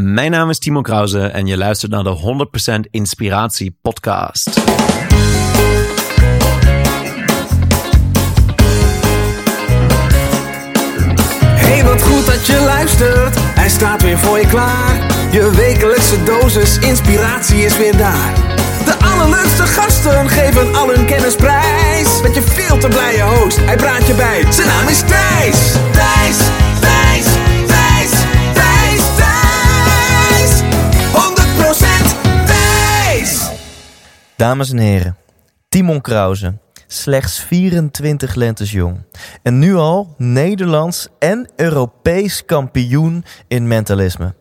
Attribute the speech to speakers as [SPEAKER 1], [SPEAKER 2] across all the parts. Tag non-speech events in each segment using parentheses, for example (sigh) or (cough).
[SPEAKER 1] Mijn naam is Timo Krause en je luistert naar de 100% Inspiratie Podcast.
[SPEAKER 2] Hey, wat goed dat je luistert. Hij staat weer voor je klaar. Je wekelijkse dosis inspiratie is weer daar. De allerleukste gasten geven al hun kennis prijs. Met je veel te blije host, hij praat je bij. Zijn naam is Thijs. Thijs,
[SPEAKER 3] Dames en heren, Timon Krause, slechts 24 lentes jong. En nu al Nederlands en Europees kampioen in mentalisme.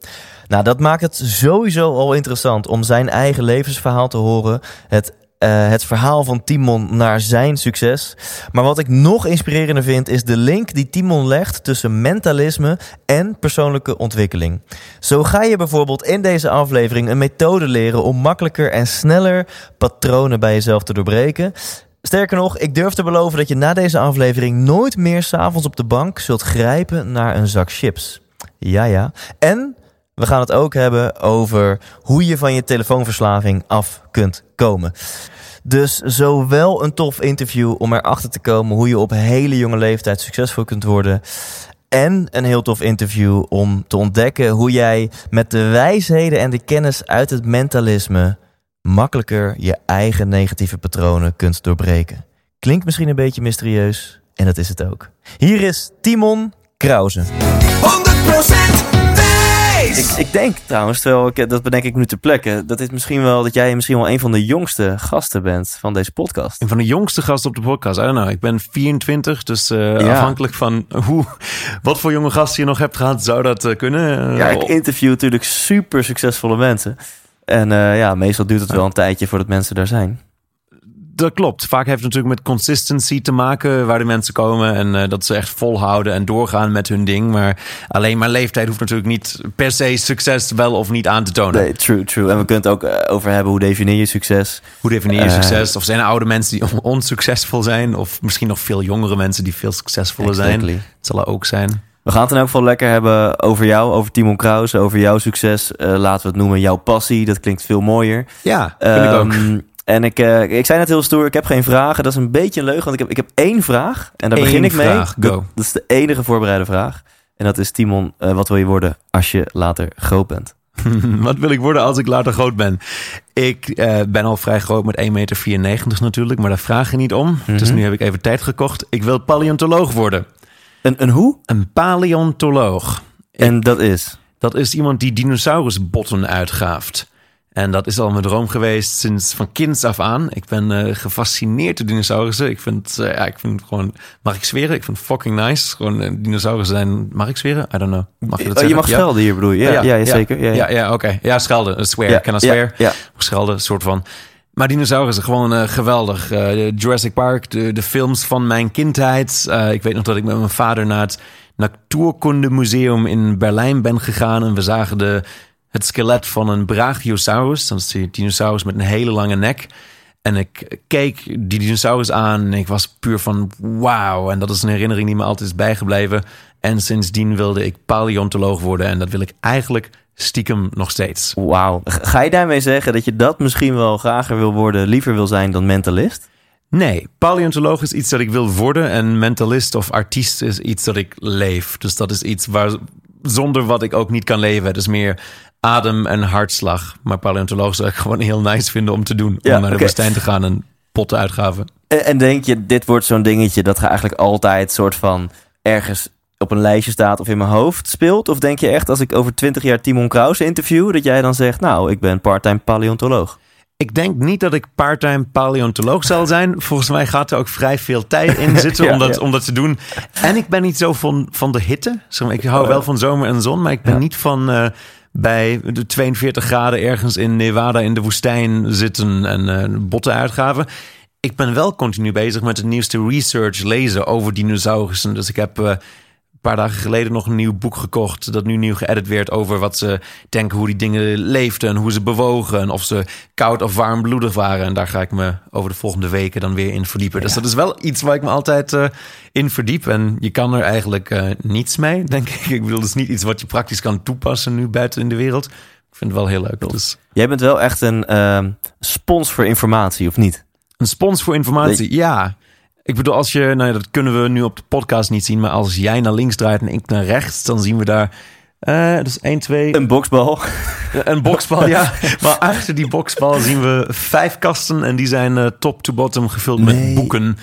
[SPEAKER 3] Nou, dat maakt het sowieso al interessant om zijn eigen levensverhaal te horen. Het, eh, het verhaal van Timon naar zijn succes. Maar wat ik nog inspirerender vind, is de link die Timon legt tussen mentalisme en persoonlijke ontwikkeling. Zo ga je bijvoorbeeld in deze aflevering een methode leren om makkelijker en sneller patronen bij jezelf te doorbreken. Sterker nog, ik durf te beloven dat je na deze aflevering nooit meer s'avonds op de bank zult grijpen naar een zak chips. Ja, ja. En we gaan het ook hebben over hoe je van je telefoonverslaving af kunt komen. Dus zowel een tof interview om erachter te komen hoe je op hele jonge leeftijd succesvol kunt worden. En een heel tof interview om te ontdekken hoe jij met de wijsheden en de kennis uit het mentalisme makkelijker je eigen negatieve patronen kunt doorbreken. Klinkt misschien een beetje mysterieus en dat is het ook. Hier is Timon Krause.
[SPEAKER 2] 100% Thijs.
[SPEAKER 3] Ik, ik denk trouwens, terwijl ik, dat bedenk ik nu ter plekke, dat dit misschien wel dat jij misschien wel een van de jongste gasten bent van deze podcast.
[SPEAKER 1] Een van de jongste gasten op de podcast. I don't know. Ik ben 24, dus eh,
[SPEAKER 3] Ja.
[SPEAKER 1] afhankelijk van hoe, wat voor jonge gasten je nog hebt gehad, zou dat eh, kunnen. Eh,
[SPEAKER 3] Ja, ik interview natuurlijk super succesvolle mensen. En eh, ja, meestal duurt het wel een tijdje voordat mensen daar zijn.
[SPEAKER 1] Dat klopt. Vaak heeft het natuurlijk met consistency te maken waar de mensen komen en eh, dat ze echt volhouden en doorgaan met hun ding. Maar alleen maar leeftijd hoeft natuurlijk niet per se succes wel of niet aan te tonen.
[SPEAKER 3] Nee, true, true. En we kunnen het ook eh, over hebben hoe definieer je succes.
[SPEAKER 1] Hoe definieer je
[SPEAKER 3] Eh,
[SPEAKER 1] succes? Of zijn er oude mensen die on- (laughs) onsuccesvol zijn? Of misschien nog veel jongere mensen die veel succesvoller
[SPEAKER 3] Exactly.
[SPEAKER 1] zijn? Dat zal er ook zijn.
[SPEAKER 3] We gaan het in elk geval lekker hebben over jou, over Timon Krause, over jouw succes. Laten we het noemen jouw passie. Dat klinkt veel mooier.
[SPEAKER 1] Ja, vind ik ook.
[SPEAKER 3] En ik, eh, ik zei net heel stoer, ik heb geen vragen. Dat is een beetje een leugen, want ik heb, ik heb één vraag. En daar
[SPEAKER 1] Eén
[SPEAKER 3] begin ik mee.
[SPEAKER 1] vraag, go.
[SPEAKER 3] Dat, dat is de enige voorbereide vraag. En dat is, Timon, eh, wat wil je worden als je later groot bent? (laughs)
[SPEAKER 1] Wat wil ik worden als ik later groot ben? Ik eh, ben al vrij groot met 1,94 meter natuurlijk, maar daar vraag je niet om.
[SPEAKER 3] Mhm.
[SPEAKER 1] Dus nu heb ik even tijd gekocht. Ik wil paleontoloog worden.
[SPEAKER 3] Een, een hoe?
[SPEAKER 1] Een paleontoloog.
[SPEAKER 3] En dat is...
[SPEAKER 1] Dat is iemand die dinosaurusbotten uitgraaft. En dat is al mijn droom geweest sinds van kinds af aan. Ik ben eh, gefascineerd door dinosaurussen. Ik vind, eh, ja, ik vind het gewoon, mag ik zweren? Ik vind het fucking nice. Gewoon eh, dinosaurussen zijn, mag ik zweren? I don't know. Mag je dat
[SPEAKER 3] Oh, je
[SPEAKER 1] zeggen?
[SPEAKER 3] mag
[SPEAKER 1] Ja.
[SPEAKER 3] schelden hier, bedoel je? Ja, ja, zeker. Ja,
[SPEAKER 1] Ja, ja, oké. Ja, schelden. Swear.
[SPEAKER 3] Ja,
[SPEAKER 1] Can I swear?
[SPEAKER 3] ja.
[SPEAKER 1] Schelden, soort van. Maar dinosaurussen, gewoon geweldig. Jurassic Park, de, de films van mijn kindheid. Ik weet nog dat ik met mijn vader naar het Natuurkundemuseum in Berlijn ben gegaan. En we zagen de, het skelet van een Brachiosaurus. Dat is die dinosaurus met een hele lange nek. En ik keek die dinosaurus aan en ik was puur van wauw. En dat is een herinnering die me altijd is bijgebleven. En sindsdien wilde ik paleontoloog worden. En dat wil ik eigenlijk stiekem nog steeds.
[SPEAKER 3] Wauw. Ga je daarmee zeggen dat je dat misschien wel grager wil worden, liever wil zijn dan mentalist?
[SPEAKER 1] Nee, paleontoloog is iets dat ik wil worden. En mentalist of artiest is iets dat ik leef. Dus dat is iets waar, zonder wat ik ook niet kan leven. Het is meer adem en hartslag. Maar paleontoloog zou ik (laughs) gewoon heel nice vinden om te doen.
[SPEAKER 3] Ja,
[SPEAKER 1] om naar de
[SPEAKER 3] oké.
[SPEAKER 1] woestijn te gaan en potten uitgraven.
[SPEAKER 3] En, en denk je, dit wordt zo'n dingetje dat ga eigenlijk altijd soort van ergens op een lijstje staat of in mijn hoofd speelt? Of denk je echt, als ik over twintig jaar Timon Krause interview, dat jij dan zegt, nou, ik ben part-time paleontoloog?
[SPEAKER 1] Ik denk niet dat ik parttime paleontoloog zal zijn. Volgens mij gaat er ook vrij veel tijd in (laughs) zitten
[SPEAKER 3] Ja,
[SPEAKER 1] om, dat,
[SPEAKER 3] ja.
[SPEAKER 1] om dat te doen. En ik ben niet zo van, van de hitte. Ik hou wel van zomer en zon, maar ik ben
[SPEAKER 3] Ja.
[SPEAKER 1] niet van eh, bij de 42 graden ergens in Nevada in de woestijn zitten en eh, botten uitgraven. Ik ben wel continu bezig met de nieuwste research lezen over dinosaurussen. Dus ik heb eh, paar dagen geleden nog een nieuw boek gekocht. Dat nu nieuw geëdit werd over wat ze denken, hoe die dingen leefden. En hoe ze bewogen. En of ze koud of warmbloedig waren. En daar ga ik me over de volgende weken dan weer in verdiepen. Dus dat is wel iets waar ik me altijd uh, in verdiep. En je kan er eigenlijk uh, niets mee, (laughs) denk ik. Ik bedoel, het is niet iets wat je praktisch kan toepassen nu buiten in de wereld. Ik vind het wel heel leuk. Dus.
[SPEAKER 3] Jij bent wel echt een uh, spons voor informatie, of niet?
[SPEAKER 1] Een spons voor informatie, ja. Ik bedoel, als je, nou ja, dat kunnen we nu op de podcast niet zien, maar als jij naar links draait en ik naar rechts, dan zien we daar. Uh, dus 1, 2.
[SPEAKER 3] Een boksbal. (laughs)
[SPEAKER 1] Een boksbal, ja. Maar achter die boksbal zien we vijf kasten en die zijn uh, top to bottom gevuld nee. met boeken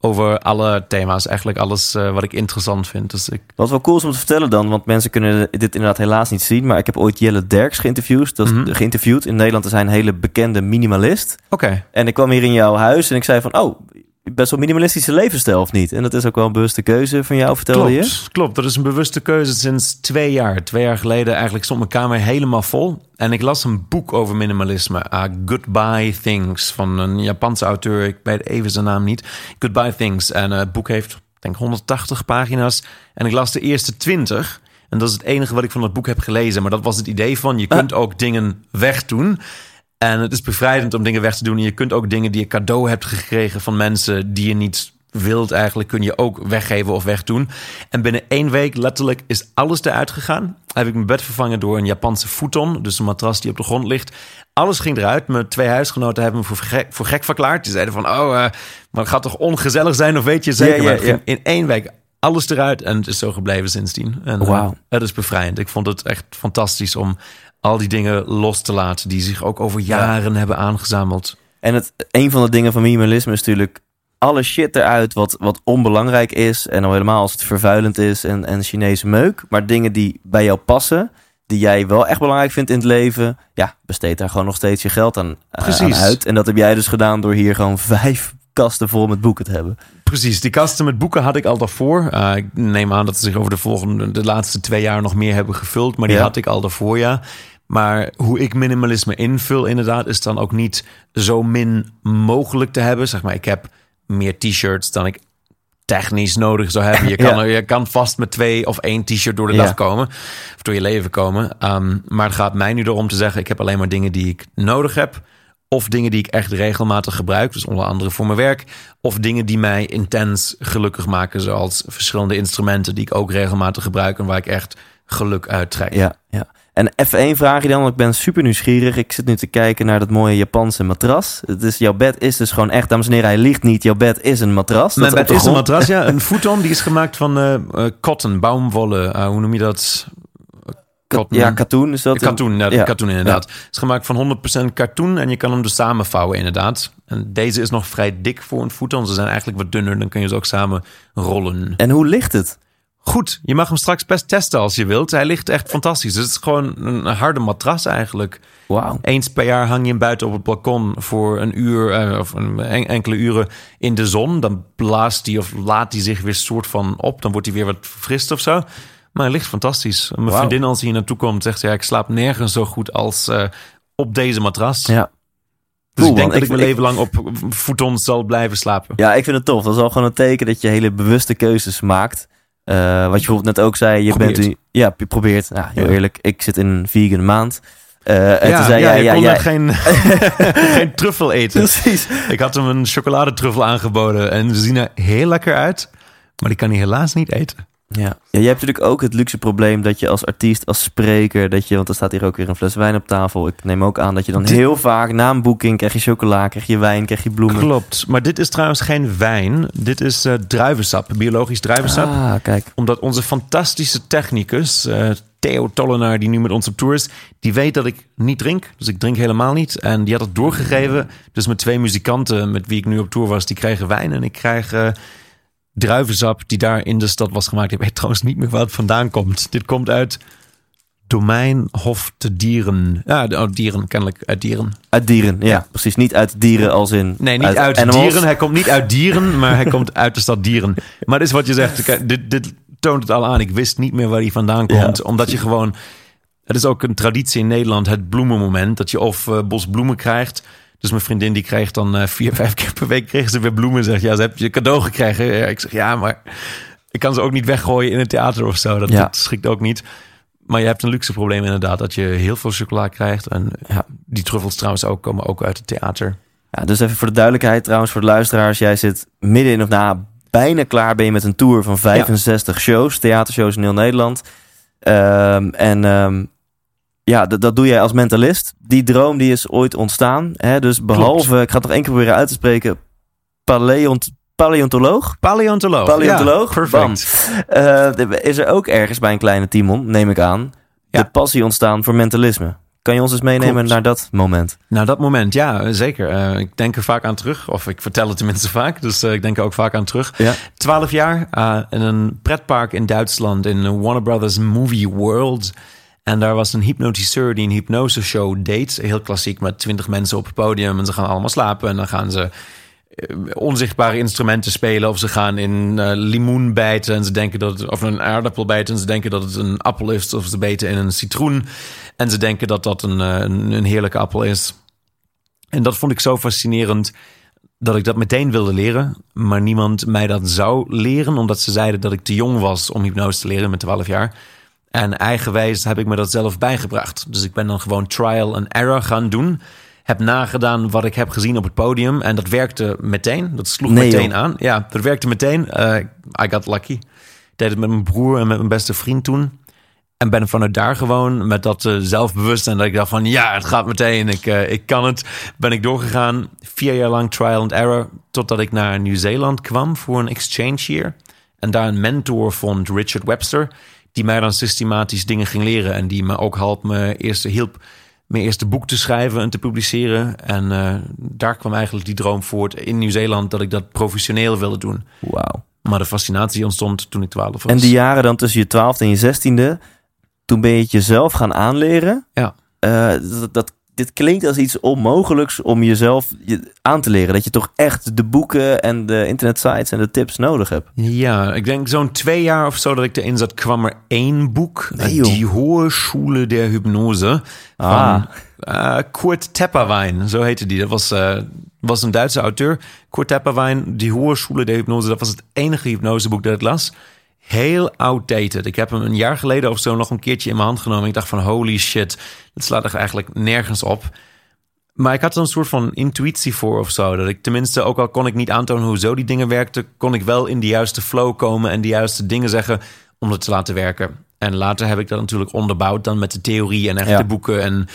[SPEAKER 1] over alle thema's. Eigenlijk alles uh, wat ik interessant vind. Dus ik...
[SPEAKER 3] Wat wel cool is om te vertellen dan, want mensen kunnen dit inderdaad helaas niet zien. Maar ik heb ooit Jelle Derks geïnterviewd. Dat is mm -hmm. geïnterviewd. In Nederland is hij een hele bekende minimalist.
[SPEAKER 1] Oké. Okay.
[SPEAKER 3] En ik kwam hier in jouw huis en ik zei van, oh, best wel minimalistische levensstijl, of niet? En dat is ook wel een bewuste keuze van jou, vertelde
[SPEAKER 1] klopt,
[SPEAKER 3] je?
[SPEAKER 1] Klopt, dat is een bewuste keuze sinds twee jaar. Twee jaar geleden eigenlijk stond mijn kamer helemaal vol. En ik las een boek over minimalisme. Uh, Goodbye Things, van een Japanse auteur. Ik weet even zijn naam niet. Goodbye Things. En uh, het boek heeft, denk 180 pagina's. En ik las de eerste 20... En dat is het enige wat ik van het boek heb gelezen. Maar dat was het idee van, je kunt ah. ook dingen wegdoen. En het is bevrijdend om dingen weg te doen. En je kunt ook dingen die je cadeau hebt gekregen van mensen die je niet wilt eigenlijk, kun je ook weggeven of wegdoen. En binnen één week letterlijk is alles eruit gegaan. Heb ik mijn bed vervangen door een Japanse futon, dus een matras die op de grond ligt. Alles ging eruit. Mijn twee huisgenoten hebben me voor gek, voor gek verklaard. Die zeiden van, oh, uh, maar het gaat toch ongezellig zijn? Of weet je zeker? Ja. in één week alles eruit en het is zo gebleven sindsdien. En
[SPEAKER 3] wow. uh,
[SPEAKER 1] het is bevrijdend. Ik vond het echt fantastisch om al die dingen los te laten die zich ook over jaren ja. hebben aangezameld.
[SPEAKER 3] En het, een van de dingen van minimalisme is natuurlijk alle shit eruit wat, wat onbelangrijk is. En al helemaal als het vervuilend is en, en Chinese meuk. Maar dingen die bij jou passen, die jij wel echt belangrijk vindt in het leven. Ja, besteed daar gewoon nog steeds je geld aan, aan uit. En dat heb jij dus gedaan door hier gewoon vijf kasten vol met boeken te hebben.
[SPEAKER 1] Precies, die kasten met boeken had ik al daarvoor. Uh, ik neem aan dat ze zich over de volgende, de laatste twee jaar nog meer hebben gevuld, maar die ja. had ik al daarvoor, ja. Maar hoe ik minimalisme invul, inderdaad, is dan ook niet zo min mogelijk te hebben. Zeg maar, ik heb meer t-shirts dan ik technisch nodig zou hebben. Je (laughs) kan, ja. je kan vast met twee of één t-shirt door de ja. dag komen. Of door je leven komen. Um, maar het gaat mij nu erom te zeggen... ik heb alleen maar dingen die ik nodig heb. Of dingen die ik echt regelmatig gebruik. Dus onder andere voor mijn werk. Of dingen die mij intens gelukkig maken. Zoals verschillende instrumenten die ik ook regelmatig gebruik. En waar ik echt geluk uit trek.
[SPEAKER 3] Ja, ja. En even één vraagje dan, want ik ben super nieuwsgierig. Ik zit nu te kijken naar dat mooie Japanse matras. Dus jouw bed is dus gewoon echt, dames en heren, hij ligt niet. Jouw bed is een matras.
[SPEAKER 1] Mijn bed is een matras, ja. Een futon, die is gemaakt van uh, uh, cotton, baumwolle. Uh, hoe noem je dat?
[SPEAKER 3] Cotton. Ja, katoen is dat.
[SPEAKER 1] Katoen, ja, ja. katoen inderdaad. Ja. Het is gemaakt van 100% katoen en je kan hem dus samenvouwen inderdaad. En deze is nog vrij dik voor een futon. Ze zijn eigenlijk wat dunner, dan kun je ze ook samen rollen.
[SPEAKER 3] En hoe ligt het?
[SPEAKER 1] Goed, je mag hem straks best testen als je wilt. Hij ligt echt fantastisch. Dus het is gewoon een harde matras eigenlijk.
[SPEAKER 3] Wow.
[SPEAKER 1] Eens per jaar hang je hem buiten op het balkon voor een uur uh, of een, enkele uren in de zon. Dan blaast hij of laat hij zich weer soort van op. Dan wordt hij weer wat verfrist of zo. Maar ligt fantastisch. Mijn wow. vriendin als hij hier naartoe komt zegt ja, ik slaap nergens zo goed als uh, op deze matras.
[SPEAKER 3] Ja.
[SPEAKER 1] Dus cool, ik denk dat ik, ik mijn leven lang op futons zal blijven slapen.
[SPEAKER 3] Ja, ik vind het tof. Dat is al gewoon een teken dat je hele bewuste keuzes maakt. Uh, wat je bijvoorbeeld net ook zei, je
[SPEAKER 1] probeert.
[SPEAKER 3] bent u, ja, je probeert. Nou, heel ja. eerlijk, ik zit in een vegan maand. Uh, en
[SPEAKER 1] ja,
[SPEAKER 3] toen zei
[SPEAKER 1] ja,
[SPEAKER 3] jij, ja,
[SPEAKER 1] kon
[SPEAKER 3] ja,
[SPEAKER 1] geen, (laughs) geen truffel eten.
[SPEAKER 3] Precies.
[SPEAKER 1] Ik had hem een chocoladetruffel aangeboden en ze zien er heel lekker uit, maar die kan hij helaas niet eten.
[SPEAKER 3] Ja. ja, jij hebt natuurlijk ook het luxe probleem dat je als artiest, als spreker, dat je, want er staat hier ook weer een fles wijn op tafel. Ik neem ook aan dat je dan
[SPEAKER 1] Dit-
[SPEAKER 3] heel vaak na een boeking krijg je chocola, krijg je wijn, krijg je bloemen.
[SPEAKER 1] Klopt, maar dit is trouwens geen wijn. Dit is eh, druivensap, biologisch druivensap.
[SPEAKER 3] Ah, kijk.
[SPEAKER 1] Omdat onze fantastische technicus, eh, Theo Tollenaar, die nu met ons op tour is, die weet dat ik niet drink. Dus ik drink helemaal niet. En die had het doorgegeven. Dus met twee muzikanten met wie ik nu op tour was, die kregen wijn. En ik krijg eh, druivensap die daar in de stad was gemaakt. Ik weet trouwens niet meer waar het vandaan komt. Dit komt uit Domein Hof te Dieren. Ja, oh, dieren, kennelijk uit dieren.
[SPEAKER 3] Uit dieren, ja, precies. Niet uit dieren als in...
[SPEAKER 1] Nee, niet uit,
[SPEAKER 3] animals.
[SPEAKER 1] dieren. Hij komt niet uit dieren, maar hij komt uit de stad dieren. Maar dit is wat je zegt. Dit, dit toont het al aan. Ik wist niet meer waar hij vandaan komt.
[SPEAKER 3] Ja.
[SPEAKER 1] Omdat je gewoon... Het is ook een traditie in Nederland, het bloemenmoment. Dat je of eh, bos bloemen krijgt. Dus mijn vriendin die kreeg dan eh, vier, (laughs) vijf keer per week kreeg ze weer bloemen. Zegt, ja, ze heb je cadeau gekregen. Ja, ik zeg, ja, maar ik kan ze ook niet weggooien in het theater of zo. Dat,
[SPEAKER 3] Ja.
[SPEAKER 1] dat schikt ook niet. Maar je hebt een luxe probleem inderdaad. Dat je heel veel chocola krijgt. En
[SPEAKER 3] Ja.
[SPEAKER 1] die truffels trouwens ook komen ook uit het theater.
[SPEAKER 3] Ja, dus even voor de duidelijkheid trouwens voor de luisteraars. Jij zit midden in of na bijna klaar ben je met een tour van 65 shows. Theatershows in heel Nederland. Ehm, en ehm, ja, dat, dat doe jij als mentalist. Die droom die is ooit ontstaan. Hè? Dus behalve, ik ga het nog één keer proberen uit te spreken. Paleont, paleontoloog.
[SPEAKER 1] Paleontoloog.
[SPEAKER 3] Paleontoloog,
[SPEAKER 1] Ja, perfect.
[SPEAKER 3] Eh, is er ook ergens bij een kleine Timon, neem ik aan,
[SPEAKER 1] Ja.
[SPEAKER 3] de passie ontstaan voor mentalisme. Kan je ons eens meenemen
[SPEAKER 1] Klopt.
[SPEAKER 3] naar dat moment?
[SPEAKER 1] Nou, dat moment, ja, zeker. Eh, ik denk er vaak aan terug. Of ik vertel het tenminste vaak. Dus eh, ik denk er ook vaak aan terug.
[SPEAKER 3] Ja.
[SPEAKER 1] 12 jaar eh, in een pretpark in Duitsland. In de Warner Brothers Movie World. En daar was een hypnotiseur die een hypnoseshow deed. Heel klassiek met 20 mensen op het podium. En ze gaan allemaal slapen. En dan gaan ze eh, onzichtbare instrumenten spelen. Of ze gaan in eh, limoen bijten. En ze denken dat het, of een aardappel bijten. En ze denken dat het een appel is. Of ze beten in een citroen. En ze denken dat dat een, eh, een, een heerlijke appel is. En dat vond ik zo fascinerend dat ik dat meteen wilde leren. Maar niemand mij dat zou leren, omdat ze zeiden dat ik te jong was om hypnose te leren met 12 jaar. En eigenwijs heb ik me dat zelf bijgebracht. Dus ik ben dan gewoon trial and error gaan doen. Heb nagedaan wat ik heb gezien op het podium. En dat werkte meteen. Dat sloeg
[SPEAKER 3] Nee,
[SPEAKER 1] meteen
[SPEAKER 3] joh.
[SPEAKER 1] aan. Ja, dat werkte meteen. Eh, I got lucky. Ik deed het met mijn broer en met mijn beste vriend toen. En ben vanuit daar gewoon met dat eh, zelfbewustzijn dat ik dacht van ja, het gaat meteen, ik, eh, ik kan het. Ben ik doorgegaan, vier jaar lang trial and error, totdat ik naar Nieuw-Zeeland kwam voor een exchange year. En daar een mentor vond, Richard Webster, die mij dan systematisch dingen ging leren. En die me ook hielp, me eerste, hielp mijn eerste boek te schrijven en te publiceren. En eh, daar kwam eigenlijk die droom voort in Nieuw-Zeeland dat ik dat professioneel wilde doen.
[SPEAKER 3] Wauw.
[SPEAKER 1] Maar de fascinatie ontstond toen ik 12 was.
[SPEAKER 3] En die jaren dan tussen je twaalfde en je zestiende, toen ben je het jezelf gaan aanleren.
[SPEAKER 1] Ja.
[SPEAKER 3] Eh, dat, dat, dit klinkt als iets onmogelijks om jezelf je aan te leren. Dat je toch echt de boeken en de internetsites en de tips nodig hebt.
[SPEAKER 1] Ja, ik denk zo'n twee jaar of zo dat ik erin zat, kwam er één boek.
[SPEAKER 3] Nee, joh.
[SPEAKER 1] Die Hohe Schule der Hypnose. Van
[SPEAKER 3] Ah.
[SPEAKER 1] eh, Kurt Tepperwein, zo heette die. Dat was, eh, was een Duitse auteur. Kurt Tepperwein, Die Hohe Schule der Hypnose. Dat was het enige hypnoseboek dat ik las. Heel outdated. Ik heb hem een jaar geleden of zo nog een keertje in mijn hand genomen. Ik dacht van holy shit, het slaat er eigenlijk nergens op. Maar ik had er een soort van intuïtie voor of zo. Dat ik tenminste, ook al kon ik niet aantonen hoe zo die dingen werkten, kon ik wel in de juiste flow komen en de juiste dingen zeggen om het te laten werken. En later heb ik dat natuurlijk onderbouwd dan met de theorie en echte
[SPEAKER 3] Ja.
[SPEAKER 1] boeken en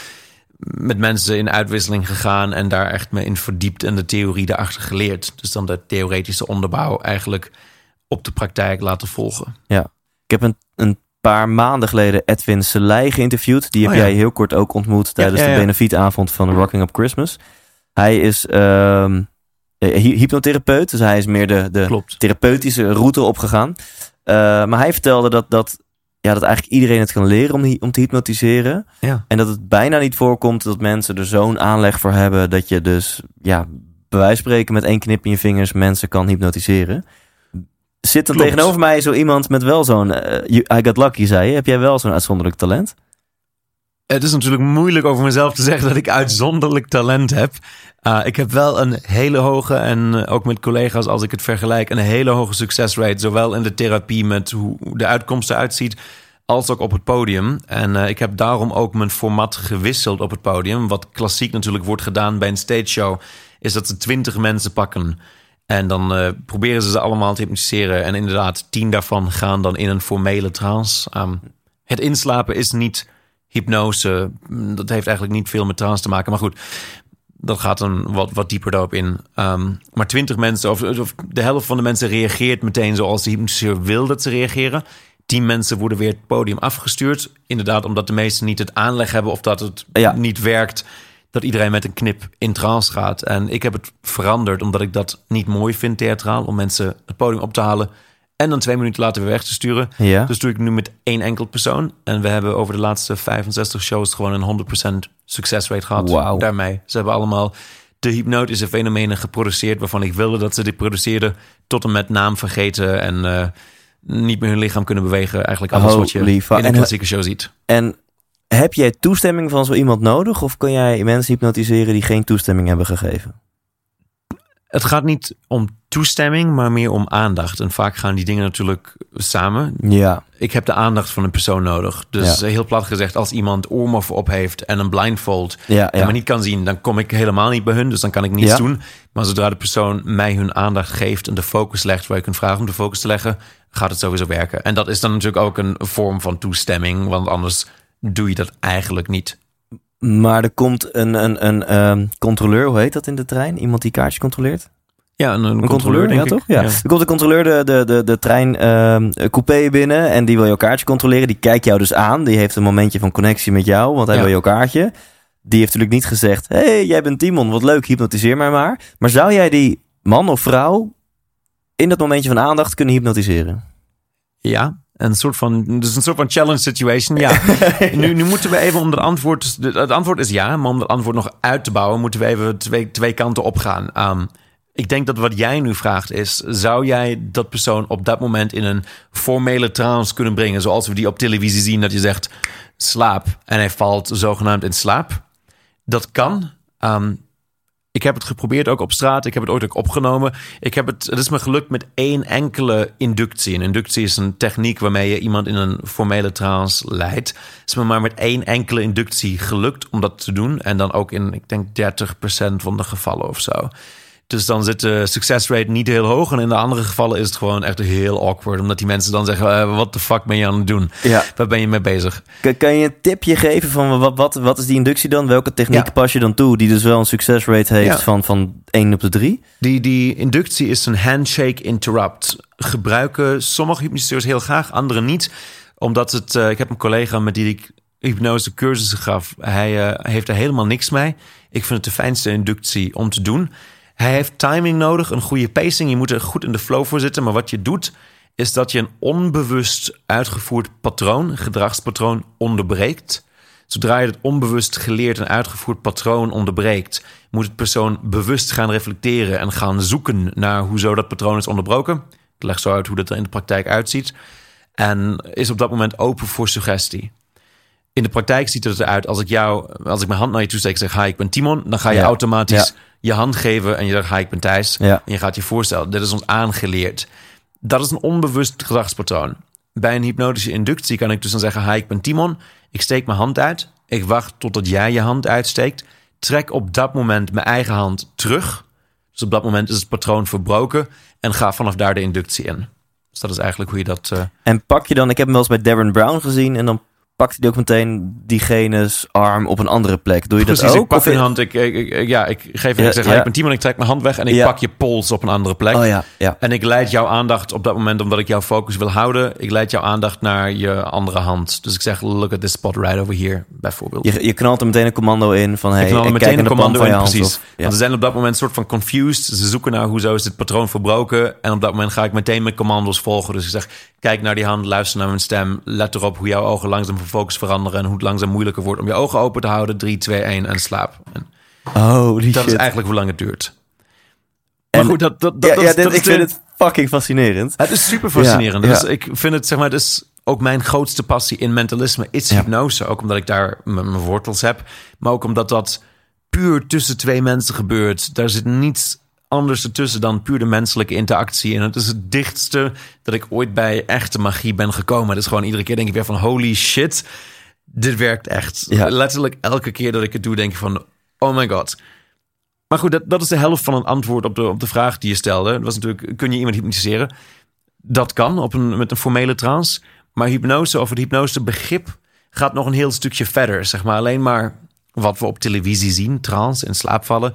[SPEAKER 1] met mensen in uitwisseling gegaan en daar echt me in verdiept en de theorie daarachter geleerd. Dus dan de theoretische onderbouw eigenlijk op de praktijk laten volgen.
[SPEAKER 3] Ja. Ik heb een, een paar maanden geleden Edwin Selei geïnterviewd. Die heb
[SPEAKER 1] Oh ja.
[SPEAKER 3] jij heel kort ook ontmoet tijdens
[SPEAKER 1] ja,
[SPEAKER 3] de
[SPEAKER 1] ja.
[SPEAKER 3] benefietavond van Rocking Up Christmas. Hij is ehm, eh, hy- hypnotherapeut, dus hij is meer de, de
[SPEAKER 1] Klopt.
[SPEAKER 3] therapeutische route opgegaan. Eh, maar hij vertelde dat, dat, ja, dat eigenlijk iedereen het kan leren om, om te hypnotiseren.
[SPEAKER 1] Ja.
[SPEAKER 3] En dat het bijna niet voorkomt dat mensen er zo'n aanleg voor hebben dat je dus, ja, bij wijze van spreken met één knip in je vingers mensen kan hypnotiseren. Zit
[SPEAKER 1] Klopt.
[SPEAKER 3] tegenover mij zo iemand met wel zo'n, eh, I got lucky, zei je. Heb jij wel zo'n uitzonderlijk talent?
[SPEAKER 1] Het is natuurlijk moeilijk over mezelf te zeggen dat ik uitzonderlijk talent heb. Uh, ik heb wel een hele hoge, en uh, ook met collega's als ik het vergelijk, een hele hoge succesrate. Zowel in de therapie met hoe de uitkomst eruit ziet, als ook op het podium. En uh, ik heb daarom ook mijn format gewisseld op het podium. Wat klassiek natuurlijk wordt gedaan bij een stage show, is dat ze twintig mensen pakken. En dan uh, proberen ze ze allemaal te hypnotiseren. En inderdaad, tien daarvan gaan dan in een formele trance. Um, het inslapen is niet hypnose. Dat heeft eigenlijk niet veel met trance te maken. Maar goed, dat gaat dan wat, wat dieper daarop in. Um, maar twintig mensen, of, of, de helft van de mensen reageert meteen zoals de hypnotiseur wil dat ze reageren. Tien mensen worden weer het podium afgestuurd. Inderdaad, omdat de meesten niet het aanleg hebben of dat het
[SPEAKER 3] Ja.
[SPEAKER 1] niet werkt. Dat iedereen met een knip in trance gaat. En ik heb het veranderd omdat ik dat niet mooi vind theatraal. Om mensen het podium op te halen en dan twee minuten later weer weg te sturen.
[SPEAKER 3] Ja.
[SPEAKER 1] Dus doe ik nu met één enkel persoon. En we hebben over de laatste 65 shows gewoon een 100% succesrate gehad. Daarmee. Ze hebben allemaal de hypnotische fenomenen geproduceerd waarvan ik wilde dat ze dit produceerden. Tot en met naam vergeten en uh, niet meer hun lichaam kunnen bewegen. Eigenlijk alles wat je in
[SPEAKER 3] En-
[SPEAKER 1] een klassieke show ziet.
[SPEAKER 3] En heb jij toestemming van zo iemand nodig? Of kan jij mensen hypnotiseren die geen toestemming hebben gegeven?
[SPEAKER 1] Het gaat niet om toestemming, maar meer om aandacht. En vaak gaan die dingen natuurlijk samen.
[SPEAKER 3] Ja.
[SPEAKER 1] Ik heb de aandacht van een persoon nodig. Dus
[SPEAKER 3] Ja.
[SPEAKER 1] heel plat gezegd, als iemand oormoffen op heeft en een blindfold
[SPEAKER 3] Ja,
[SPEAKER 1] en
[SPEAKER 3] ja.
[SPEAKER 1] me niet kan zien, dan kom ik helemaal niet bij hun. Dus dan kan ik niets
[SPEAKER 3] Ja.
[SPEAKER 1] doen. Maar zodra de persoon mij hun aandacht geeft en de focus legt waar ik een vraag om de focus te leggen, gaat het sowieso werken. En dat is dan natuurlijk ook een vorm van toestemming, want anders doe je dat eigenlijk niet.
[SPEAKER 3] Maar er komt een, een, een ehm, controleur, hoe heet dat in de trein? Iemand die kaartjes controleert?
[SPEAKER 1] Ja, een, een
[SPEAKER 3] Een controleur,
[SPEAKER 1] denk
[SPEAKER 3] ja
[SPEAKER 1] ik.
[SPEAKER 3] toch? Ja. Er komt een controleur de, de, de, de trein ehm, coupé binnen en die wil jouw kaartje controleren. Die kijkt jou dus aan. Die heeft een momentje van connectie met jou, want hij
[SPEAKER 1] Ja.
[SPEAKER 3] wil jouw kaartje. Die heeft natuurlijk niet gezegd, hey, jij bent Timon, wat leuk, hypnotiseer mij maar. Maar zou jij die man of vrouw in dat momentje van aandacht kunnen hypnotiseren?
[SPEAKER 1] Ja, een soort van, dus een soort van challenge situation. Ja, (laughs) nu, nu moeten we even om het antwoord. Het antwoord is ja, maar om het antwoord nog uit te bouwen, moeten we even twee, twee kanten opgaan. Um, ik denk dat wat jij nu vraagt is: zou jij dat persoon op dat moment in een formele trance kunnen brengen, zoals we die op televisie zien, dat je zegt slaap en hij valt zogenaamd in slaap? Dat kan. Um, ik heb het geprobeerd ook op straat. Ik heb het ooit ook opgenomen. Ik heb het, het is me gelukt met één enkele inductie. Een inductie is een techniek waarmee je iemand in een formele trance leidt. Het is me maar met één enkele inductie gelukt om dat te doen. En dan ook in, ik denk, 30% van de gevallen of zo. Dus dan zit de success rate niet heel hoog. En in de andere gevallen is het gewoon echt heel awkward. Omdat die mensen dan zeggen, eh, wat de fuck ben je aan het doen?
[SPEAKER 3] Ja.
[SPEAKER 1] Waar ben je mee bezig?
[SPEAKER 3] Kan, kan je een tipje geven van wat, wat, wat is die inductie dan? Welke techniek
[SPEAKER 1] Ja.
[SPEAKER 3] pas je dan toe die dus wel een success rate heeft
[SPEAKER 1] Ja.
[SPEAKER 3] van, van 1 op de 3?
[SPEAKER 1] Die, die inductie is een handshake interrupt. Gebruiken sommige hypnotiseurs heel graag, anderen niet. Omdat het, eh, ik heb een collega met die ik hypnose cursussen gaf. Hij eh, heeft er helemaal niks mee. Ik vind het de fijnste inductie om te doen. Hij heeft timing nodig, een goede pacing. Je moet er goed in de flow voor zitten. Maar wat je doet, is dat je een onbewust uitgevoerd patroon, gedragspatroon, onderbreekt. Zodra je het onbewust geleerd en uitgevoerd patroon onderbreekt, moet het persoon bewust gaan reflecteren en gaan zoeken naar hoezo dat patroon is onderbroken. Ik leg zo uit hoe dat er in de praktijk uitziet. En is op dat moment open voor suggestie. In de praktijk ziet het eruit als ik jou, als ik mijn hand naar je toe steek en zeg: Hi, ik ben Timon. Dan ga je
[SPEAKER 3] Ja.
[SPEAKER 1] automatisch je hand geven en je zegt: Hi, ik ben Thijs.
[SPEAKER 3] Ja.
[SPEAKER 1] En je gaat je voorstellen: Dit is ons aangeleerd. Dat is een onbewust gedragspatroon. Bij een hypnotische inductie kan ik dus dan zeggen: Hi, ik ben Timon. Ik steek mijn hand uit. Ik wacht totdat jij je hand uitsteekt. Trek op dat moment mijn eigen hand terug. Dus op dat moment is het patroon verbroken. En ga vanaf daar de inductie in. Dus dat is eigenlijk hoe je dat. eh,
[SPEAKER 3] En pak je dan, ik heb hem wel eens bij Darren Brown gezien en dan pakt hij ook meteen diegene's arm op een andere plek. Doe je
[SPEAKER 1] Precies,
[SPEAKER 3] dat ook?
[SPEAKER 1] ik pak een hand. Ik, ik, ik- ja, ik geef
[SPEAKER 3] Ja,
[SPEAKER 1] ik zeg,
[SPEAKER 3] ja.
[SPEAKER 1] ik ben Timon, ik trek mijn hand weg en ik
[SPEAKER 3] Ja.
[SPEAKER 1] pak je pols op een andere plek.
[SPEAKER 3] Oh ja, ja.
[SPEAKER 1] En ik leid jouw aandacht op dat moment, omdat ik jouw focus wil houden. Ik leid jouw aandacht naar je andere hand. Dus ik zeg, look at this spot right over here, bijvoorbeeld.
[SPEAKER 3] Je, je knalt er meteen een commando in van hey,
[SPEAKER 1] ik knal er meteen
[SPEAKER 3] kijk
[SPEAKER 1] een commando
[SPEAKER 3] van
[SPEAKER 1] in, precies. Want ze zijn op dat moment een soort van confused. Ze zoeken naar hoezo is dit patroon verbroken. En op dat moment ga ik meteen mijn commando's volgen. Dus ik zeg, kijk naar die hand, luister naar mijn stem. Let erop hoe jouw ogen langzaam focus veranderen. En hoe het langzaam moeilijker wordt om je ogen open te houden. 3, 2, 1 en slaap. En
[SPEAKER 3] Oh, die
[SPEAKER 1] dat
[SPEAKER 3] shit.
[SPEAKER 1] is eigenlijk hoe lang het duurt. Maar
[SPEAKER 3] En-
[SPEAKER 1] goed, dat, dat, dat,
[SPEAKER 3] ja,
[SPEAKER 1] dat
[SPEAKER 3] ja,
[SPEAKER 1] is-
[SPEAKER 3] dit-
[SPEAKER 1] dat is
[SPEAKER 3] ik vind het fucking fascinerend.
[SPEAKER 1] Het is super fascinerend.
[SPEAKER 3] Ja,
[SPEAKER 1] Dus ik vind het, zeg maar, is ook mijn grootste passie in mentalisme is
[SPEAKER 3] Ja.
[SPEAKER 1] hypnose. Ook omdat ik daar mijn wortels heb. Maar ook omdat dat puur tussen twee mensen gebeurt. Daar zit niets anders ertussen dan puur de menselijke interactie. En het is het dichtste dat ik ooit bij echte magie ben gekomen. Is gewoon iedere keer denk ik weer van holy shit. Dit werkt echt.
[SPEAKER 3] Ja.
[SPEAKER 1] Letterlijk elke keer dat ik het doe denk ik van oh my god. Maar goed, dat, dat is de helft van een antwoord op de, op de vraag die je stelde. Dat was natuurlijk, kun je iemand hypnotiseren? Dat kan op een, met een formele trance. Maar hypnose of het hypnose begrip gaat nog een heel stukje verder. Zeg maar alleen maar wat we op televisie zien, trance en slaapvallen,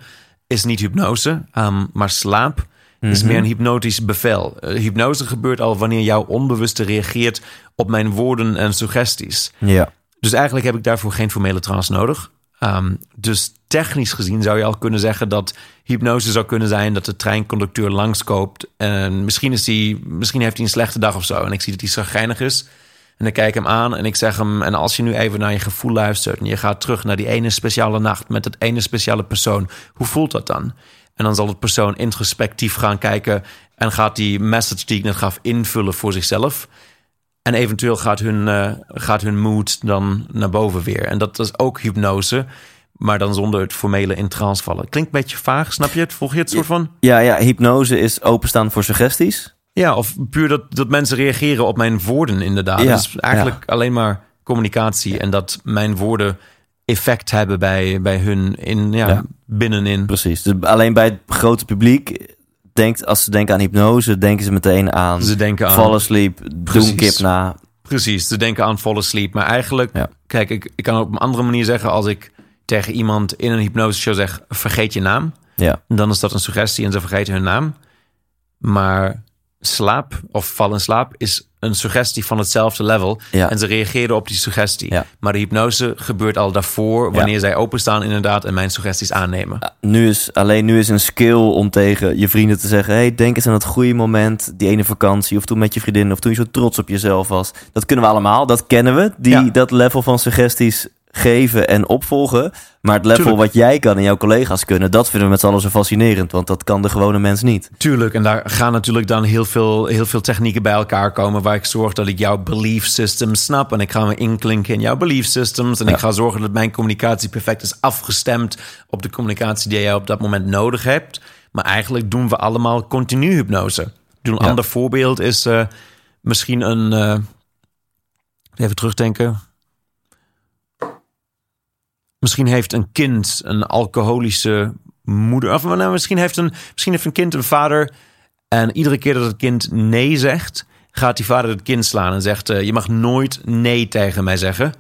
[SPEAKER 1] is niet hypnose. Ehm, maar slaap is meer een hypnotisch bevel. Eh, hypnose gebeurt al wanneer jouw onbewuste reageert op mijn woorden en suggesties.
[SPEAKER 3] Ja.
[SPEAKER 1] Dus eigenlijk heb ik daarvoor geen formele trance nodig. Ehm, dus technisch gezien zou je al kunnen zeggen dat hypnose zou kunnen zijn dat de treinconducteur langskoopt. En misschien, is die, misschien heeft hij een slechte dag of zo. En ik zie dat hij zagrijnig is. En ik kijk hem aan en ik zeg hem... en als je nu even naar je gevoel luistert... en je gaat terug naar die ene speciale nacht... met dat ene speciale persoon, hoe voelt dat dan? En dan zal het persoon introspectief gaan kijken... en gaat die message die ik net gaf invullen voor zichzelf... En eventueel gaat hun, eh, gaat hun mood dan naar boven weer. En dat is ook hypnose. maar dan zonder het formele in trance vallen. Klinkt een beetje vaag, snap je het? Volg je het soort van?
[SPEAKER 3] Ja, ja, hypnose is openstaan voor suggesties.
[SPEAKER 1] Ja, of puur dat, dat mensen reageren op mijn woorden inderdaad.
[SPEAKER 3] Ja,
[SPEAKER 1] Dus eigenlijk alleen maar communicatie en dat mijn woorden effect hebben bij, bij hun in, ja,
[SPEAKER 3] Ja.
[SPEAKER 1] binnenin.
[SPEAKER 3] Precies. Dus alleen bij het grote publiek denkt, als ze denken aan hypnose, denken ze meteen aan
[SPEAKER 1] Ze denken aan...
[SPEAKER 3] fall asleep, doen kip na.
[SPEAKER 1] Precies, ze denken aan fall asleep. Maar eigenlijk,
[SPEAKER 3] Ja.
[SPEAKER 1] kijk, ik, ik kan op een andere manier zeggen... als ik tegen iemand in een hypnoseshow zeg... vergeet je naam,
[SPEAKER 3] Ja,
[SPEAKER 1] dan is dat een suggestie en ze vergeten hun naam. Maar slaap of val in slaap is een suggestie van hetzelfde level.
[SPEAKER 3] Ja.
[SPEAKER 1] En ze reageren op die suggestie.
[SPEAKER 3] Ja.
[SPEAKER 1] Maar de hypnose gebeurt al daarvoor... wanneer zij openstaan inderdaad en mijn suggesties aannemen.
[SPEAKER 3] nu is alleen nu is een skill om tegen je vrienden te zeggen: hey, denk eens aan het goede moment, die ene vakantie, of toen met je vriendin, of toen je zo trots op jezelf was. Dat kunnen we allemaal, dat kennen we. Die. Dat level van suggesties geven en opvolgen. Maar het level
[SPEAKER 1] Tuurlijk.
[SPEAKER 3] wat jij kan en jouw collega's kunnen, dat vinden we met z'n allen zo fascinerend. Want dat kan de gewone mens niet.
[SPEAKER 1] Tuurlijk, en daar gaan natuurlijk dan heel veel, heel veel technieken bij elkaar komen... waar ik zorg dat ik jouw belief system snap... en ik ga me inklinken in jouw belief systems... en
[SPEAKER 3] Ja.
[SPEAKER 1] ik ga zorgen dat mijn communicatie perfect is afgestemd... op de communicatie die jij op dat moment nodig hebt. Maar eigenlijk doen we allemaal continu hypnose. Een
[SPEAKER 3] Ja.
[SPEAKER 1] ander voorbeeld is eh, misschien een... eh, even terugdenken... Misschien heeft een kind een alcoholische moeder. Of nou, misschien, heeft een, misschien heeft een kind een vader. En iedere keer dat het kind nee zegt, gaat die vader het kind slaan en zegt: eh, Je mag nooit nee tegen mij zeggen.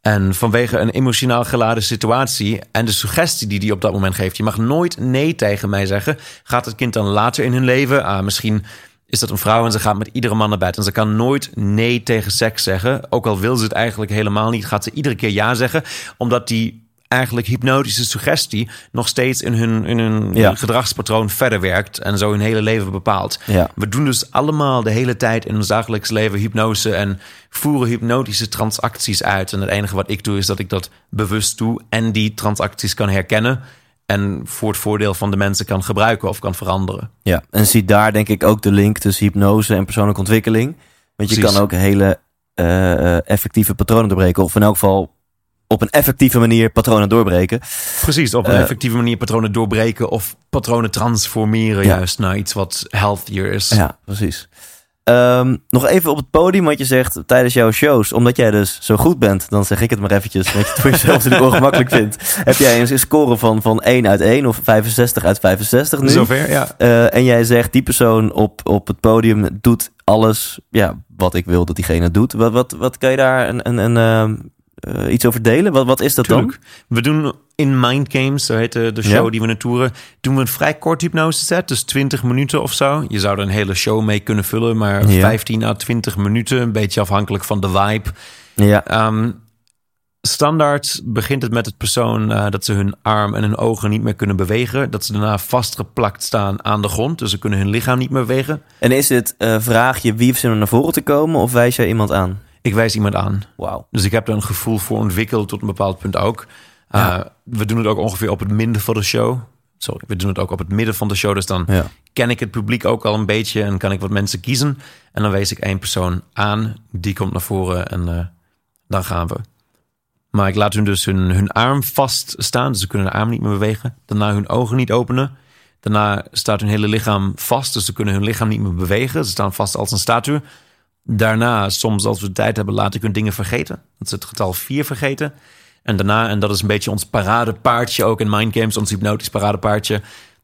[SPEAKER 1] En vanwege een emotionaal geladen situatie en de suggestie die hij op dat moment geeft: Je mag nooit nee tegen mij zeggen. Gaat het kind dan later in hun leven, ah, misschien is dat een vrouw en ze gaat met iedere man naar bed. En ze kan nooit nee tegen seks zeggen. Ook al wil ze het eigenlijk helemaal niet, gaat ze iedere keer ja zeggen. Omdat die eigenlijk hypnotische suggestie nog steeds in hun, in hun
[SPEAKER 3] Ja.
[SPEAKER 1] gedragspatroon verder werkt. En zo hun hele leven bepaalt.
[SPEAKER 3] Ja.
[SPEAKER 1] We doen dus allemaal de hele tijd in ons dagelijks leven hypnose en voeren hypnotische transacties uit. En het enige wat ik doe is dat ik dat bewust doe en die transacties kan herkennen. En voor het voordeel van de mensen kan gebruiken of kan veranderen.
[SPEAKER 3] Ja, en zie daar denk ik ook de link tussen hypnose en persoonlijke ontwikkeling. Want je
[SPEAKER 1] Precies.
[SPEAKER 3] kan ook hele eh, effectieve patronen doorbreken. Of in elk geval op een effectieve manier patronen doorbreken.
[SPEAKER 1] Precies, op een
[SPEAKER 3] Eh,
[SPEAKER 1] effectieve manier patronen doorbreken of patronen transformeren
[SPEAKER 3] Ja.
[SPEAKER 1] juist naar iets wat healthier is.
[SPEAKER 3] Ja, precies. Ehm, nog even op het podium wat je zegt tijdens jouw shows. Omdat jij dus zo goed bent, dan zeg ik het maar eventjes. Wat je het voor jezelf (laughs) natuurlijk ongemakkelijk vindt. Heb jij een score van, van 1 uit 1 of 65 uit 65 nu?
[SPEAKER 1] Zover, ja.
[SPEAKER 3] Eh, en jij zegt, die persoon op, op het podium doet alles ja, wat ik wil dat diegene doet. Wat, wat, wat kan je daar een, een, een, ehm, eh, iets over delen? Wat, wat is dat
[SPEAKER 1] Tuurlijk. We doen in Mind Games, zo heet de, show
[SPEAKER 3] Ja.
[SPEAKER 1] die we naar toeren, doen we een vrij kort hypnose set, dus 20 minuten of zo. Je zou er een hele show mee kunnen vullen, maar
[SPEAKER 3] Ja.
[SPEAKER 1] 15 à 20 minuten, een beetje afhankelijk van de vibe.
[SPEAKER 3] Ja,
[SPEAKER 1] Ehm, standaard begint het met het persoon eh, dat ze hun arm en hun ogen niet meer kunnen bewegen. Dat ze daarna vastgeplakt staan aan de grond, dus ze kunnen hun lichaam niet meer bewegen.
[SPEAKER 3] en is het, eh, vraag je wie om naar voren te komen of wijs jij iemand aan?
[SPEAKER 1] Ik wijs iemand aan.
[SPEAKER 3] Wauw.
[SPEAKER 1] Dus ik heb er een gevoel voor ontwikkeld tot een bepaald punt ook. Uh, we doen het ook ongeveer op het midden van de show. Sorry, we doen het ook op het midden van de show. Dus dan
[SPEAKER 3] Ja.
[SPEAKER 1] ken ik het publiek ook al een beetje en kan ik wat mensen kiezen. En dan wees ik één persoon aan, die komt naar voren en eh, dan gaan we. Maar ik laat hun dus hun, hun arm vaststaan, dus ze kunnen hun arm niet meer bewegen. Daarna hun ogen niet openen. Daarna staat hun hele lichaam vast, dus ze kunnen hun lichaam niet meer bewegen. Ze staan vast als een statue. Daarna, soms als we de tijd hebben, laat ik hun dingen vergeten. Dat is het getal 4 vergeten. En daarna, en dat is een beetje ons paradepaardje ook in Mind Games, ons hypnotisch paradepaardje,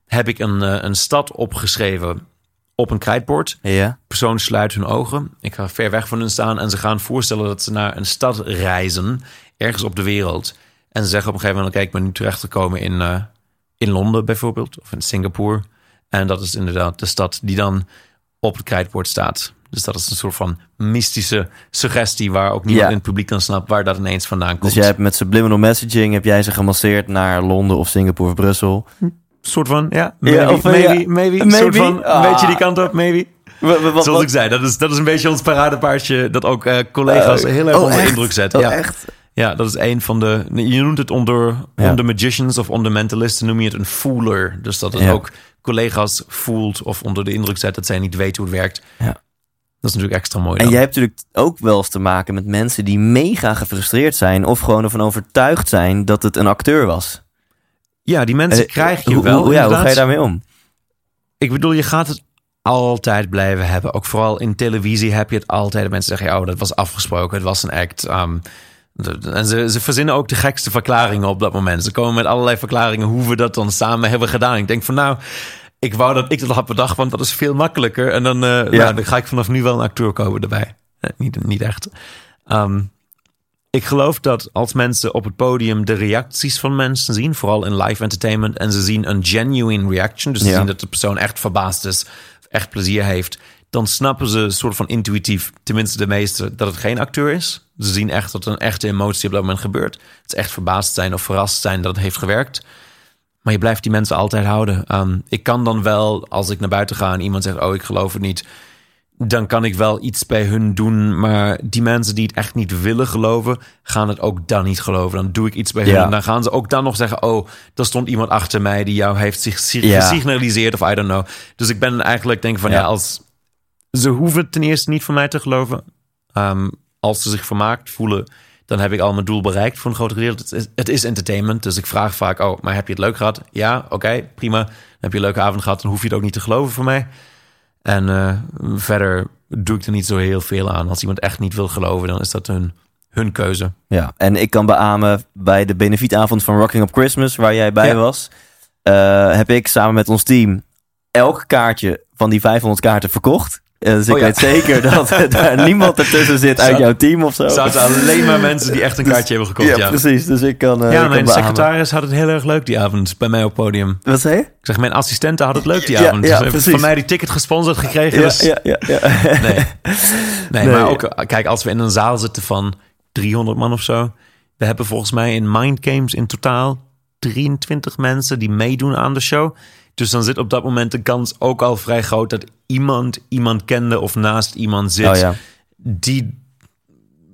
[SPEAKER 1] heb ik een, eh, een stad opgeschreven op een krijtbord.
[SPEAKER 3] Ja.
[SPEAKER 1] persoon sluit hun ogen. Ik ga ver weg van hun staan en ze gaan voorstellen dat ze naar een stad reizen, ergens op de wereld. En ze zeggen op een gegeven moment: Kijk, ik ben nu terechtgekomen in, eh, in Londen bijvoorbeeld, of in Singapore. En dat is inderdaad de stad die dan op het krijtbord staat. Dus dat is een soort van mystische suggestie waar ook niemand
[SPEAKER 3] Ja.
[SPEAKER 1] in het publiek dan snapt waar dat ineens vandaan komt.
[SPEAKER 3] Dus jij hebt met subliminal messaging heb jij ze gemasseerd naar Londen of Singapore of Brussel.
[SPEAKER 1] soort van, ja,
[SPEAKER 3] Ja,
[SPEAKER 1] maybe,
[SPEAKER 3] of,
[SPEAKER 1] maybe,
[SPEAKER 3] ja,
[SPEAKER 1] maybe,
[SPEAKER 3] maybe.
[SPEAKER 1] soort van, een
[SPEAKER 3] Ah.
[SPEAKER 1] beetje die kant op, maybe.
[SPEAKER 3] Wat, wat,
[SPEAKER 1] Zoals ik zei, dat is, dat is een beetje ons paradepaardje dat ook eh, collega's
[SPEAKER 3] Eh,
[SPEAKER 1] heel erg
[SPEAKER 3] oh,
[SPEAKER 1] onder
[SPEAKER 3] echt?
[SPEAKER 1] indruk zet.
[SPEAKER 3] Oh,
[SPEAKER 1] ja.
[SPEAKER 3] echt?
[SPEAKER 1] Ja, dat is een van de. Je noemt het onder,
[SPEAKER 3] Ja.
[SPEAKER 1] onder magicians of onder mentalisten noem je het een fooler. Dus dat het
[SPEAKER 3] Ja.
[SPEAKER 1] ook collega's voelt of onder de indruk zet dat zij niet weten hoe het werkt.
[SPEAKER 3] Ja.
[SPEAKER 1] Dat is natuurlijk extra mooi.
[SPEAKER 3] En jij hebt natuurlijk ook wel eens te maken met mensen die mega gefrustreerd zijn of gewoon ervan overtuigd zijn dat het een acteur was.
[SPEAKER 1] Ja, die mensen
[SPEAKER 3] Eh,
[SPEAKER 1] krijg je
[SPEAKER 3] hoe,
[SPEAKER 1] wel.
[SPEAKER 3] Hoe, ja, hoe ga je daarmee om?
[SPEAKER 1] Ik bedoel, je gaat het altijd blijven hebben. Ook vooral in televisie heb je het altijd. Mensen zeggen, oh, dat was afgesproken. Het was een act. Um, de- en ze, ze verzinnen ook de gekste verklaringen op dat moment. Ze komen met allerlei verklaringen hoe we dat dan samen hebben gedaan. Ik denk van, nou, ik wou dat ik dat had bedacht, want dat is veel makkelijker. En dan, eh, nou, dan ga ik vanaf nu wel een acteur komen erbij. Eh, niet, niet echt. Um, ik geloof dat als mensen op het podium de reacties van mensen zien, vooral in live entertainment, en ze zien een genuine reaction, dus ze
[SPEAKER 3] Ja.
[SPEAKER 1] zien dat de persoon echt verbaasd is, echt plezier heeft, dan snappen ze een soort van intuïtief, tenminste de meeste, dat het geen acteur is. Ze zien echt dat een echte emotie op dat moment gebeurt. Het is echt verbaasd zijn of verrast zijn dat het heeft gewerkt. Maar je blijft die mensen altijd houden. Um, ik kan dan wel, als ik naar buiten ga en iemand zegt, oh, ik geloof het niet, dan kan ik wel iets bij hun doen. Maar die mensen die het echt niet willen geloven, gaan het ook dan niet geloven. Dan doe ik iets bij
[SPEAKER 3] Ja.
[SPEAKER 1] hun. En dan gaan ze ook dan nog zeggen: Oh, er stond iemand achter mij die jou heeft zich
[SPEAKER 3] Ja.
[SPEAKER 1] gesignaliseerd. Of I don't know. Dus ik ben eigenlijk denk van ja,
[SPEAKER 3] Ja.
[SPEAKER 1] als ze hoeven ten eerste niet van mij te geloven. Um, als ze zich vermaakt voelen, dan heb ik al mijn doel bereikt voor een groot gedeelte. Het is, het is entertainment, dus ik vraag vaak: Oh, maar heb je het leuk gehad? Ja, oké, prima. Dan heb je een leuke avond gehad, dan hoef je het ook niet te geloven voor mij. En uh, verder doe ik er niet zo heel veel aan. Als iemand echt niet wil geloven, dan is dat hun, hun keuze.
[SPEAKER 3] Ja, en ik kan beamen bij de benefietavond van Rocking Up Christmas, waar jij bij
[SPEAKER 1] Ja.
[SPEAKER 3] was, uh, heb ik samen met ons team elk kaartje van die 500 kaarten verkocht. Dus ik
[SPEAKER 1] Oh ja.
[SPEAKER 3] weet zeker dat (laughs) daar niemand ertussen zit uit jouw team of zo.
[SPEAKER 1] Zaten alleen maar mensen die echt een (laughs) kaartje hebben gekocht.
[SPEAKER 3] ja,
[SPEAKER 1] Ja,
[SPEAKER 3] precies. Dus ik kan. Uh,
[SPEAKER 1] ja
[SPEAKER 3] ik
[SPEAKER 1] mijn
[SPEAKER 3] kan
[SPEAKER 1] secretaris had het heel erg leuk die avond bij mij op podium.
[SPEAKER 3] Wat zei je?
[SPEAKER 1] Ik zeg, mijn assistenten had het leuk die avond.
[SPEAKER 3] ja,
[SPEAKER 1] Ze hebben
[SPEAKER 3] precies.
[SPEAKER 1] van mij die ticket gesponsord gekregen.
[SPEAKER 3] Ja,
[SPEAKER 1] dus-
[SPEAKER 3] ja, ja, ja.
[SPEAKER 1] Nee. nee. (laughs)
[SPEAKER 3] Nee.
[SPEAKER 1] maar ook, kijk, als we in een zaal zitten van 300 man of zo. We hebben volgens mij in Mind Games in totaal 23 mensen die meedoen aan de show. Dus dan zit op dat moment de kans ook al vrij groot dat iemand iemand kende of naast iemand zit
[SPEAKER 3] Oh ja.
[SPEAKER 1] die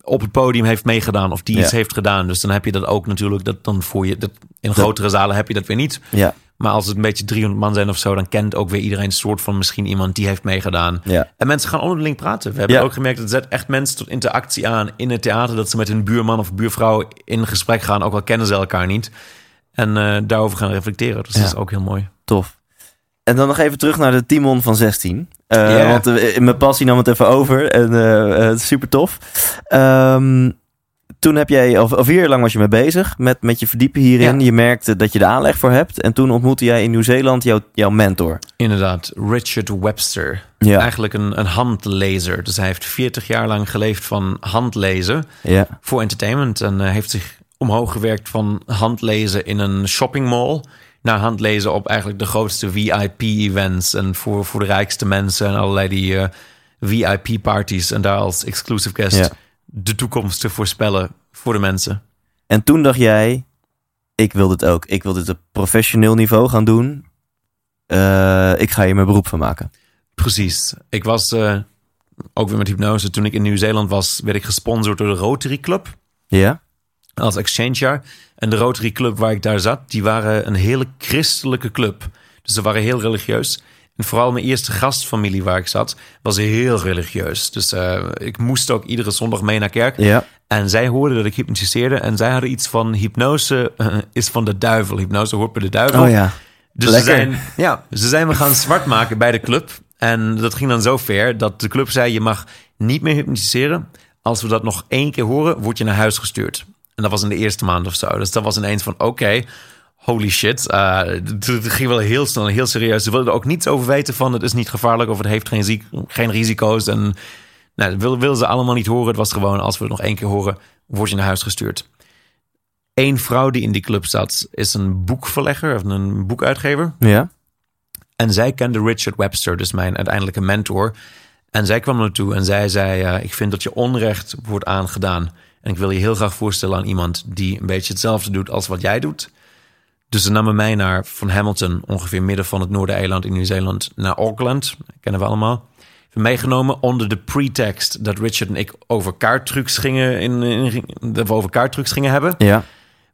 [SPEAKER 1] op het podium heeft meegedaan of die
[SPEAKER 3] Ja.
[SPEAKER 1] iets heeft gedaan. Dus dan heb je dat ook natuurlijk. Dat dan voor je dat in grotere zalen heb je dat weer niet.
[SPEAKER 3] Ja,
[SPEAKER 1] Maar als het een beetje 300 man zijn of zo, dan kent ook weer iedereen een soort van misschien iemand die heeft meegedaan.
[SPEAKER 3] ja.
[SPEAKER 1] En mensen gaan onderling praten. We hebben
[SPEAKER 3] Ja.
[SPEAKER 1] ook gemerkt dat het zet echt mensen tot interactie aan in het theater. Dat ze met hun buurman of buurvrouw in gesprek gaan, ook al kennen ze elkaar niet. En eh, daarover gaan reflecteren. Dus
[SPEAKER 3] Ja.
[SPEAKER 1] dat is ook heel mooi.
[SPEAKER 3] Tof. En dan nog even terug naar de Timon van 16. Eh,
[SPEAKER 1] Ja.
[SPEAKER 3] Want eh, mijn passie nam het even over. En eh, eh, super tof. Ehm, toen heb jij, of, of vier jaar lang was je mee bezig met, met je verdiepen hierin.
[SPEAKER 1] Ja.
[SPEAKER 3] Je merkte dat je de aanleg voor hebt. En toen ontmoette jij in Nieuw-Zeeland jouw, jouw mentor.
[SPEAKER 1] Inderdaad, Richard Webster.
[SPEAKER 3] Ja.
[SPEAKER 1] Eigenlijk een, een handlezer. Dus hij heeft 40 jaar lang geleefd van handlezen
[SPEAKER 3] Ja.
[SPEAKER 1] voor entertainment. En eh, heeft zich omhoog gewerkt van handlezen in een shoppingmall naar handlezen op eigenlijk de grootste VIP-events. En voor, voor de rijkste mensen en allerlei die eh, VIP-parties. En daar als exclusive guest
[SPEAKER 3] Ja.
[SPEAKER 1] de toekomst te voorspellen voor de mensen.
[SPEAKER 3] En toen dacht jij, ik wil dit ook. Ik wil dit op professioneel niveau gaan doen. Eh, ik ga hier mijn beroep van maken.
[SPEAKER 1] Precies. Ik was eh, ook weer met hypnose. Toen ik in Nieuw-Zeeland was, werd ik gesponsord door de Rotary Club.
[SPEAKER 3] Ja?
[SPEAKER 1] Als exchange jaar. En de Rotary Club waar ik daar zat, die waren een hele christelijke club. Dus ze waren heel religieus. En vooral mijn eerste gastfamilie waar ik zat, was heel religieus. Dus eh, ik moest ook iedere zondag mee naar kerk.
[SPEAKER 3] Ja.
[SPEAKER 1] En zij hoorden dat ik hypnotiseerde. En zij hadden iets van hypnose eh, is van de duivel. Hypnose hoort bij de duivel.
[SPEAKER 3] Oh ja.
[SPEAKER 1] Dus ze zijn, ja, ze zijn me gaan zwart maken bij de club. En dat ging dan zo ver dat de club zei: je mag niet meer hypnotiseren. Als we dat nog één keer horen, word je naar huis gestuurd. En dat was in de eerste maand of zo. Dus dat was ineens van: oké, holy shit. Uh, het het ging wel heel snel en heel serieus. Ze wilden er ook niets over weten van: het is niet gevaarlijk of het heeft geen, ziek, geen risico's. En nou, dat wil- wilden ze allemaal niet horen. Het was gewoon: als we het nog één keer horen, word je naar huis gestuurd. Eén vrouw die in die club zat, is een boekverlegger of een boekuitgever.
[SPEAKER 3] Ja.
[SPEAKER 1] En zij kende Richard Webster, dus mijn uiteindelijke mentor. En zij kwam naartoe en zij zei: eh, Ik vind dat je onrecht wordt aangedaan. En ik wil je heel graag voorstellen aan iemand die een beetje hetzelfde doet als wat jij doet. Dus ze namen mij naar van Hamilton, ongeveer midden van het Noordereiland in Nieuw-Zeeland, naar Auckland. Kennen we allemaal. Meegenomen onder de pretext dat Richard en ik over kaarttrucs gingen, in, in, dat we over kaarttrucs gingen hebben.
[SPEAKER 3] Ja.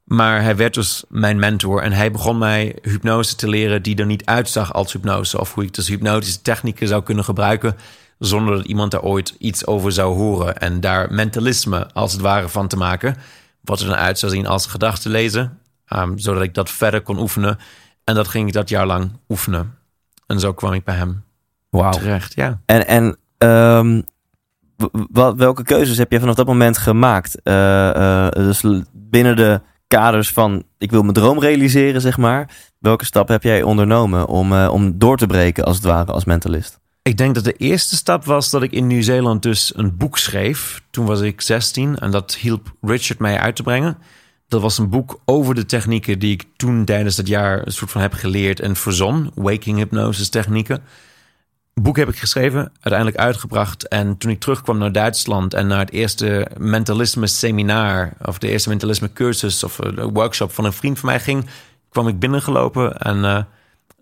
[SPEAKER 1] Maar hij werd dus mijn mentor en hij begon mij hypnose te leren die er niet uitzag als hypnose. Of hoe ik dus hypnotische technieken zou kunnen gebruiken zonder dat iemand daar ooit iets over zou horen. En daar mentalisme als het ware van te maken. Wat er dan uit zou zien als gedachten lezen. Um, zodat ik dat verder kon oefenen. En dat ging ik dat jaar lang oefenen. En zo kwam ik bij hem terecht. Ja.
[SPEAKER 3] En, en ehm, wat, welke keuzes heb je vanaf dat moment gemaakt? Eh, eh, dus binnen de kaders van ik wil mijn droom realiseren, zeg maar. Welke stap heb jij ondernomen om, eh, om door te breken, als het ware, als mentalist?
[SPEAKER 1] Ik denk dat de eerste stap was dat ik in Nieuw-Zeeland dus een boek schreef. Toen was ik 16 en dat hielp Richard mij uit te brengen. Dat was een boek over de technieken die ik toen tijdens dat jaar een soort van heb geleerd en verzon. Waking hypnosis technieken. Boek heb ik geschreven, uiteindelijk uitgebracht. En toen ik terugkwam naar Duitsland en naar het eerste mentalisme seminar, of de eerste mentalisme cursus of eh, de workshop van een vriend van mij ging, kwam ik binnengelopen. En eh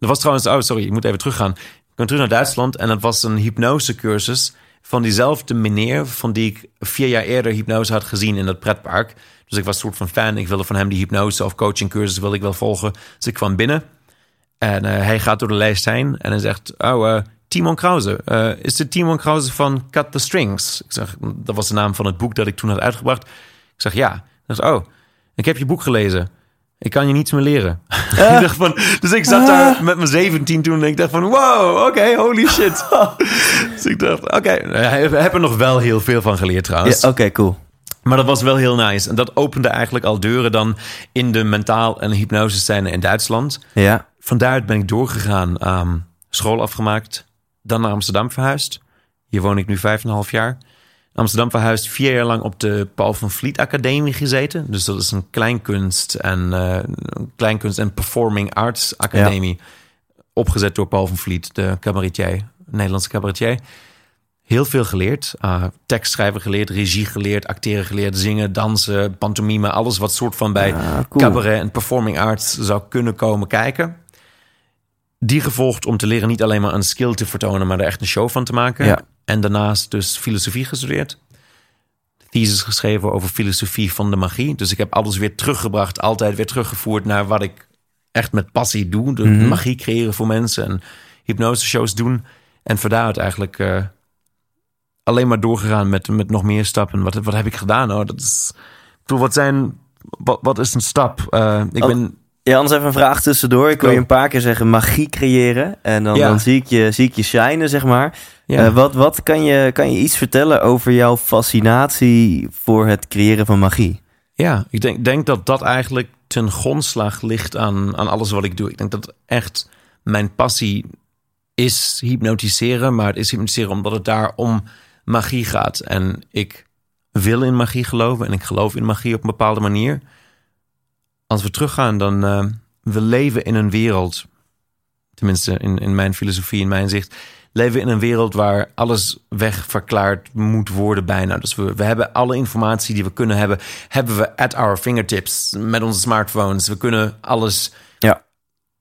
[SPEAKER 1] er was trouwens, oh sorry, ik moet even teruggaan. Ik kwam terug naar Duitsland en dat was een hypnosecursus van diezelfde meneer van die ik vier jaar eerder hypnose had gezien in dat pretpark. Dus ik was een soort van fan. Ik wilde van hem die hypnose of coachingcursus wilde ik wel volgen. Dus ik kwam binnen en eh, hij gaat door de lijst heen en hij zegt: Oh, eh, Timon Krause. Eh, is dit Timon Krause van Cut the Strings? Ik zeg: Dat was de naam van het boek dat ik toen had uitgebracht. Ik zeg: Ja. Hij zegt: Oh, ik heb je boek gelezen. Ik kan je niets meer leren. (laughs) ik dacht van, dus ik zat daar met mijn 17 toen en ik dacht van, wow, oké, holy shit. (laughs) dus ik dacht, oké, ik heb er nog wel heel veel van geleerd trouwens.
[SPEAKER 3] Ja, Oké, cool.
[SPEAKER 1] Maar dat was wel heel nice. En dat opende eigenlijk al deuren dan in de mentaal- en hypnose scène in Duitsland.
[SPEAKER 3] Ja,
[SPEAKER 1] Van daaruit ben ik doorgegaan, ehm, school afgemaakt, dan naar Amsterdam verhuisd. Hier woon ik nu vijf en een half jaar. Amsterdam verhuisd, vier jaar lang op de Paul van Vliet Academie gezeten. Dus dat is een kleinkunst en, eh, kleinkunst en performing arts academie. Opgezet door Paul van Vliet, de cabaretier, Nederlandse cabaretier. Heel veel geleerd. Uh, tekstschrijven geleerd, regie geleerd, acteren geleerd, zingen, dansen, pantomime. Alles wat soort van bij
[SPEAKER 3] cool.
[SPEAKER 1] cabaret en performing arts zou kunnen komen kijken. Die gevolgd om te leren niet alleen maar een skill te vertonen, maar er echt een show van te maken.
[SPEAKER 3] Ja.
[SPEAKER 1] En daarnaast dus filosofie gestudeerd. Thesis geschreven over filosofie van de magie. Dus ik heb alles weer teruggebracht, altijd weer teruggevoerd naar wat ik echt met passie doe. De
[SPEAKER 3] Mhm.
[SPEAKER 1] magie creëren voor mensen en hypnose shows doen. En van daaruit eigenlijk eh, alleen maar doorgegaan met, met nog meer stappen. Wat, wat heb ik gedaan? Oh, dat is, ik bedoel, wat zijn, wat, wat is een stap? Eh, ik
[SPEAKER 3] Oh.
[SPEAKER 1] ben
[SPEAKER 3] Ja, anders even een vraag tussendoor. Ik wil je een paar keer zeggen magie creëren. En dan,
[SPEAKER 1] Ja.
[SPEAKER 3] dan zie, ik je, zie ik je shinen, zeg maar.
[SPEAKER 1] Ja,
[SPEAKER 3] Eh, wat wat kan, je, kan je iets vertellen over jouw fascinatie voor het creëren van magie?
[SPEAKER 1] Ja, ik denk, denk dat dat eigenlijk ten grondslag ligt aan, aan alles wat ik doe. Ik denk dat echt mijn passie is hypnotiseren, maar het is hypnotiseren omdat het daar om magie gaat. En ik wil in magie geloven en ik geloof in magie op een bepaalde manier. Als we teruggaan, dan uh, we leven in een wereld, tenminste in, in mijn filosofie, in mijn zicht, leven in een wereld waar alles wegverklaard moet worden bijna. Dus we, we hebben alle informatie die we kunnen hebben, hebben we at our fingertips met onze smartphones. We kunnen alles
[SPEAKER 3] Ja.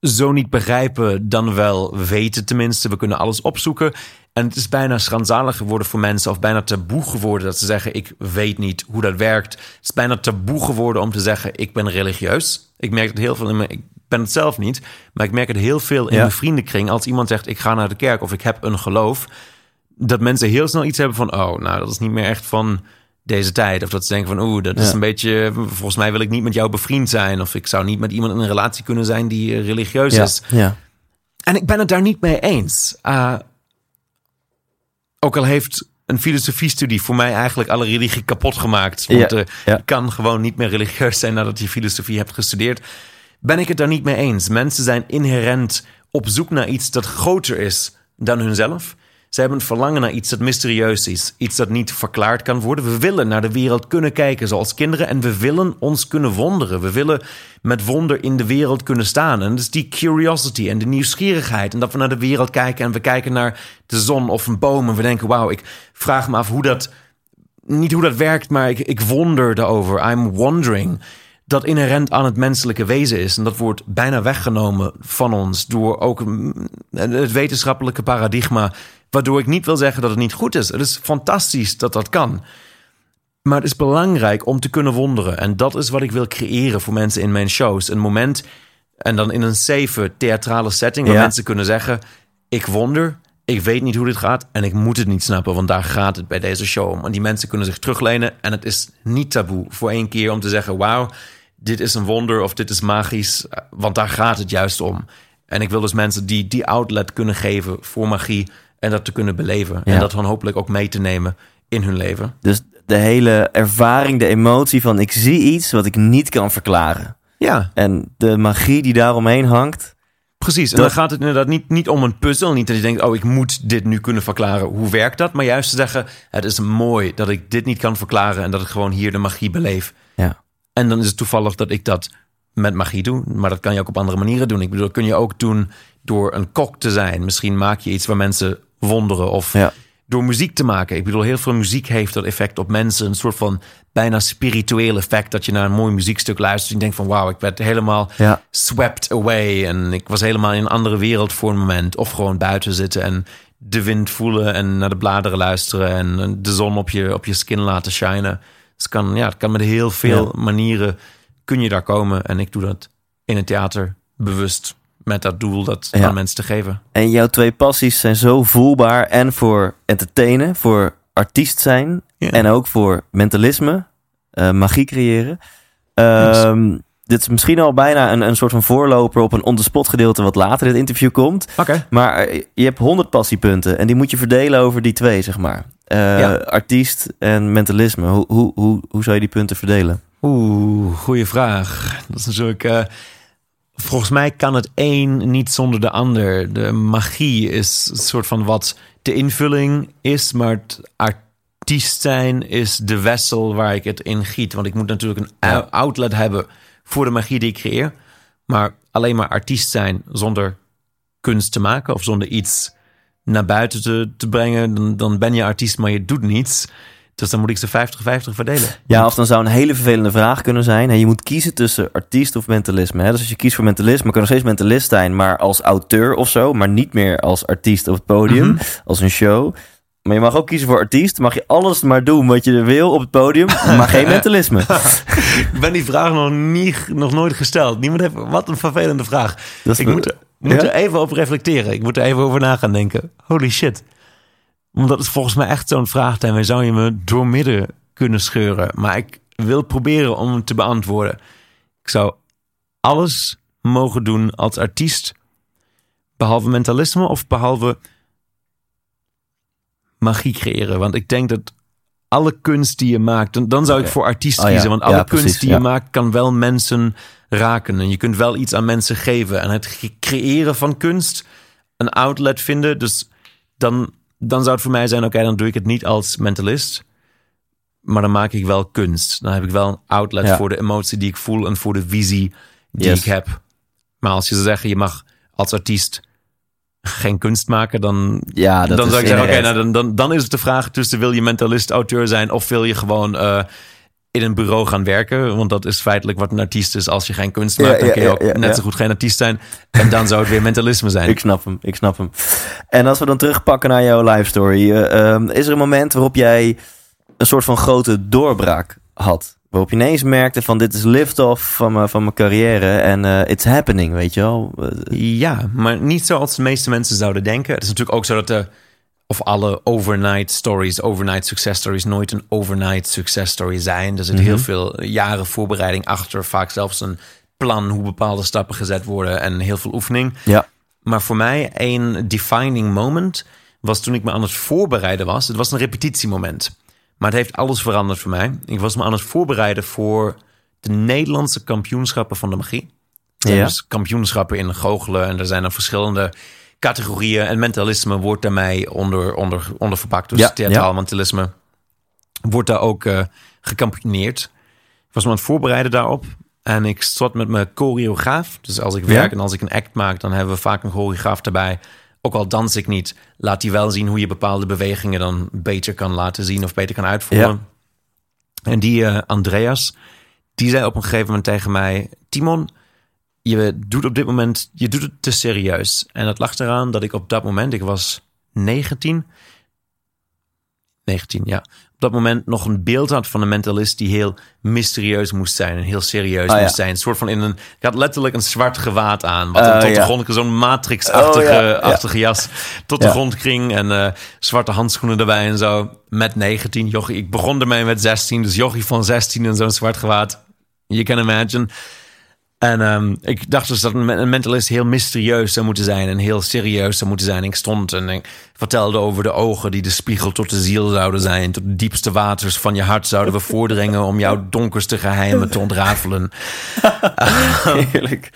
[SPEAKER 1] zo niet begrijpen, dan wel weten tenminste. We kunnen alles opzoeken. En het is bijna schandalig geworden voor mensen, of bijna taboe geworden dat ze zeggen: Ik weet niet hoe dat werkt. Het is bijna taboe geworden om te zeggen: Ik ben religieus. Ik merk het heel veel in mijn. Ik ben het zelf niet, maar ik merk het heel veel in
[SPEAKER 3] Ja.
[SPEAKER 1] mijn vriendenkring. Als iemand zegt: Ik ga naar de kerk of ik heb een geloof, dat mensen heel snel iets hebben van: Oh, nou, dat is niet meer echt van deze tijd. Of dat ze denken van, oeh, dat is
[SPEAKER 3] Ja.
[SPEAKER 1] een beetje... Volgens mij wil ik niet met jou bevriend zijn. Of ik zou niet met iemand in een relatie kunnen zijn die eh, religieus
[SPEAKER 3] Ja,
[SPEAKER 1] is.
[SPEAKER 3] ja.
[SPEAKER 1] En ik ben het daar niet mee eens. Uh, ook al heeft een filosofiestudie voor mij eigenlijk alle religie kapot gemaakt. Want
[SPEAKER 3] Ja,
[SPEAKER 1] eh,
[SPEAKER 3] ja.
[SPEAKER 1] je kan gewoon niet meer religieus zijn nadat je filosofie hebt gestudeerd. Ben ik het daar niet mee eens. Mensen zijn inherent op zoek naar iets dat groter is dan hunzelf. Ze hebben een verlangen naar iets dat mysterieus is. Iets dat niet verklaard kan worden. We willen naar de wereld kunnen kijken zoals kinderen. En we willen ons kunnen wonderen. We willen met wonder in de wereld kunnen staan. En dus die curiosity en de nieuwsgierigheid. En dat we naar de wereld kijken en we kijken naar de zon of een boom. En we denken, wauw, ik vraag me af hoe dat... Niet hoe dat werkt, maar ik, ik wonder erover. I'm wondering dat inherent aan het menselijke wezen is. En dat wordt bijna weggenomen van ons door ook mm, het wetenschappelijke paradigma. Waardoor ik niet wil zeggen dat het niet goed is. Het is fantastisch dat dat kan. Maar het is belangrijk om te kunnen wonderen. En dat is wat ik wil creëren voor mensen in mijn shows. Een moment, en dan in een safe theatrale setting... waar
[SPEAKER 3] Ja.
[SPEAKER 1] mensen kunnen zeggen... ik wonder ik weet niet hoe dit gaat en ik moet het niet snappen, want daar gaat het bij deze show om. Want die mensen kunnen zich teruglenen en het is niet taboe voor één keer om te zeggen: wauw, dit is een wonder of dit is magisch, want daar gaat het juist om. En ik wil dus mensen die die outlet kunnen geven voor magie en dat te kunnen beleven.
[SPEAKER 3] Ja.
[SPEAKER 1] En dat dan hopelijk ook mee te nemen in hun leven.
[SPEAKER 3] Dus de hele ervaring, de emotie van ik zie iets wat ik niet kan verklaren.
[SPEAKER 1] Ja,
[SPEAKER 3] En de magie die daaromheen hangt.
[SPEAKER 1] precies. En
[SPEAKER 3] Dat-
[SPEAKER 1] dan gaat het inderdaad niet, niet om een puzzel. Niet dat je denkt, oh, ik moet dit nu kunnen verklaren. Hoe werkt dat? Maar juist te zeggen, het is mooi dat ik dit niet kan verklaren... en dat ik gewoon hier de magie beleef. En dan is het toevallig dat ik dat met magie doe. Maar dat kan je ook op andere manieren doen. Ik bedoel, dat kun je ook doen door een kok te zijn. Misschien maak je iets waar mensen wonderen. Of
[SPEAKER 3] Ja.
[SPEAKER 1] door muziek te maken. Ik bedoel, heel veel muziek heeft dat effect op mensen. Een soort van bijna spiritueel effect. Dat je naar een mooi muziekstuk luistert. En je denkt van, wauw, ik werd helemaal
[SPEAKER 3] Ja.
[SPEAKER 1] swept away. En ik was helemaal in een andere wereld voor een moment. Of gewoon buiten zitten en de wind voelen. En naar de bladeren luisteren. En de zon op je, op je skin laten shinen. Dus het kan, ja, het kan met heel veel manieren kun je daar komen. En ik doe dat in het theater bewust. Met dat doel dat
[SPEAKER 3] Ja.
[SPEAKER 1] aan mensen te geven.
[SPEAKER 3] En jouw twee passies zijn zo voelbaar. En voor entertainen, voor artiest zijn.
[SPEAKER 1] Ja.
[SPEAKER 3] En ook voor mentalisme, eh, magie creëren. Ehm, Dit is misschien al bijna een, een soort van voorloper op een on-the-spot gedeelte wat later in het interview komt.
[SPEAKER 1] Oké.
[SPEAKER 3] Maar eh, je hebt 100 passiepunten en die moet je verdelen over die twee, zeg maar. Eh,
[SPEAKER 1] Ja.
[SPEAKER 3] Artiest en mentalisme. Hoe, hoe, hoe, hoe zou je die punten verdelen?
[SPEAKER 1] Oeh, goede vraag. Dat is natuurlijk. eh, volgens mij kan het een niet zonder de ander. De magie is een soort van wat de invulling is, maar het artiest zijn is de wessel waar ik het in giet. Want ik moet natuurlijk een
[SPEAKER 3] Ja.
[SPEAKER 1] outlet hebben voor de magie die ik creëer. Maar alleen maar artiest zijn zonder kunst te maken of zonder iets naar buiten te, te brengen, dan, dan ben je artiest, maar je doet niets. Dus dan moet ik ze 50-50 verdelen.
[SPEAKER 3] Ja, of dan zou een hele vervelende vraag kunnen zijn. hè, je moet kiezen tussen artiest of mentalisme. Hè? Dus als je kiest voor mentalisme, kan je nog steeds mentalist zijn, maar als auteur of zo. Maar niet meer als artiest op het podium,
[SPEAKER 1] Mhm.
[SPEAKER 3] als een show. Maar je mag ook kiezen voor artiest. Mag je alles maar doen wat je wil op het podium, (laughs) maar geen mentalisme. (laughs)
[SPEAKER 1] Ik ben die vraag nog, niet, nog nooit gesteld. Niemand heeft, wat een vervelende vraag.
[SPEAKER 3] Dat is
[SPEAKER 1] ik moet, moet
[SPEAKER 3] Ja?
[SPEAKER 1] er even op reflecteren. Ik moet er even over na gaan denken. Holy shit. Want dat is volgens mij echt zo'n vraag. Daarmee zou je me doormidden kunnen scheuren. Maar ik wil proberen om te beantwoorden. Ik zou alles mogen doen als artiest. Behalve mentalisme of behalve magie creëren. Want ik denk dat alle kunst die je maakt, dan, dan zou ik voor artiest
[SPEAKER 3] Oh ja,
[SPEAKER 1] kiezen. Want
[SPEAKER 3] ja,
[SPEAKER 1] alle
[SPEAKER 3] precies,
[SPEAKER 1] kunst die
[SPEAKER 3] ja.
[SPEAKER 1] je maakt kan wel mensen raken. En je kunt wel iets aan mensen geven. En het creëren van kunst, een outlet vinden. Dus dan, dan zou het voor mij zijn, oké, dan doe ik het niet als mentalist. Maar dan maak ik wel kunst. Dan heb ik wel een outlet voor de emotie die ik voel en voor de visie die
[SPEAKER 3] Yes.
[SPEAKER 1] ik heb. Maar als je zou zeggen, je mag als artiest geen kunst maken, dan,
[SPEAKER 3] Ja, dat
[SPEAKER 1] dan
[SPEAKER 3] is
[SPEAKER 1] zou ik zeggen, oké, nou, dan, dan, dan is het de vraag tussen wil je mentalist, auteur zijn of wil je gewoon eh, in een bureau gaan werken? Want dat is feitelijk wat een artiest is. Als je geen kunst
[SPEAKER 3] Ja,
[SPEAKER 1] maakt, dan
[SPEAKER 3] ja,
[SPEAKER 1] kun je
[SPEAKER 3] ja,
[SPEAKER 1] ook
[SPEAKER 3] ja,
[SPEAKER 1] net zo goed geen artiest zijn. En dan zou het weer mentalisme zijn.
[SPEAKER 3] Ik snap hem, ik snap hem. En als we dan terugpakken naar jouw life story. eh, ehm, is er een moment waarop jij een soort van grote doorbraak had? Waarop je ineens merkte van dit is lift-off van mijn, van mijn carrière en eh, it's happening, weet je wel? Eh,
[SPEAKER 1] Ja, maar niet zoals de meeste mensen zouden denken. Het is natuurlijk ook zo dat de, of alle overnight stories, overnight success stories, nooit een overnight success story zijn. Er zit heel veel jaren voorbereiding achter, vaak zelfs een plan hoe bepaalde stappen gezet worden en heel veel oefening.
[SPEAKER 3] ja,
[SPEAKER 1] Maar voor mij een defining moment was toen ik me aan het voorbereiden was. Het was een repetitiemoment. Maar het heeft alles veranderd voor mij. Ik was me aan het voorbereiden voor de Nederlandse kampioenschappen van de magie.
[SPEAKER 3] Ja.
[SPEAKER 1] Dus kampioenschappen in goochelen. En er zijn dan verschillende categorieën. En mentalisme wordt daarmee onder, onder, onder verpakt. Dus
[SPEAKER 3] Ja,
[SPEAKER 1] theatraal
[SPEAKER 3] ja.
[SPEAKER 1] mentalisme wordt daar ook gecampineerd. Ik was me aan het voorbereiden daarop. En ik zat met mijn choreograaf. Dus als ik werk
[SPEAKER 3] Ja?
[SPEAKER 1] en als ik een act maak, dan hebben we vaak een choreograaf erbij. Ook al dans ik niet, laat hij wel zien hoe je bepaalde bewegingen dan beter kan laten zien of beter kan uitvoeren. En die eh, Andreas, die zei op een gegeven moment tegen mij: Timon, je doet op dit moment, je doet het te serieus. En dat lag eraan dat ik op dat moment, ik was 19, 19, ja. Op dat moment nog een beeld had van een mentalist die heel mysterieus moest zijn en heel serieus
[SPEAKER 3] Ah, ja.
[SPEAKER 1] moest zijn. Een soort van in een. Ik had letterlijk een zwart gewaad aan, wat
[SPEAKER 3] Oh,
[SPEAKER 1] hem tot
[SPEAKER 3] ja.
[SPEAKER 1] de grond, zo'n matrix-achtige
[SPEAKER 3] Oh, ja, ja.
[SPEAKER 1] achtige jas, tot de grond ging en eh, zwarte handschoenen erbij en zo. Met 19, jochie. Ik begon ermee met 16, dus jochie van 16 en zo'n zwart gewaad. You can imagine. En ehm, ik dacht dus dat een mentalist heel mysterieus zou moeten zijn en heel serieus zou moeten zijn. Ik stond en ik vertelde over de ogen die de spiegel tot de ziel zouden zijn. Tot de diepste waters van je hart zouden we (laughs) voordringen om jouw donkerste geheimen te ontrafelen. (laughs)
[SPEAKER 3] Heerlijk.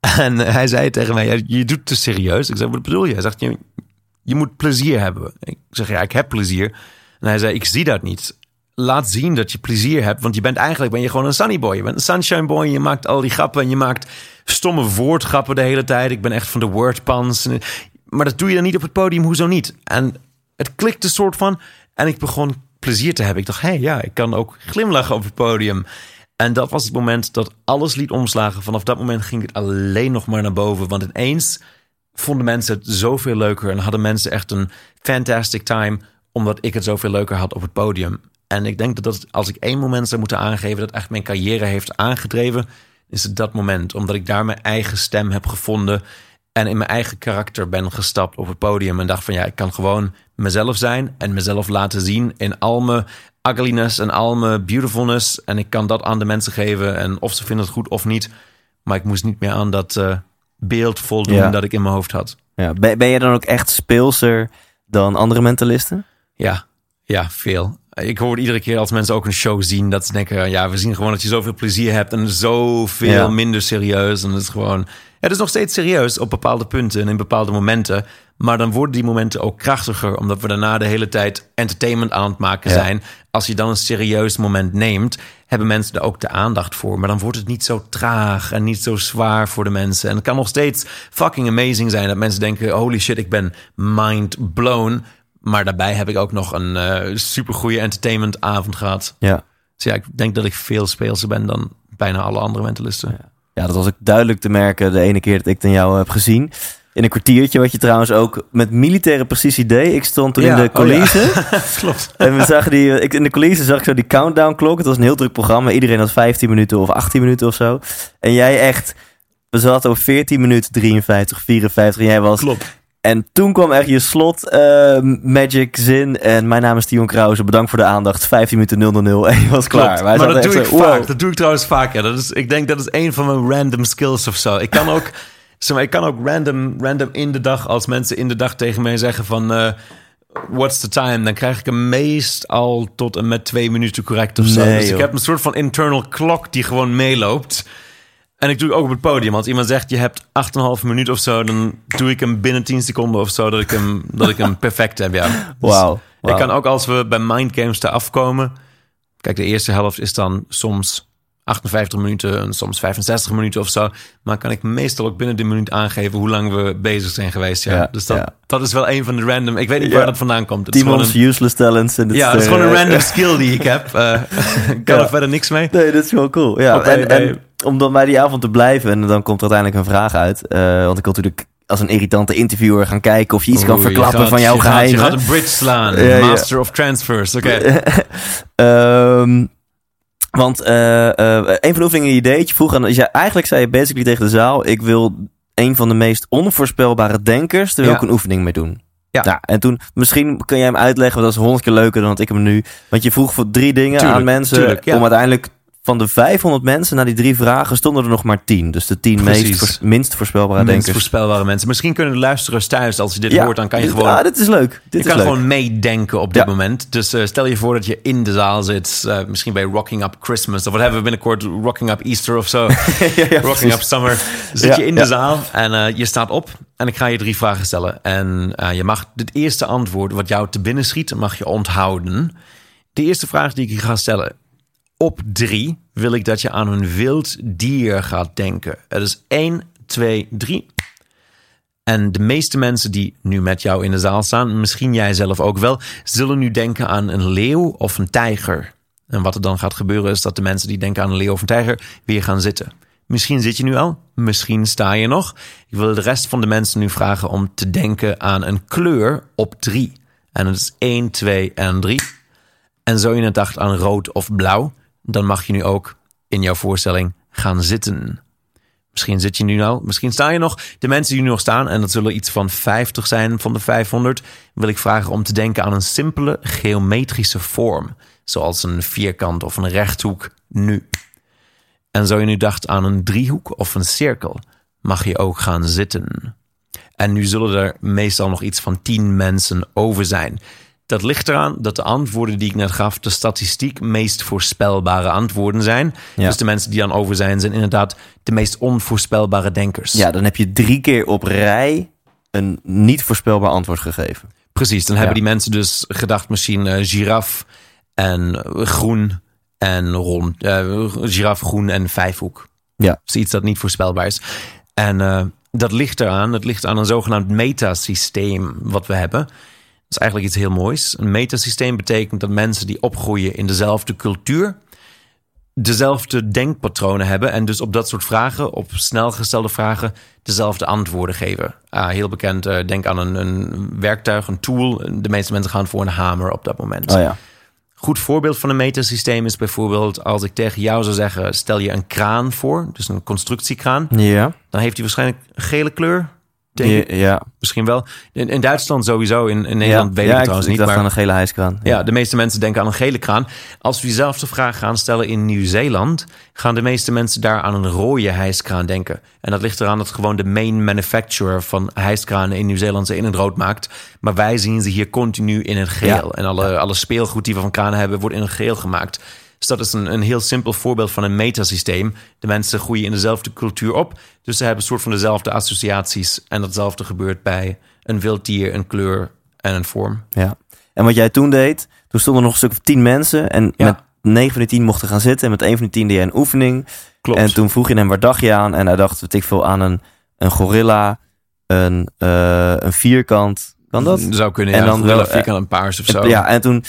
[SPEAKER 1] En hij zei tegen mij, je doet te serieus. Ik zei, wat bedoel je? Hij zegt, je, je moet plezier hebben. Ik zeg, ja, ik heb plezier. En hij zei, ik zie dat niet. Laat zien dat je plezier hebt, want je bent eigenlijk ben je gewoon een sunny boy. Je bent een sunshine boy. Je maakt al die grappen en je maakt stomme woordgrappen de hele tijd. Ik ben echt van de wordpans. Maar dat doe je dan niet op het podium, hoezo niet? En het klikte soort van. En ik begon plezier te hebben. Ik dacht, hé, hey, ja, ik kan ook glimlachen op het podium. En dat was het moment dat alles liet omslagen. Vanaf dat moment ging het alleen nog maar naar boven. Want ineens vonden mensen het zoveel leuker. En hadden mensen echt een fantastic time. Omdat ik het zoveel leuker had op het podium. En ik denk dat, dat als ik één moment zou moeten aangeven. dat echt mijn carrière heeft aangedreven. is het dat moment. Omdat ik daar mijn eigen stem heb gevonden. En in mijn eigen karakter ben gestapt op het podium. En dacht van ja, ik kan gewoon mezelf zijn. En mezelf laten zien in al mijn ugliness en al mijn beautifulness. En ik kan dat aan de mensen geven. En of ze vinden het goed of niet. Maar ik moest niet meer aan dat eh, beeld voldoen
[SPEAKER 3] Ja.
[SPEAKER 1] dat ik in mijn hoofd had.
[SPEAKER 3] Ja, ben, ben je dan ook echt speelser dan andere mentalisten?
[SPEAKER 1] Ja, ja, veel. Ik hoor iedere keer als mensen ook een show zien, dat ze denken, ja, we zien gewoon dat je zoveel plezier hebt en zoveel
[SPEAKER 3] Ja.
[SPEAKER 1] minder serieus. En het is gewoon, het is nog steeds serieus op bepaalde punten en in bepaalde momenten. Maar dan worden die momenten ook krachtiger, omdat we daarna de hele tijd entertainment aan het maken
[SPEAKER 3] Ja.
[SPEAKER 1] zijn. Als je dan een serieus moment neemt, hebben mensen er ook de aandacht voor. Maar dan wordt het niet zo traag en niet zo zwaar voor de mensen. En het kan nog steeds fucking amazing zijn dat mensen denken, holy shit, ik ben mind blown. Maar daarbij heb ik ook nog een eh super goede entertainmentavond gehad.
[SPEAKER 3] Ja.
[SPEAKER 1] Dus ja, ik denk dat ik veel speelser ben dan bijna alle andere mentalisten.
[SPEAKER 3] Ja, dat was ook duidelijk te merken de ene keer dat ik dan jou heb gezien. In een kwartiertje, wat je trouwens ook met militaire precisie deed. Ik stond toen
[SPEAKER 1] Ja,
[SPEAKER 3] in de
[SPEAKER 1] oh ja. (laughs) Klopt.
[SPEAKER 3] En we zagen die, ik, in de coulissen zag ik zo die countdown klok. Het was een heel druk programma. Iedereen had 15 minuten of 18 minuten of zo. En jij echt, we zaten op 14 minuten 53, 54. En jij was.
[SPEAKER 1] Klopt.
[SPEAKER 3] En toen kwam echt je slot eh, magic zin. En mijn naam is Tion Krause. Bedankt voor de aandacht. 15 minuten 000 en je was klaar. Wij
[SPEAKER 1] maar dat doe ik
[SPEAKER 3] wow.
[SPEAKER 1] vaak. Dat doe ik trouwens vaak. Ja. Dat is, ik denk dat is een van mijn random skills of zo. Ik kan ook, (laughs) zeg maar, ik kan ook random, random in de dag, als mensen in de dag tegen mij zeggen van... eh, What's the time? Dan krijg ik hem meestal tot en met twee minuten correct of zo.
[SPEAKER 3] Nee,
[SPEAKER 1] dus ik heb een soort van internal klok die gewoon meeloopt. En ik doe het ook op het podium. Als iemand zegt je hebt 8,5 minuut of zo, dan doe ik hem binnen 10 seconden of zo dat ik hem, dat ik hem (laughs) perfect heb. Ja. Dus
[SPEAKER 3] Wauw.
[SPEAKER 1] Ik kan ook als we bij Mind Games te afkomen. Kijk, de eerste helft is dan soms 58 minuten en soms 65 minuten of zo. Maar kan ik meestal ook binnen de minuut aangeven hoe lang we bezig zijn geweest. Ja.
[SPEAKER 3] Ja,
[SPEAKER 1] dus dat,
[SPEAKER 3] ja.
[SPEAKER 1] dat is wel een van de random. Ik weet niet
[SPEAKER 3] Ja.
[SPEAKER 1] waar dat vandaan komt. Het gewoon een,
[SPEAKER 3] useless talents. En
[SPEAKER 1] ja, het is gewoon een
[SPEAKER 3] eh,
[SPEAKER 1] random (laughs) skill die ik heb. Eh, (laughs) ik kan er verder niks mee.
[SPEAKER 3] Nee, dat is wel cool. Ja,
[SPEAKER 1] bij-
[SPEAKER 3] en om dan bij die avond te blijven, en dan komt er uiteindelijk een vraag uit. eh, want ik wil natuurlijk als een irritante interviewer gaan kijken of je iets kan
[SPEAKER 1] Oeh,
[SPEAKER 3] verklappen
[SPEAKER 1] gaat-
[SPEAKER 3] van jouw geheimen.
[SPEAKER 1] Je gaat een bridge slaan. (laughs)
[SPEAKER 3] Ja, ja.
[SPEAKER 1] Master of transfers. Oké. (laughs)
[SPEAKER 3] Ehm, want eh, eh, een van de oefeningen die je deed, je vroeg aan, ja, eigenlijk zei je basically tegen de zaal, ik wil een van de meest onvoorspelbare denkers, daar wil
[SPEAKER 1] Ja.
[SPEAKER 3] ik een oefening mee doen.
[SPEAKER 1] Ja.
[SPEAKER 3] Nou, en toen, misschien kun jij hem uitleggen, want dat is honderd keer leuker dan dat ik hem nu. Want je vroeg voor drie dingen
[SPEAKER 1] Tuurlijk,
[SPEAKER 3] aan mensen,
[SPEAKER 1] tuurlijk, ja.
[SPEAKER 3] om uiteindelijk van de 500 mensen naar die drie vragen stonden er nog maar 10. Dus de 10 meest voors- minst voorspelbare
[SPEAKER 1] Minst
[SPEAKER 3] denkers.
[SPEAKER 1] voorspelbare mensen. Misschien kunnen de luisteraars thuis, als je dit
[SPEAKER 3] Ja,
[SPEAKER 1] hoort, dan kan je
[SPEAKER 3] dit-
[SPEAKER 1] gewoon
[SPEAKER 3] Ah, dit is leuk. Dit
[SPEAKER 1] je
[SPEAKER 3] is
[SPEAKER 1] kan
[SPEAKER 3] leuk.
[SPEAKER 1] gewoon meedenken op dit
[SPEAKER 3] Ja.
[SPEAKER 1] moment. Dus eh, stel je voor dat je in de zaal zit. eh, misschien bij Rocking Up Christmas. Of wat hebben we binnenkort? Rocking Up Easter of zo. (laughs)
[SPEAKER 3] ja, ja,
[SPEAKER 1] Rocking. Up Summer. Zit
[SPEAKER 3] Ja,
[SPEAKER 1] je in de
[SPEAKER 3] ja.
[SPEAKER 1] zaal en eh, je staat op. En ik ga je drie vragen stellen. En je mag het eerste antwoord wat jou te binnen schiet, mag je onthouden. De eerste vraag die ik je ga stellen. Op drie wil ik dat je aan een wild dier gaat denken. Het is 1, 2, 3. En de meeste mensen die nu met jou in de zaal staan, misschien jij zelf ook wel, zullen nu denken aan een leeuw of een tijger. En wat er dan gaat gebeuren is dat de mensen die denken aan een leeuw of een tijger weer gaan zitten. Misschien zit je nu al, misschien sta je nog. Ik wil de rest van de mensen nu vragen om te denken aan een kleur op drie. En het is 1, 2 en 3. En zo je net dacht aan rood of blauw, dan mag je nu ook in jouw voorstelling gaan zitten. Misschien zit je nu al, misschien sta je nog. De mensen die nu nog staan, en dat zullen iets van 50 zijn van de 500, wil ik vragen om te denken aan een simpele geometrische vorm. Zoals een vierkant of een rechthoek nu. En zo je nu dacht aan een driehoek of een cirkel, mag je ook gaan zitten. En nu zullen er meestal nog iets van 10 mensen over zijn. Dat ligt eraan dat de antwoorden die ik net gaf, de statistiek meest voorspelbare antwoorden zijn.
[SPEAKER 3] Ja.
[SPEAKER 1] Dus de mensen die dan over zijn, zijn inderdaad de meest onvoorspelbare denkers.
[SPEAKER 3] Ja, dan heb je drie keer op rij een niet voorspelbaar antwoord gegeven.
[SPEAKER 1] Precies, dan hebben die mensen dus gedacht misschien eh, giraf en eh, groen en rond. eh giraf, groen en vijfhoek.
[SPEAKER 3] Ja.
[SPEAKER 1] Dus iets dat niet voorspelbaar is. En dat ligt eraan, het ligt aan een zogenaamd metasysteem wat we hebben. Is eigenlijk iets heel moois. Een metasysteem betekent dat mensen die opgroeien in dezelfde cultuur dezelfde denkpatronen hebben en dus op dat soort vragen, op snel gestelde vragen, dezelfde antwoorden geven. Ah, heel bekend, eh, denk aan een, een werktuig, een tool. De meeste mensen gaan voor een hamer op dat moment.
[SPEAKER 3] Oh ja.
[SPEAKER 1] Goed voorbeeld van een metasysteem is bijvoorbeeld als ik tegen jou zou zeggen: stel je een kraan voor, dus een constructiekraan,
[SPEAKER 3] Ja.
[SPEAKER 1] dan heeft hij waarschijnlijk een gele kleur. Denk ik.
[SPEAKER 3] Ja. ja.
[SPEAKER 1] Misschien wel. In, in Duitsland sowieso, in, in Nederland weet ik
[SPEAKER 3] ja,
[SPEAKER 1] het trouwens
[SPEAKER 3] ik
[SPEAKER 1] niet.
[SPEAKER 3] dacht
[SPEAKER 1] Maar
[SPEAKER 3] aan een gele hijskraan.
[SPEAKER 1] ja, de meeste mensen denken aan een gele kraan. Als we diezelfde vraag gaan stellen in Nieuw-Zeeland, gaan de meeste mensen daar aan een rode hijskraan denken. En dat ligt eraan dat gewoon de main manufacturer van hijskranen in Nieuw-Zeeland ze in het rood maakt. Maar wij zien ze hier continu in het geel.
[SPEAKER 3] Ja.
[SPEAKER 1] En alle, alle speelgoed die we van kranen hebben, wordt in het geel gemaakt. Dus dat is een, een heel simpel voorbeeld van een metasysteem. De mensen groeien in dezelfde cultuur op. Dus ze hebben een soort van dezelfde associaties. En datzelfde gebeurt bij een wild dier, een kleur en een vorm.
[SPEAKER 3] Ja. En wat jij toen deed, toen stonden er nog een stuk of tien mensen. En
[SPEAKER 1] Ja.
[SPEAKER 3] met negen van die tien mochten gaan zitten. En met één van die tien deed jij een oefening.
[SPEAKER 1] Klopt.
[SPEAKER 3] En toen vroeg je hem, waar dacht je aan? En hij dacht, weet ik veel, aan een, een gorilla, een, eh, een vierkant. Kan dat?
[SPEAKER 1] Zou kunnen,
[SPEAKER 3] En dan
[SPEAKER 1] wel, een vierkant een paars of zo.
[SPEAKER 3] En- Ja, en toen,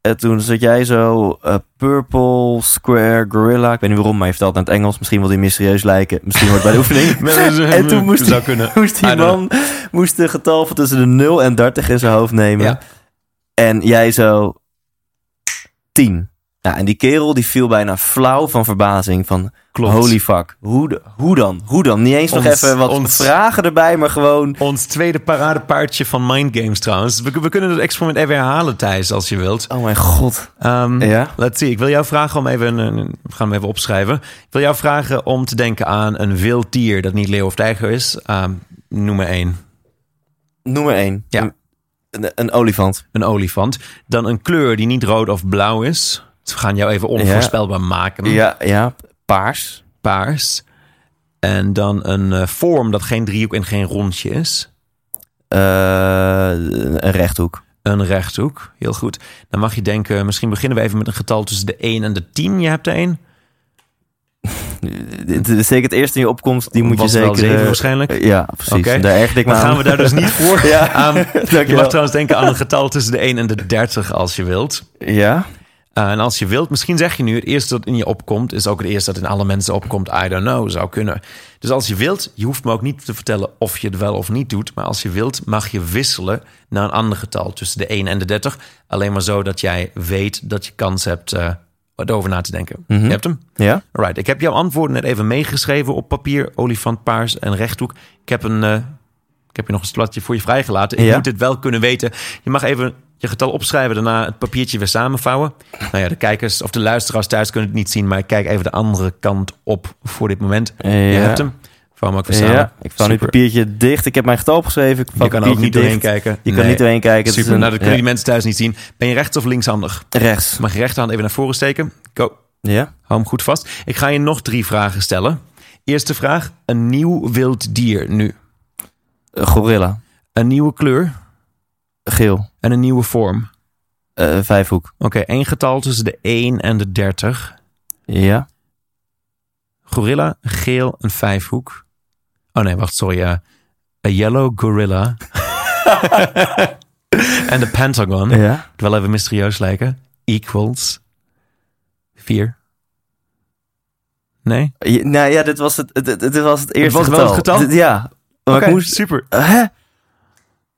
[SPEAKER 3] en toen zat jij zo, eh, purple, square, gorilla. Ik weet niet waarom, maar je vertelt het in het Engels. Misschien wil hij mysterieus lijken. Misschien wordt bij de oefening. (laughs) En toen moest,
[SPEAKER 1] Zou
[SPEAKER 3] die, moest die man moest de getal van tussen de 0 en 30 in zijn hoofd nemen.
[SPEAKER 1] Ja.
[SPEAKER 3] En jij zo 10. Ja, en die kerel die viel bijna flauw van verbazing. Van
[SPEAKER 1] Klopt.
[SPEAKER 3] holy fuck. Hoe, de- hoe dan? Hoe dan? Niet eens nog even wat
[SPEAKER 1] ons-
[SPEAKER 3] vragen erbij, maar gewoon...
[SPEAKER 1] Ons tweede paradepaardje van Mind Games trouwens. We, we kunnen het experiment even herhalen, Thijs, als je wilt.
[SPEAKER 3] Oh mijn god.
[SPEAKER 1] Ehm,
[SPEAKER 3] Ja?
[SPEAKER 1] Let's see. Ik wil jou vragen om even... een- een- We gaan hem even opschrijven. Ik wil jou vragen om te denken aan een wild dier dat niet leeuw of tijger is. Ehm, noem maar één.
[SPEAKER 3] Noem maar één.
[SPEAKER 1] Ja.
[SPEAKER 3] Een, een olifant.
[SPEAKER 1] Een olifant. Dan een kleur die niet rood of blauw is. We gaan jou even onvoorspelbaar maken.
[SPEAKER 3] Ja, ja. Paars.
[SPEAKER 1] Paars. En dan een eh, vorm dat geen driehoek en geen rondje is.
[SPEAKER 3] Eh, een rechthoek.
[SPEAKER 1] Een rechthoek, heel goed. Dan mag je denken, misschien beginnen we even met een getal tussen de 1 en de 10. Je hebt er één. (laughs)
[SPEAKER 3] Zeker het eerste in je opkomst. Die moet
[SPEAKER 1] Was
[SPEAKER 3] je zeker...
[SPEAKER 1] zeven
[SPEAKER 3] eh,
[SPEAKER 1] waarschijnlijk.
[SPEAKER 3] Ja, precies. Daar ergerde ik aan.
[SPEAKER 1] gaan we daar dus niet voor. (laughs)
[SPEAKER 3] Ja,
[SPEAKER 1] Ehm, je mag trouwens denken aan een getal tussen de 1 en de 30 als je wilt.
[SPEAKER 3] Ja?
[SPEAKER 1] Uh, en als je wilt, misschien zeg je nu, het eerste dat in je opkomt, is ook het eerste dat in alle mensen opkomt. I don't know, zou kunnen. Dus als je wilt, je hoeft me ook niet te vertellen of je het wel of niet doet. Maar als je wilt, mag je wisselen naar een ander getal tussen de 1 en de 30. Alleen maar zo dat jij weet dat je kans hebt uh, erover na te denken. Je hebt hem?
[SPEAKER 3] Ja?
[SPEAKER 1] Alright, ik heb jouw antwoorden net even meegeschreven op papier. Olifant, paars en rechthoek. Ik heb een... Uh, ik heb je nog een splatje voor je vrijgelaten. Ik
[SPEAKER 3] Ja.
[SPEAKER 1] moet dit wel kunnen weten. Je mag even je getal opschrijven, daarna het papiertje weer samenvouwen. Nou ja, de kijkers of de luisteraars thuis kunnen het niet zien, maar ik kijk even de andere kant op voor dit moment.
[SPEAKER 3] Ja.
[SPEAKER 1] Je hebt hem. Vouw hem ook weer samen.
[SPEAKER 3] Ja, ik vouw nu het papiertje dicht. Ik heb mijn getal opgeschreven. Ik
[SPEAKER 1] Je kan ook niet doorheen
[SPEAKER 3] dicht.
[SPEAKER 1] kijken.
[SPEAKER 3] Je kan niet doorheen kijken.
[SPEAKER 1] Super,
[SPEAKER 3] een-
[SPEAKER 1] nou dat kunnen
[SPEAKER 3] ja.
[SPEAKER 1] die mensen thuis niet zien. Ben je rechts of linkshandig?
[SPEAKER 3] Rechts.
[SPEAKER 1] Mag je rechterhand even naar voren steken? Go.
[SPEAKER 3] Ja?
[SPEAKER 1] Hou hem goed vast. Ik ga je nog drie vragen stellen. Eerste vraag. Een nieuw wild dier nu.
[SPEAKER 3] Eh, gorilla.
[SPEAKER 1] Een nieuwe kleur
[SPEAKER 3] Geel.
[SPEAKER 1] en een nieuwe vorm.
[SPEAKER 3] Eh, vijfhoek.
[SPEAKER 1] Oké, één getal tussen de 1 en de 30.
[SPEAKER 3] Ja?
[SPEAKER 1] Gorilla, geel, een vijfhoek. Oh nee, wacht, sorry. a yellow gorilla. (laughs) en de pentagon.
[SPEAKER 3] Ja?
[SPEAKER 1] Wel even mysterieus lijken. Equals. Vier. Nee?
[SPEAKER 3] Ja, nou ja, dit was het, het, dit was het eerste
[SPEAKER 1] was wel
[SPEAKER 3] getal.
[SPEAKER 1] het getal?
[SPEAKER 3] Dit- ja. Maar
[SPEAKER 1] Oké,
[SPEAKER 3] ik moest...
[SPEAKER 1] super.
[SPEAKER 3] Hè?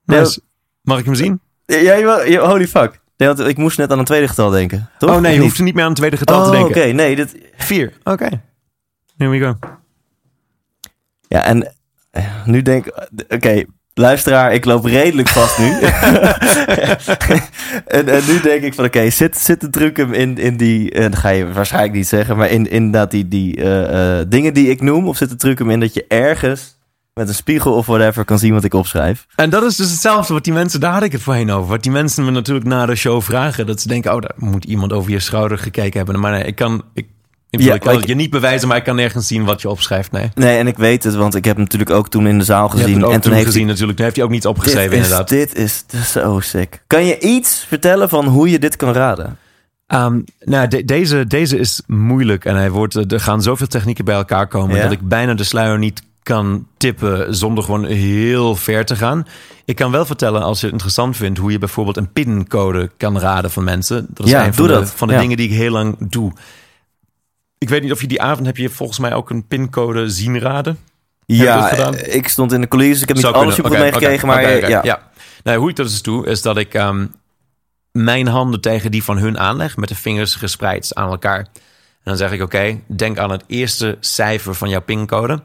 [SPEAKER 1] Nice. Mag ik hem zien?
[SPEAKER 3] Ja, holy fuck. Nee, want ik moest net aan een tweede getal denken. Toch?
[SPEAKER 1] Oh nee, je hoeft niet meer aan het tweede getal
[SPEAKER 3] Oh,
[SPEAKER 1] te
[SPEAKER 3] oké.
[SPEAKER 1] denken.
[SPEAKER 3] Nee, dit...
[SPEAKER 1] Vier. Oké. Here we go.
[SPEAKER 3] Ja, en eh, nu denk ik... Oké, luisteraar, ik loop redelijk vast nu. (laughs) en, en nu denk ik van, oké, zit, zit de truc hem in, in die... En dat ga je waarschijnlijk niet zeggen, maar in, inderdaad die, die eh, eh, dingen die ik noem... Of zit de truc hem in dat je ergens met een spiegel of whatever kan zien wat ik opschrijf?
[SPEAKER 1] En dat is dus hetzelfde wat die mensen, daar had ik het voorheen over. Wat die mensen me natuurlijk na de show vragen. Dat ze denken, oh, daar moet iemand over je schouder gekeken hebben. Maar nee, ik kan, ik, ik, bedoel,
[SPEAKER 3] Ja,
[SPEAKER 1] ik kan het je niet bewijzen, maar ik kan nergens zien wat je opschrijft. Nee.
[SPEAKER 3] Nee, en ik weet het, want ik heb hem natuurlijk ook toen in de zaal gezien. en
[SPEAKER 1] toen
[SPEAKER 3] heeft
[SPEAKER 1] gezien natuurlijk. Toen heeft hij ook niet
[SPEAKER 3] hij,
[SPEAKER 1] opgeschreven
[SPEAKER 3] dit is,
[SPEAKER 1] inderdaad.
[SPEAKER 3] Dit is, dit is zo sick. Kan je iets vertellen van hoe je dit kan raden?
[SPEAKER 1] Ehm, nou, de- deze, deze is moeilijk en hij wordt, er gaan zoveel technieken bij elkaar komen
[SPEAKER 3] Ja?
[SPEAKER 1] dat ik bijna de sluier niet kan tippen zonder gewoon heel ver te gaan. Ik kan wel vertellen, als je het interessant vindt, hoe je bijvoorbeeld een pincode kan raden van mensen. Dat is
[SPEAKER 3] Ja,
[SPEAKER 1] een van
[SPEAKER 3] doe
[SPEAKER 1] de,
[SPEAKER 3] dat.
[SPEAKER 1] van de
[SPEAKER 3] Ja.
[SPEAKER 1] dingen die ik heel lang doe. Ik weet niet of je die avond heb je volgens mij ook een pincode zien raden.
[SPEAKER 3] Ja, eh, ik stond in de coulissen. Ik heb niet
[SPEAKER 1] Zou
[SPEAKER 3] alles
[SPEAKER 1] kunnen.
[SPEAKER 3] super meegekregen, maar eh, ja.
[SPEAKER 1] Nou, hoe ik dat dus doe, is dat ik ehm, mijn handen tegen die van hun aanleg, met de vingers gespreid aan elkaar. En dan zeg ik, oké, denk aan het eerste cijfer van jouw pincode.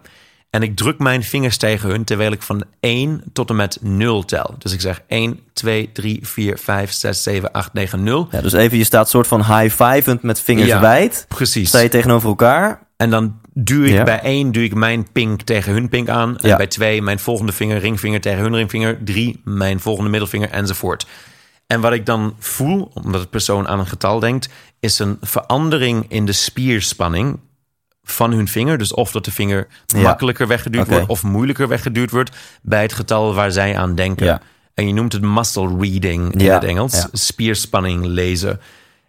[SPEAKER 1] En ik druk mijn vingers tegen hun terwijl ik van 1 tot en met 0 tel. Dus ik zeg 1, 2, 3, 4, 5, 6, 7, 8, 9, 0.
[SPEAKER 3] Ja, dus even, je staat soort van high-fivend met vingers
[SPEAKER 1] Ja.
[SPEAKER 3] wijd.
[SPEAKER 1] Precies.
[SPEAKER 3] Sta je tegenover elkaar.
[SPEAKER 1] En dan duw ik
[SPEAKER 3] Ja.
[SPEAKER 1] bij één duw ik mijn pink tegen hun pink aan. En
[SPEAKER 3] Ja.
[SPEAKER 1] bij twee mijn volgende vinger, ringvinger tegen hun ringvinger. Drie mijn volgende middelvinger enzovoort. En wat ik dan voel, omdat de persoon aan een getal denkt, is een verandering in de spierspanning van hun vinger. Dus of dat de vinger
[SPEAKER 3] Ja.
[SPEAKER 1] makkelijker weggeduwd wordt of moeilijker weggeduwd wordt bij het getal waar zij aan denken.
[SPEAKER 3] Ja.
[SPEAKER 1] En je noemt het muscle reading in
[SPEAKER 3] Ja,
[SPEAKER 1] het Engels, spierspanning lezen.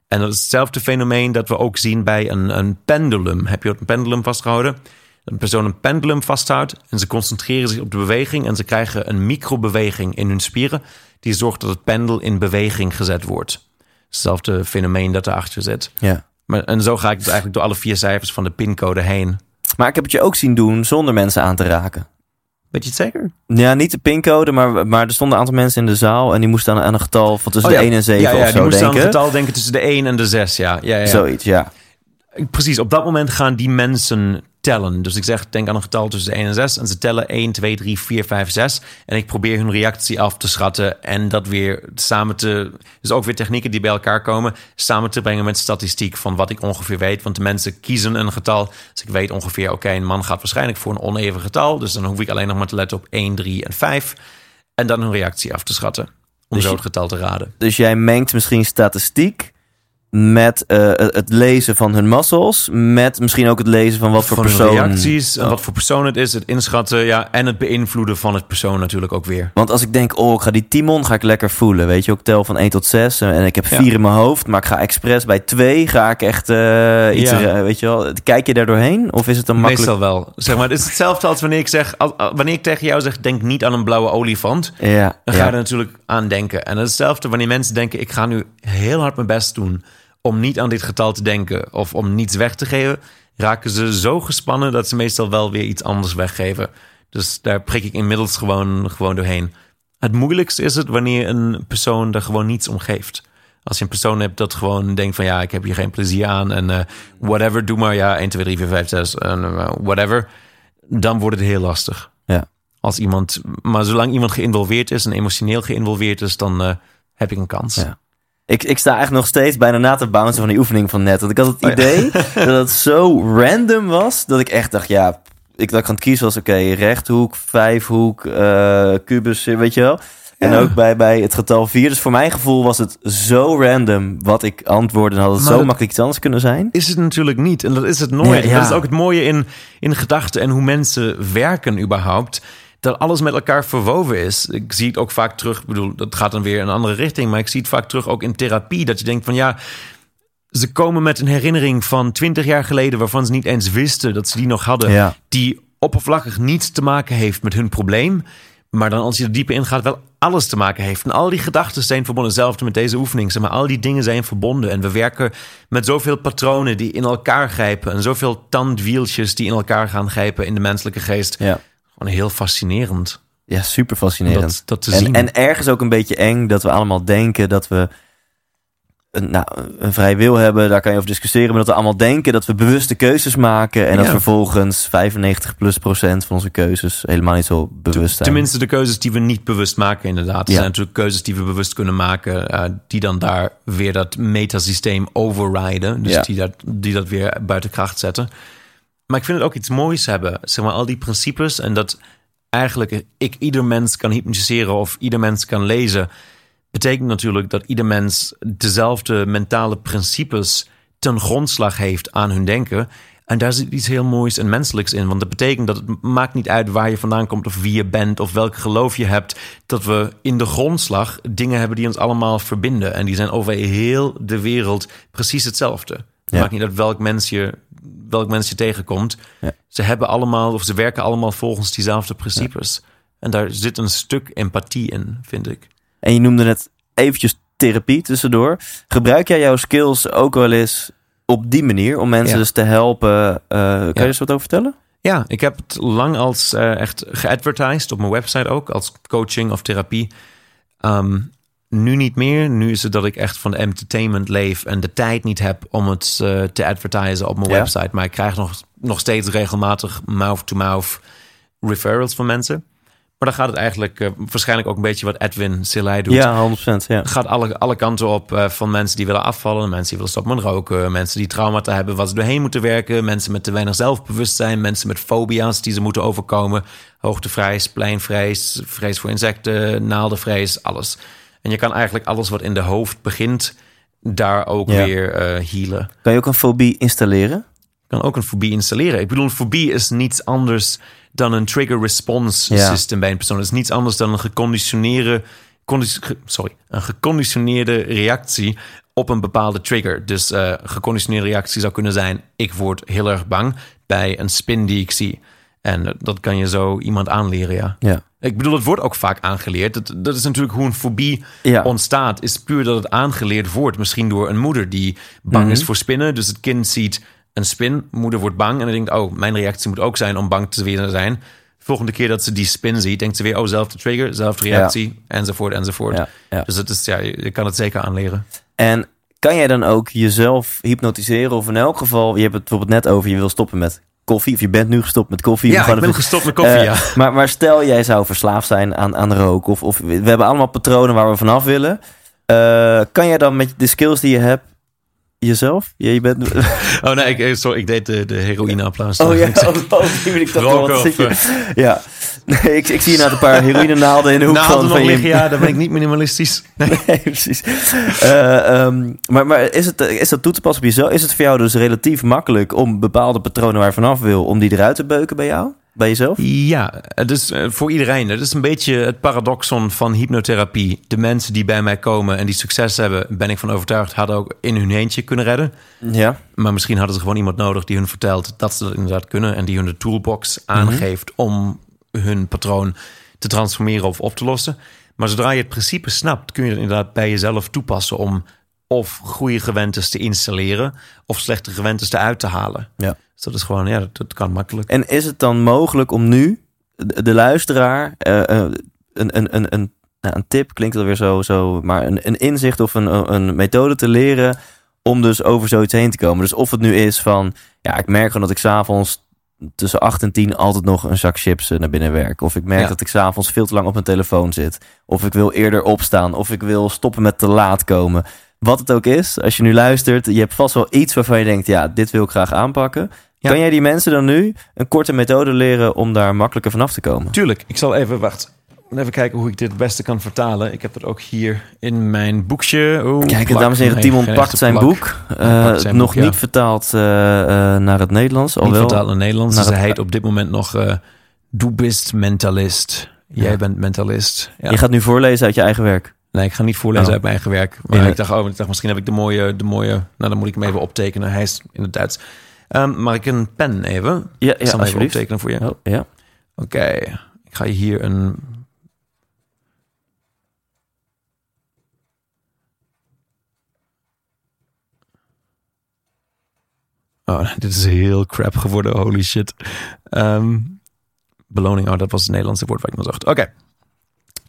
[SPEAKER 1] En dat is hetzelfde fenomeen dat we ook zien bij een, een pendulum. Heb je ooit een pendulum vastgehouden? Dat een persoon een pendulum vasthoudt en ze concentreren zich op de beweging en ze krijgen een microbeweging in hun spieren die zorgt dat het pendel in beweging gezet wordt. Hetzelfde fenomeen dat erachter zit.
[SPEAKER 3] Ja.
[SPEAKER 1] Maar, en zo ga ik dus eigenlijk door alle vier cijfers van de pincode heen.
[SPEAKER 3] Maar ik heb het je ook zien doen zonder mensen aan te raken.
[SPEAKER 1] Weet je het zeker?
[SPEAKER 3] Ja, niet de pincode, maar, maar er stonden een aantal mensen in de zaal... en die moesten aan, aan een getal van tussen
[SPEAKER 1] Oh
[SPEAKER 3] de
[SPEAKER 1] ja.
[SPEAKER 3] 1 en 7
[SPEAKER 1] ja, ja,
[SPEAKER 3] of
[SPEAKER 1] die
[SPEAKER 3] zo
[SPEAKER 1] moesten aan
[SPEAKER 3] denken.
[SPEAKER 1] het getal denken tussen de 1 en de 6. Ja, ja, ja.
[SPEAKER 3] Zoiets, ja.
[SPEAKER 1] Precies, op dat moment gaan die mensen tellen. Dus ik zeg, denk aan een getal tussen 1 en 6. En ze tellen 1, 2, 3, 4, 5, 6. En ik probeer hun reactie af te schatten. En dat weer samen te... Dus ook weer technieken die bij elkaar komen. Samen te brengen met statistiek van wat ik ongeveer weet. Want de mensen kiezen een getal. Dus ik weet ongeveer, oké, een man gaat waarschijnlijk voor een oneven getal. Dus dan hoef ik alleen nog maar te letten op 1, 3 en 5. En dan hun reactie af te schatten. Om
[SPEAKER 3] Dus
[SPEAKER 1] zo het getal te raden.
[SPEAKER 3] Dus jij mengt misschien statistiek met eh, het lezen van hun muscles... met misschien ook het lezen van wat voor
[SPEAKER 1] van
[SPEAKER 3] persoon...
[SPEAKER 1] reacties,
[SPEAKER 3] Oh.
[SPEAKER 1] wat voor persoon het is, het inschatten, ja, en het beïnvloeden van het persoon natuurlijk ook weer.
[SPEAKER 3] Want als ik denk, oh, ik ga die Timon ga ik lekker voelen. Weet je, ik tel van 1 tot 6 en ik heb
[SPEAKER 1] Ja.
[SPEAKER 3] 4 in mijn hoofd. Maar ik ga expres bij 2 ga ik echt eh, iets,
[SPEAKER 1] Ja.
[SPEAKER 3] er, weet je wel. Kijk je daar doorheen? Of is het dan makkelijk?
[SPEAKER 1] Meestal wel. Zeg maar, het is hetzelfde als wanneer ik zeg, wanneer ik tegen jou zeg, denk niet aan een blauwe olifant.
[SPEAKER 3] Ja,
[SPEAKER 1] Dan ga je er natuurlijk aan denken. En hetzelfde wanneer mensen denken, ik ga nu heel hard mijn best doen om niet aan dit getal te denken of om niets weg te geven, raken ze zo gespannen dat ze meestal wel weer iets anders weggeven. Dus daar prik ik inmiddels gewoon, gewoon doorheen. Het moeilijkste is het wanneer een persoon er gewoon niets om geeft. Als je een persoon hebt dat gewoon denkt van ja, ik heb hier geen plezier aan en eh, whatever, doe maar ja, 1, 2, 3, 4, 5, 6 en eh, whatever. Dan wordt het heel lastig.
[SPEAKER 3] Ja.
[SPEAKER 1] Als iemand, maar zolang iemand geïnvolveerd is en emotioneel geïnvolveerd is, dan eh, heb ik een kans.
[SPEAKER 3] Ja. Ik, ik sta eigenlijk nog steeds bijna na te bouncen van die oefening van net. Want ik had het
[SPEAKER 1] Oh ja.
[SPEAKER 3] idee (laughs) dat het zo random was, dat ik echt dacht, ja, ik ik aan het kiezen was, oké, rechthoek, vijfhoek, eh kubus, weet je wel. En
[SPEAKER 1] Ja.
[SPEAKER 3] ook bij, bij het getal 4. Dus voor mijn gevoel was het zo random wat ik antwoordde. En had het
[SPEAKER 1] Maar
[SPEAKER 3] zo
[SPEAKER 1] dat-
[SPEAKER 3] makkelijk iets anders kunnen zijn.
[SPEAKER 1] Is het natuurlijk niet. En dat is het nooit.
[SPEAKER 3] Ja, ja.
[SPEAKER 1] Dat is ook het mooie in, in gedachten en hoe mensen werken überhaupt. Dat alles met elkaar verwoven is. Ik zie het ook vaak terug. Ik bedoel, dat gaat dan weer in een andere richting. Maar ik zie het vaak terug ook in therapie. Dat je denkt van ja, ze komen met een herinnering van twintig jaar geleden... waarvan ze niet eens wisten dat ze die nog hadden.
[SPEAKER 3] Ja.
[SPEAKER 1] Die oppervlakkig niets te maken heeft met hun probleem. Maar dan als je er dieper in gaat, wel alles te maken heeft. En al die gedachten zijn verbonden. Hetzelfde met deze oefening. Zeg maar al die dingen zijn verbonden. En we werken met zoveel patronen die in elkaar grijpen. En zoveel tandwieltjes die in elkaar gaan grijpen in de menselijke geest.
[SPEAKER 3] Ja.
[SPEAKER 1] Gewoon heel fascinerend.
[SPEAKER 3] Ja, super fascinerend.
[SPEAKER 1] Dat, dat te
[SPEAKER 3] en,
[SPEAKER 1] zien.
[SPEAKER 3] en ergens ook een beetje eng dat we allemaal denken dat we een, nou, een vrij wil hebben. Daar kan je over discussiëren. Maar dat we allemaal denken dat we bewuste keuzes maken. En dat vervolgens 95 plus procent van onze keuzes helemaal niet zo bewust zijn.
[SPEAKER 1] Tenminste, de keuzes die we niet bewust maken, inderdaad. Er
[SPEAKER 3] Ja.
[SPEAKER 1] zijn natuurlijk keuzes die we bewust kunnen maken, eh, die dan daar weer dat metasysteem overriden. Dus
[SPEAKER 3] Ja.
[SPEAKER 1] die, dat, die dat weer buiten kracht zetten. Maar ik vind het ook iets moois hebben, zeg maar, al die principes. En dat eigenlijk ik ieder mens kan hypnotiseren of ieder mens kan lezen. Betekent natuurlijk dat ieder mens dezelfde mentale principes ten grondslag heeft aan hun denken. En daar zit iets heel moois en menselijks in. Want dat betekent dat het maakt niet uit waar je vandaan komt of wie je bent of welk geloof je hebt. Dat we in de grondslag dingen hebben die ons allemaal verbinden. En die zijn over heel de wereld precies hetzelfde. Het maakt niet uit welk mens je, welk mens je tegenkomt. Ze hebben allemaal, of ze werken allemaal volgens diezelfde principes. En daar zit een stuk empathie in, vind ik.
[SPEAKER 3] En je noemde net eventjes therapie tussendoor. Gebruik jij jouw skills ook wel eens op die manier om mensen
[SPEAKER 1] Ja.
[SPEAKER 3] dus te helpen? Eh, kan je
[SPEAKER 1] Ja.
[SPEAKER 3] er eens wat over vertellen?
[SPEAKER 1] Ja, ik heb het lang als eh, echt geadvertised op mijn website ook, als coaching of therapie. Ehm, nu niet meer. Nu is het dat ik echt van entertainment leef en de tijd niet heb om het eh, te advertisen op mijn
[SPEAKER 3] Ja.
[SPEAKER 1] website. Maar ik krijg nog, nog steeds regelmatig mouth-to-mouth referrals van mensen. Maar dan gaat het eigenlijk eh, waarschijnlijk ook een beetje wat Edwin Silei doet.
[SPEAKER 3] Ja, 100%. Ja.
[SPEAKER 1] Gaat alle, alle kanten op eh, van mensen die willen afvallen, mensen die willen stoppen met roken, mensen die traumata hebben waar ze doorheen moeten werken, mensen met te weinig zelfbewustzijn, mensen met fobia's die ze moeten overkomen, hoogtevrees, pleinvrees, vrees voor insecten, naaldenvrees, alles. En je kan eigenlijk alles wat in de hoofd begint, daar ook
[SPEAKER 3] Ja.
[SPEAKER 1] weer eh healen.
[SPEAKER 3] Kan je ook een fobie installeren?
[SPEAKER 1] Kan ook een fobie installeren. Ik bedoel, een fobie is niets anders dan een trigger response
[SPEAKER 3] Ja.
[SPEAKER 1] system bij een persoon. Het is niets anders dan een geconditioneerde, condi- ge- sorry, een geconditioneerde reactie op een bepaalde trigger. Dus eh geconditioneerde reactie zou kunnen zijn: ik word heel erg bang bij een spin die ik zie. En eh, dat kan je zo iemand aanleren, ja.
[SPEAKER 3] Ja.
[SPEAKER 1] Ik bedoel, het wordt ook vaak aangeleerd. Dat, dat is natuurlijk hoe een fobie
[SPEAKER 3] Ja.
[SPEAKER 1] ontstaat. Is puur dat het aangeleerd wordt. Misschien door een moeder die bang
[SPEAKER 3] Mhm.
[SPEAKER 1] is voor spinnen. Dus het kind ziet een spin. Moeder wordt bang. En dan denkt, oh, mijn reactie moet ook zijn om bang te zijn. Volgende keer dat ze die spin ziet, denkt ze weer, oh, zelfde trigger, zelfde reactie, enzovoort, enzovoort.
[SPEAKER 3] Ja.
[SPEAKER 1] Dus het is, ja, je je kan het zeker aanleren.
[SPEAKER 3] En kan jij dan ook jezelf hypnotiseren? Of in elk geval, je hebt het bijvoorbeeld net over, je wil stoppen met koffie. Of je bent nu gestopt met koffie.
[SPEAKER 1] Ja, ik ben
[SPEAKER 3] even-
[SPEAKER 1] gestopt met koffie,
[SPEAKER 3] Eh,
[SPEAKER 1] ja.
[SPEAKER 3] Maar, maar stel, jij zou verslaafd zijn aan, aan rook. Of, of we hebben allemaal patronen waar we vanaf willen. Eh, kan jij dan met de skills die je hebt, jezelf? Je, je bent... (laughs)
[SPEAKER 1] Oh nee, ik, eh, sorry, ik deed de, de heroïne-applaus.
[SPEAKER 3] Oh ja, (laughs) oh, oh, ik toch
[SPEAKER 1] Roken
[SPEAKER 3] wel. wat
[SPEAKER 1] of,
[SPEAKER 3] je- Ja, nee, ik, ik zie inderdaad een paar heroïnenaalden in de hoek van, van
[SPEAKER 1] nog liggen, ja, dan ben ik niet minimalistisch. (laughs)
[SPEAKER 3] Nee, precies. Eh, ehm, maar maar is, het, is dat toe te passen op jezelf? Is het voor jou dus relatief makkelijk om bepaalde patronen waar je vanaf wil, om die eruit te beuken bij jou? Bij jezelf?
[SPEAKER 1] Ja, het is eh, voor iedereen. Het is een beetje het paradoxon van hypnotherapie. De mensen die bij mij komen en die succes hebben, ben ik van overtuigd, hadden ook in hun eentje kunnen redden.
[SPEAKER 3] Ja.
[SPEAKER 1] Maar misschien hadden ze gewoon iemand nodig die hun vertelt dat ze dat inderdaad kunnen en die hun de toolbox aangeeft om hun patroon te transformeren of op te lossen. Maar zodra je het principe snapt, kun je het inderdaad bij jezelf toepassen om of goede gewoontes te installeren of slechte gewoontes eruit te halen.
[SPEAKER 3] Ja.
[SPEAKER 1] Dus dat is gewoon, ja, dat, dat kan makkelijk.
[SPEAKER 3] En is het dan mogelijk om nu de, de luisteraar eh, eh, een, een, een, een, nou, een tip, klinkt alweer zo, zo maar een, een inzicht of een, een methode te leren om dus over zoiets heen te komen? Dus of het nu is van, ja, ik merk gewoon dat ik s'avonds tussen 8 en 10 altijd nog een zak chips eh, naar binnen werk. Of ik merk
[SPEAKER 1] Ja.
[SPEAKER 3] dat ik s'avonds veel te lang op mijn telefoon zit. Of ik wil eerder opstaan. Of ik wil stoppen met te laat komen. Wat het ook is, als je nu luistert, je hebt vast wel iets waarvan je denkt, ja, dit wil ik graag aanpakken.
[SPEAKER 1] Ja.
[SPEAKER 3] Kan jij die mensen dan nu een korte methode leren om daar makkelijker vanaf te komen?
[SPEAKER 1] Tuurlijk, ik zal even, wacht. Even kijken hoe ik dit het beste kan vertalen. Ik heb dat ook hier in mijn boekje. Oh,
[SPEAKER 3] Kijk,
[SPEAKER 1] plak.
[SPEAKER 3] dames en heren, Timon
[SPEAKER 1] geen
[SPEAKER 3] pakt zijn
[SPEAKER 1] plak.
[SPEAKER 3] boek. Eh,
[SPEAKER 1] pakt zijn
[SPEAKER 3] nog
[SPEAKER 1] boek,
[SPEAKER 3] niet vertaald eh, eh, naar het Nederlands.
[SPEAKER 1] Niet
[SPEAKER 3] Alwel,
[SPEAKER 1] vertaald naar het Nederlands.
[SPEAKER 3] naar
[SPEAKER 1] Dus hij
[SPEAKER 3] het-
[SPEAKER 1] heet op dit moment nog uh, Du bist mentalist. Jij
[SPEAKER 3] Ja.
[SPEAKER 1] bent mentalist. Ja.
[SPEAKER 3] Je gaat nu voorlezen uit je eigen werk.
[SPEAKER 1] Nee, ik ga niet voorlezen
[SPEAKER 3] Oh.
[SPEAKER 1] uit mijn eigen werk. Maar ik dacht, oh, ik dacht, misschien heb ik de mooie, de mooie... Nou, dan moet ik hem even optekenen. Hij is in het Duits. Ehm mag ik een pen even?
[SPEAKER 3] Ja,
[SPEAKER 1] ik
[SPEAKER 3] ja
[SPEAKER 1] zal hem even optekenen voor je.
[SPEAKER 3] Oh, ja.
[SPEAKER 1] Oké, ik ga je hier een... Oh, dit is heel crap geworden, holy shit. Ehm, Beloning, oh, dat was het Nederlandse woord waar ik naar zocht. Oké.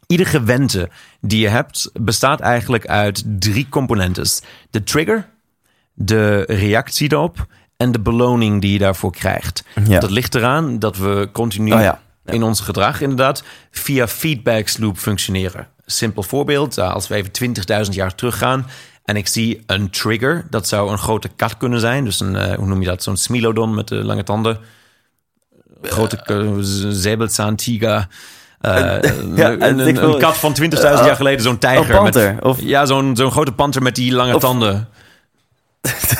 [SPEAKER 1] Iedere gewente die je hebt bestaat eigenlijk uit drie componenten. De trigger, de reactie erop en de beloning die je daarvoor krijgt.
[SPEAKER 3] Ja.
[SPEAKER 1] Dat ligt eraan dat we continu
[SPEAKER 3] Oh ja. Ja.
[SPEAKER 1] in ons gedrag inderdaad via feedback loop functioneren. Simpel voorbeeld, eh, als we even 20.000 jaar teruggaan en ik zie een trigger, dat zou een grote kat kunnen zijn. Dus een, eh, hoe noem je dat, zo'n smilodon met de lange tanden. Grote uh, zebelzaantiger. Eh, (laughs)
[SPEAKER 3] ja,
[SPEAKER 1] een, kat van 20.000 jaar geleden, zo'n tijger.
[SPEAKER 3] een panter,
[SPEAKER 1] met,
[SPEAKER 3] of-
[SPEAKER 1] Ja, zo'n zo'n grote panter met die lange
[SPEAKER 3] Of-
[SPEAKER 1] tanden.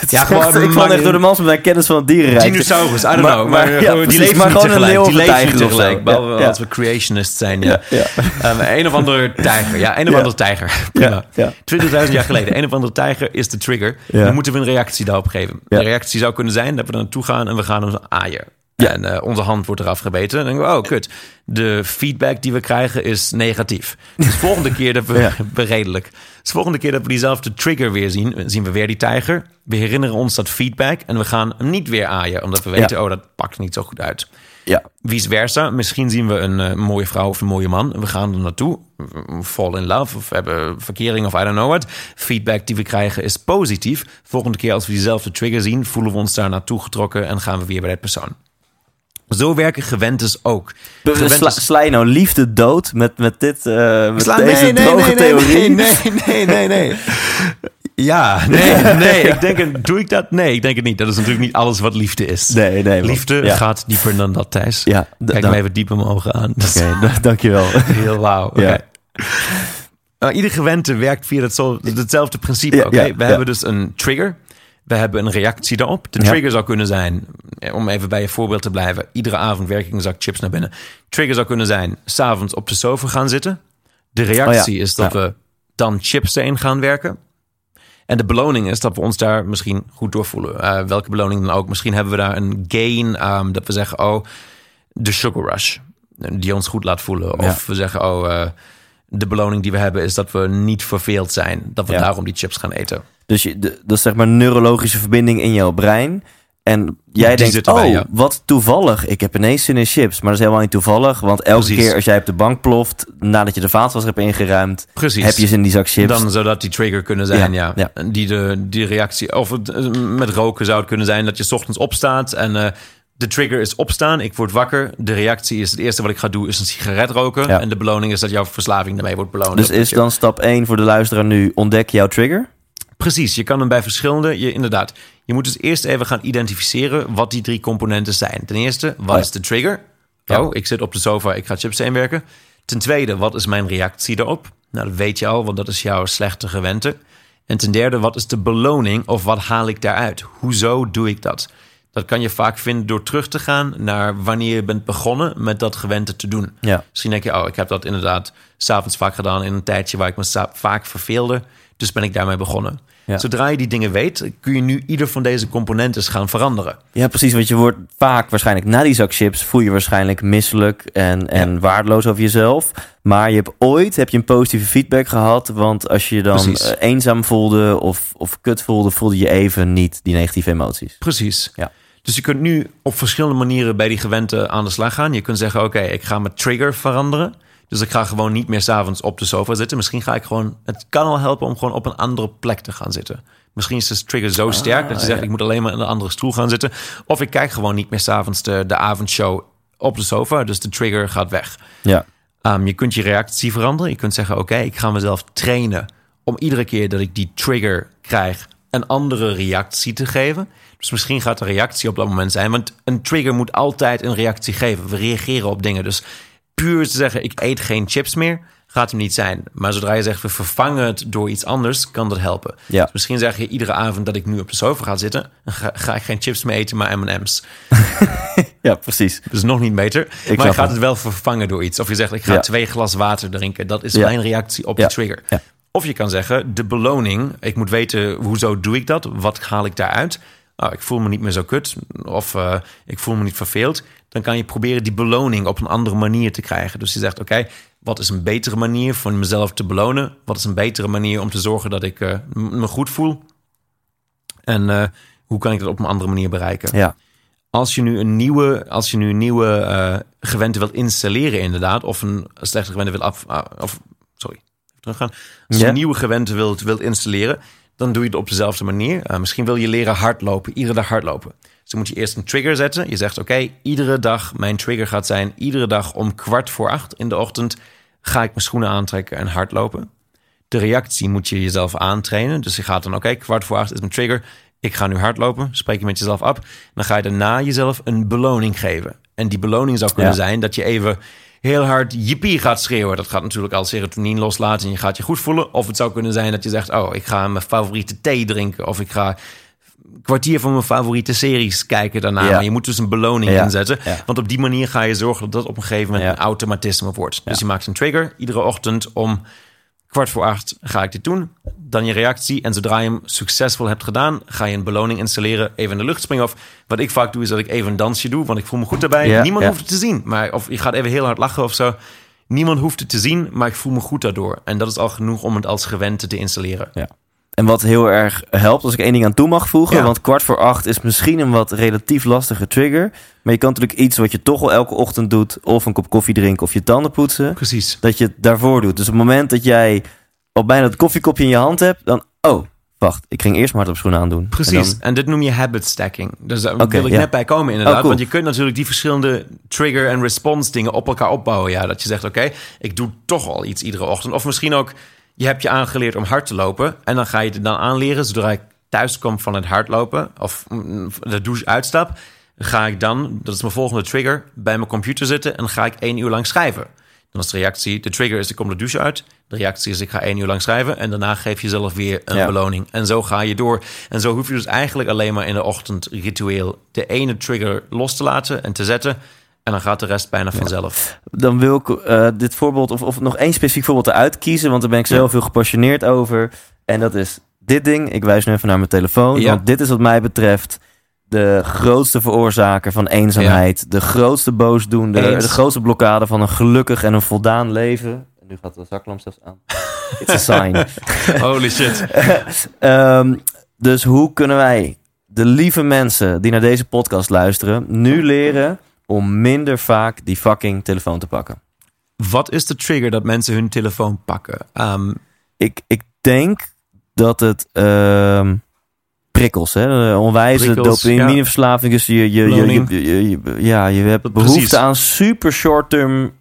[SPEAKER 3] Ja,
[SPEAKER 1] gewoon
[SPEAKER 3] ik val
[SPEAKER 1] maar-
[SPEAKER 3] echt door de mans met mijn kennis van het dierenrijk.
[SPEAKER 1] Dinosaurus, I don't
[SPEAKER 3] Maar-
[SPEAKER 1] know.
[SPEAKER 3] maar-
[SPEAKER 1] Maar,
[SPEAKER 3] ja,
[SPEAKER 1] gewoon, die leven
[SPEAKER 3] maar gewoon een
[SPEAKER 1] tegelijk. Die leven
[SPEAKER 3] tijger of
[SPEAKER 1] tegelijk. Behalve
[SPEAKER 3] Ja, ja.
[SPEAKER 1] als we creationist zijn. Ja.
[SPEAKER 3] Ja, ja.
[SPEAKER 1] Um, een of andere (laughs) tijger. Ja, een of
[SPEAKER 3] Ja.
[SPEAKER 1] andere tijger. Prima.
[SPEAKER 3] ja.
[SPEAKER 1] 20.000 jaar geleden. Een of andere tijger is de trigger.
[SPEAKER 3] Ja.
[SPEAKER 1] Dan moeten we een reactie daarop geven.
[SPEAKER 3] Ja.
[SPEAKER 1] De reactie zou kunnen zijn dat we er naartoe gaan en we gaan hem aaien.
[SPEAKER 3] Ja.
[SPEAKER 1] En eh, onze hand wordt eraf gebeten. Dan denken we, oh, kut. De feedback die we krijgen is negatief. Dus volgende keer dat we... (laughs)
[SPEAKER 3] Ja.
[SPEAKER 1] Redelijk. Dus volgende keer dat we diezelfde trigger weer zien... zien we weer die tijger. We herinneren ons dat feedback... en we gaan hem niet weer aaien. Omdat we weten, oh, dat pakt niet zo goed uit.
[SPEAKER 3] Ja.
[SPEAKER 1] Vice versa. Misschien zien we een eh, mooie vrouw of een mooie man. En we gaan er naartoe. Fall in love. Of hebben verkering of I don't know what. Feedback die we krijgen is positief. Volgende keer als we diezelfde trigger zien... voelen we ons daar naartoe getrokken... en gaan we weer bij dat persoon. Zo werken gewentes ook.
[SPEAKER 3] Sla,
[SPEAKER 1] Gewentes-
[SPEAKER 3] sla je nou liefde dood met, met dit, eh met
[SPEAKER 1] Sla-
[SPEAKER 3] deze droge theorie?
[SPEAKER 1] Nee, nee, nee, nee. (laughs) Ja, nee, nee. Ik denk, het- doe ik dat? Nee, ik denk het niet. Dat is natuurlijk niet alles wat liefde is.
[SPEAKER 3] Nee, nee. man.
[SPEAKER 1] Liefde
[SPEAKER 3] ja.
[SPEAKER 1] gaat dieper dan dat, Thijs.
[SPEAKER 3] Ja, d-
[SPEAKER 1] Kijk
[SPEAKER 3] dan-
[SPEAKER 1] me even diep in mijn ogen aan.
[SPEAKER 3] Oké, (laughs) da- dankjewel.
[SPEAKER 1] heel wauw. Oké.
[SPEAKER 3] Ja.
[SPEAKER 1] Nou, ieder gewente werkt via hetzelfde, hetzelfde principe.
[SPEAKER 3] Ja,
[SPEAKER 1] we
[SPEAKER 3] ja.
[SPEAKER 1] hebben dus een trigger. We hebben een reactie daarop. De
[SPEAKER 3] Ja.
[SPEAKER 1] trigger zou kunnen zijn, eh, om even bij je voorbeeld te blijven. Iedere avond werk ik een zak chips naar binnen. Trigger zou kunnen zijn, s'avonds op de sofa gaan zitten. De reactie
[SPEAKER 3] Oh ja.
[SPEAKER 1] is dat
[SPEAKER 3] Ja.
[SPEAKER 1] we dan chips erin gaan werken. En de beloning is dat we ons daar misschien goed door voelen. Eh, welke beloning dan ook. Misschien hebben we daar een gain. ehm, dat we zeggen, oh, de sugar rush. Die ons goed laat voelen. Of we zeggen, oh, eh, de beloning die we hebben is dat we niet verveeld zijn. Dat we daarom die chips gaan eten.
[SPEAKER 3] Dus je, de- dat is zeg maar een neurologische verbinding in jouw brein. En jij
[SPEAKER 1] Die
[SPEAKER 3] denkt,
[SPEAKER 1] erbij,
[SPEAKER 3] oh,
[SPEAKER 1] ja.
[SPEAKER 3] wat toevallig. Ik heb ineens zin in chips. Maar dat is helemaal niet toevallig. Want elke
[SPEAKER 1] Precies.
[SPEAKER 3] keer als jij op de bank ploft... nadat je de vaatwasser hebt ingeruimd...
[SPEAKER 1] Precies.
[SPEAKER 3] heb je ze in die zak chips.
[SPEAKER 1] Dan zou dat die trigger kunnen zijn, ja.
[SPEAKER 3] Ja,
[SPEAKER 1] Die, de, die reactie, of het, eh, met roken zou het kunnen zijn dat je 's ochtends opstaat en eh, de trigger is opstaan. Ik word wakker. De reactie is het eerste wat ik ga doen is een sigaret roken.
[SPEAKER 3] Ja.
[SPEAKER 1] En de beloning is dat jouw verslaving daarmee wordt beloond.
[SPEAKER 3] dus is dan stap 1 voor de luisteraar nu... ontdek jouw trigger.
[SPEAKER 1] Precies, je kan hem bij verschillende. Je, inderdaad, je moet dus eerst even gaan identificeren wat die drie componenten zijn. Ten eerste, wat
[SPEAKER 3] Oh
[SPEAKER 1] is de trigger? Oh, ik zit op de sofa, ik ga chips inwerken. Ten tweede, wat is mijn reactie daarop? Nou, dat weet je al, want dat is jouw slechte gewente. En ten derde, wat is de beloning of wat haal ik daaruit? Hoezo doe ik dat? Dat kan je vaak vinden door terug te gaan naar wanneer je bent begonnen met dat gewente te doen.
[SPEAKER 3] Ja.
[SPEAKER 1] Misschien denk je, oh, ik heb dat inderdaad s'avonds vaak gedaan in een tijdje waar ik me vaak verveelde. Dus ben ik daarmee begonnen.
[SPEAKER 3] Ja.
[SPEAKER 1] Zodra je die dingen weet, kun je nu ieder van deze componenten gaan veranderen.
[SPEAKER 3] Ja, precies. Want je wordt vaak waarschijnlijk na die zak chips... voel je waarschijnlijk misselijk en, en waardeloos over jezelf. Maar je hebt ooit heb je een positieve feedback gehad. Want als je je dan
[SPEAKER 1] Precies.
[SPEAKER 3] eh, eenzaam voelde of, of kut voelde... voelde je even niet die negatieve emoties.
[SPEAKER 1] Precies.
[SPEAKER 3] Ja.
[SPEAKER 1] Dus je kunt nu op verschillende manieren bij die gewente aan de slag gaan. Je kunt zeggen, oké, ik ga mijn trigger veranderen. Dus ik ga gewoon niet meer s'avonds op de sofa zitten. Misschien ga ik gewoon... Het kan al helpen om gewoon op een andere plek te gaan zitten. Misschien is de trigger zo sterk dat je zegt...
[SPEAKER 3] ja.
[SPEAKER 1] ik moet alleen maar in een andere stoel gaan zitten. Of ik kijk gewoon niet meer s'avonds de, de avondshow op de sofa. Dus de trigger gaat weg.
[SPEAKER 3] Ja.
[SPEAKER 1] Um, je kunt je reactie veranderen. Je kunt zeggen: Oké, ik ga mezelf trainen om iedere keer dat ik die trigger krijg, een andere reactie te geven. Dus misschien gaat de reactie op dat moment zijn. Want een trigger moet altijd een reactie geven. We reageren op dingen. Dus puur te zeggen: Ik eet geen chips meer, gaat hem niet zijn. Maar zodra je zegt: We vervangen het door iets anders, kan dat helpen.
[SPEAKER 3] Ja.
[SPEAKER 1] Dus misschien zeg je iedere avond dat ik nu op de sofa ga zitten, ga, ga ik geen chips meer eten, maar MM's. (laughs)
[SPEAKER 3] ja, precies.
[SPEAKER 1] Dus nog niet beter. maar
[SPEAKER 3] snap
[SPEAKER 1] je gaat
[SPEAKER 3] het.
[SPEAKER 1] wel vervangen door iets. Of je zegt, ik ga
[SPEAKER 3] Ja.
[SPEAKER 1] twee glas water drinken. Dat is
[SPEAKER 3] Ja.
[SPEAKER 1] mijn reactie op de trigger. Of je kan zeggen, de beloning. Ik moet weten, hoezo doe ik dat? Wat haal ik daaruit? Oh, ik voel me niet meer zo kut. Of eh, ik voel me niet verveeld. Dan kan je proberen die beloning op een andere manier te krijgen. Dus je zegt, oké, wat is een betere manier voor mezelf te belonen? Wat is een betere manier om te zorgen dat ik eh, me goed voel? En eh, hoe kan ik dat op een andere manier bereiken?
[SPEAKER 3] Ja.
[SPEAKER 1] als je nu een nieuwe, als je nu een nieuwe eh, gewente wilt installeren, inderdaad, of een slechte gewente wilt af, ah, of sorry, teruggaan. Als je
[SPEAKER 3] Ja.
[SPEAKER 1] een nieuwe gewente wilt, wilt installeren, dan doe je het op dezelfde manier. Misschien wil je leren hardlopen, iedere dag hardlopen. Dus dan moet je eerst een trigger zetten. Je zegt, oké, iedere dag, mijn trigger gaat zijn, iedere dag om kwart voor acht in de ochtend ga ik mijn schoenen aantrekken en hardlopen. De reactie moet je jezelf aantrainen. Dus je gaat dan, oké, kwart voor acht is mijn trigger. Ik ga nu hardlopen. Spreek je met jezelf af. Dan ga je daarna jezelf een beloning geven. En die beloning zou kunnen
[SPEAKER 3] Ja.
[SPEAKER 1] zijn dat je even heel hard jippie gaat schreeuwen. Dat gaat natuurlijk al serotonine loslaten en je gaat je goed voelen. Of het zou kunnen zijn dat je zegt, oh, ik ga mijn favoriete thee drinken. Of ik ga kwartier van mijn favoriete series kijken daarna.
[SPEAKER 3] Ja.
[SPEAKER 1] Maar je moet dus een beloning
[SPEAKER 3] Ja.
[SPEAKER 1] inzetten.
[SPEAKER 3] Ja.
[SPEAKER 1] Want op die manier ga je zorgen dat dat op een gegeven moment een automatisme wordt. Dus je maakt een trigger iedere ochtend om kwart voor acht ga ik dit doen. Dan je reactie. En zodra je hem succesvol hebt gedaan, ga je een beloning installeren. Even in de lucht springen. Of wat ik vaak doe, is dat ik even een dansje doe. Want ik voel me goed daarbij. Niemand hoeft het te zien. Maar of je gaat even heel hard lachen of zo. Niemand hoeft het te zien, maar ik voel me goed daardoor. En dat is al genoeg om het als gewente te installeren.
[SPEAKER 3] Ja. En wat heel erg helpt, als ik één ding aan toe mag voegen,
[SPEAKER 1] Ja.
[SPEAKER 3] want kwart voor acht is misschien een wat relatief lastige trigger, maar je kan natuurlijk iets wat je toch al elke ochtend doet, of een kop koffie drinken of je tanden poetsen,
[SPEAKER 1] Precies.
[SPEAKER 3] dat je het daarvoor doet. Dus op het moment dat jij al bijna het koffiekopje in je hand hebt, dan, oh, wacht, ik ging eerst maar hard op schoenen aandoen. En
[SPEAKER 1] Precies. En,
[SPEAKER 3] dan-
[SPEAKER 1] dit noem je habit stacking. Dus daar wil ik
[SPEAKER 3] ja.
[SPEAKER 1] net bij komen inderdaad.
[SPEAKER 3] Oh, cool.
[SPEAKER 1] Want je kunt natuurlijk die verschillende trigger- en response dingen op elkaar opbouwen. Ja, dat je zegt, oké, ik doe toch al iets iedere ochtend. Of misschien ook, je hebt je aangeleerd om hard te lopen. En dan ga je het dan aanleren. Zodra ik thuis kom van het hardlopen of mm, de douche uitstap... ga ik dan, dat is mijn volgende trigger, bij mijn computer zitten... en ga ik één uur lang schrijven. Dan is de reactie, de trigger is ik kom de douche uit. De reactie is ik ga één uur lang schrijven. En daarna geef je jezelf weer een
[SPEAKER 3] Ja.
[SPEAKER 1] beloning. En zo ga je door. En zo hoef je dus eigenlijk alleen maar in de ochtend ritueel de ene trigger los te laten en te zetten. En dan gaat de rest bijna vanzelf.
[SPEAKER 3] dan wil ik eh, dit voorbeeld, of, of nog één specifiek voorbeeld eruit kiezen, want daar ben ik zelf heel gepassioneerd over. En dat is dit ding. Ik wijs nu even naar mijn telefoon,
[SPEAKER 1] Ja.
[SPEAKER 3] want dit is wat mij betreft de grootste veroorzaker van eenzaamheid, de grootste boosdoener,
[SPEAKER 1] Eens.
[SPEAKER 3] de grootste blokkade van een gelukkig en een voldaan leven. En nu gaat de zaklamp zelfs aan. (laughs) It's a sign.
[SPEAKER 1] Holy shit. (laughs)
[SPEAKER 3] Ehm, dus hoe kunnen wij de lieve mensen die naar deze podcast luisteren nu leren om minder vaak die fucking telefoon te pakken?
[SPEAKER 1] Wat is de trigger dat mensen hun telefoon pakken? Ehm,
[SPEAKER 3] Ik, ik denk dat het ehm, prikkels, hè, de onwijze dopamineverslaving. Dus je, je, je, je, ja, je hebt
[SPEAKER 1] Precies.
[SPEAKER 3] behoefte aan super short-term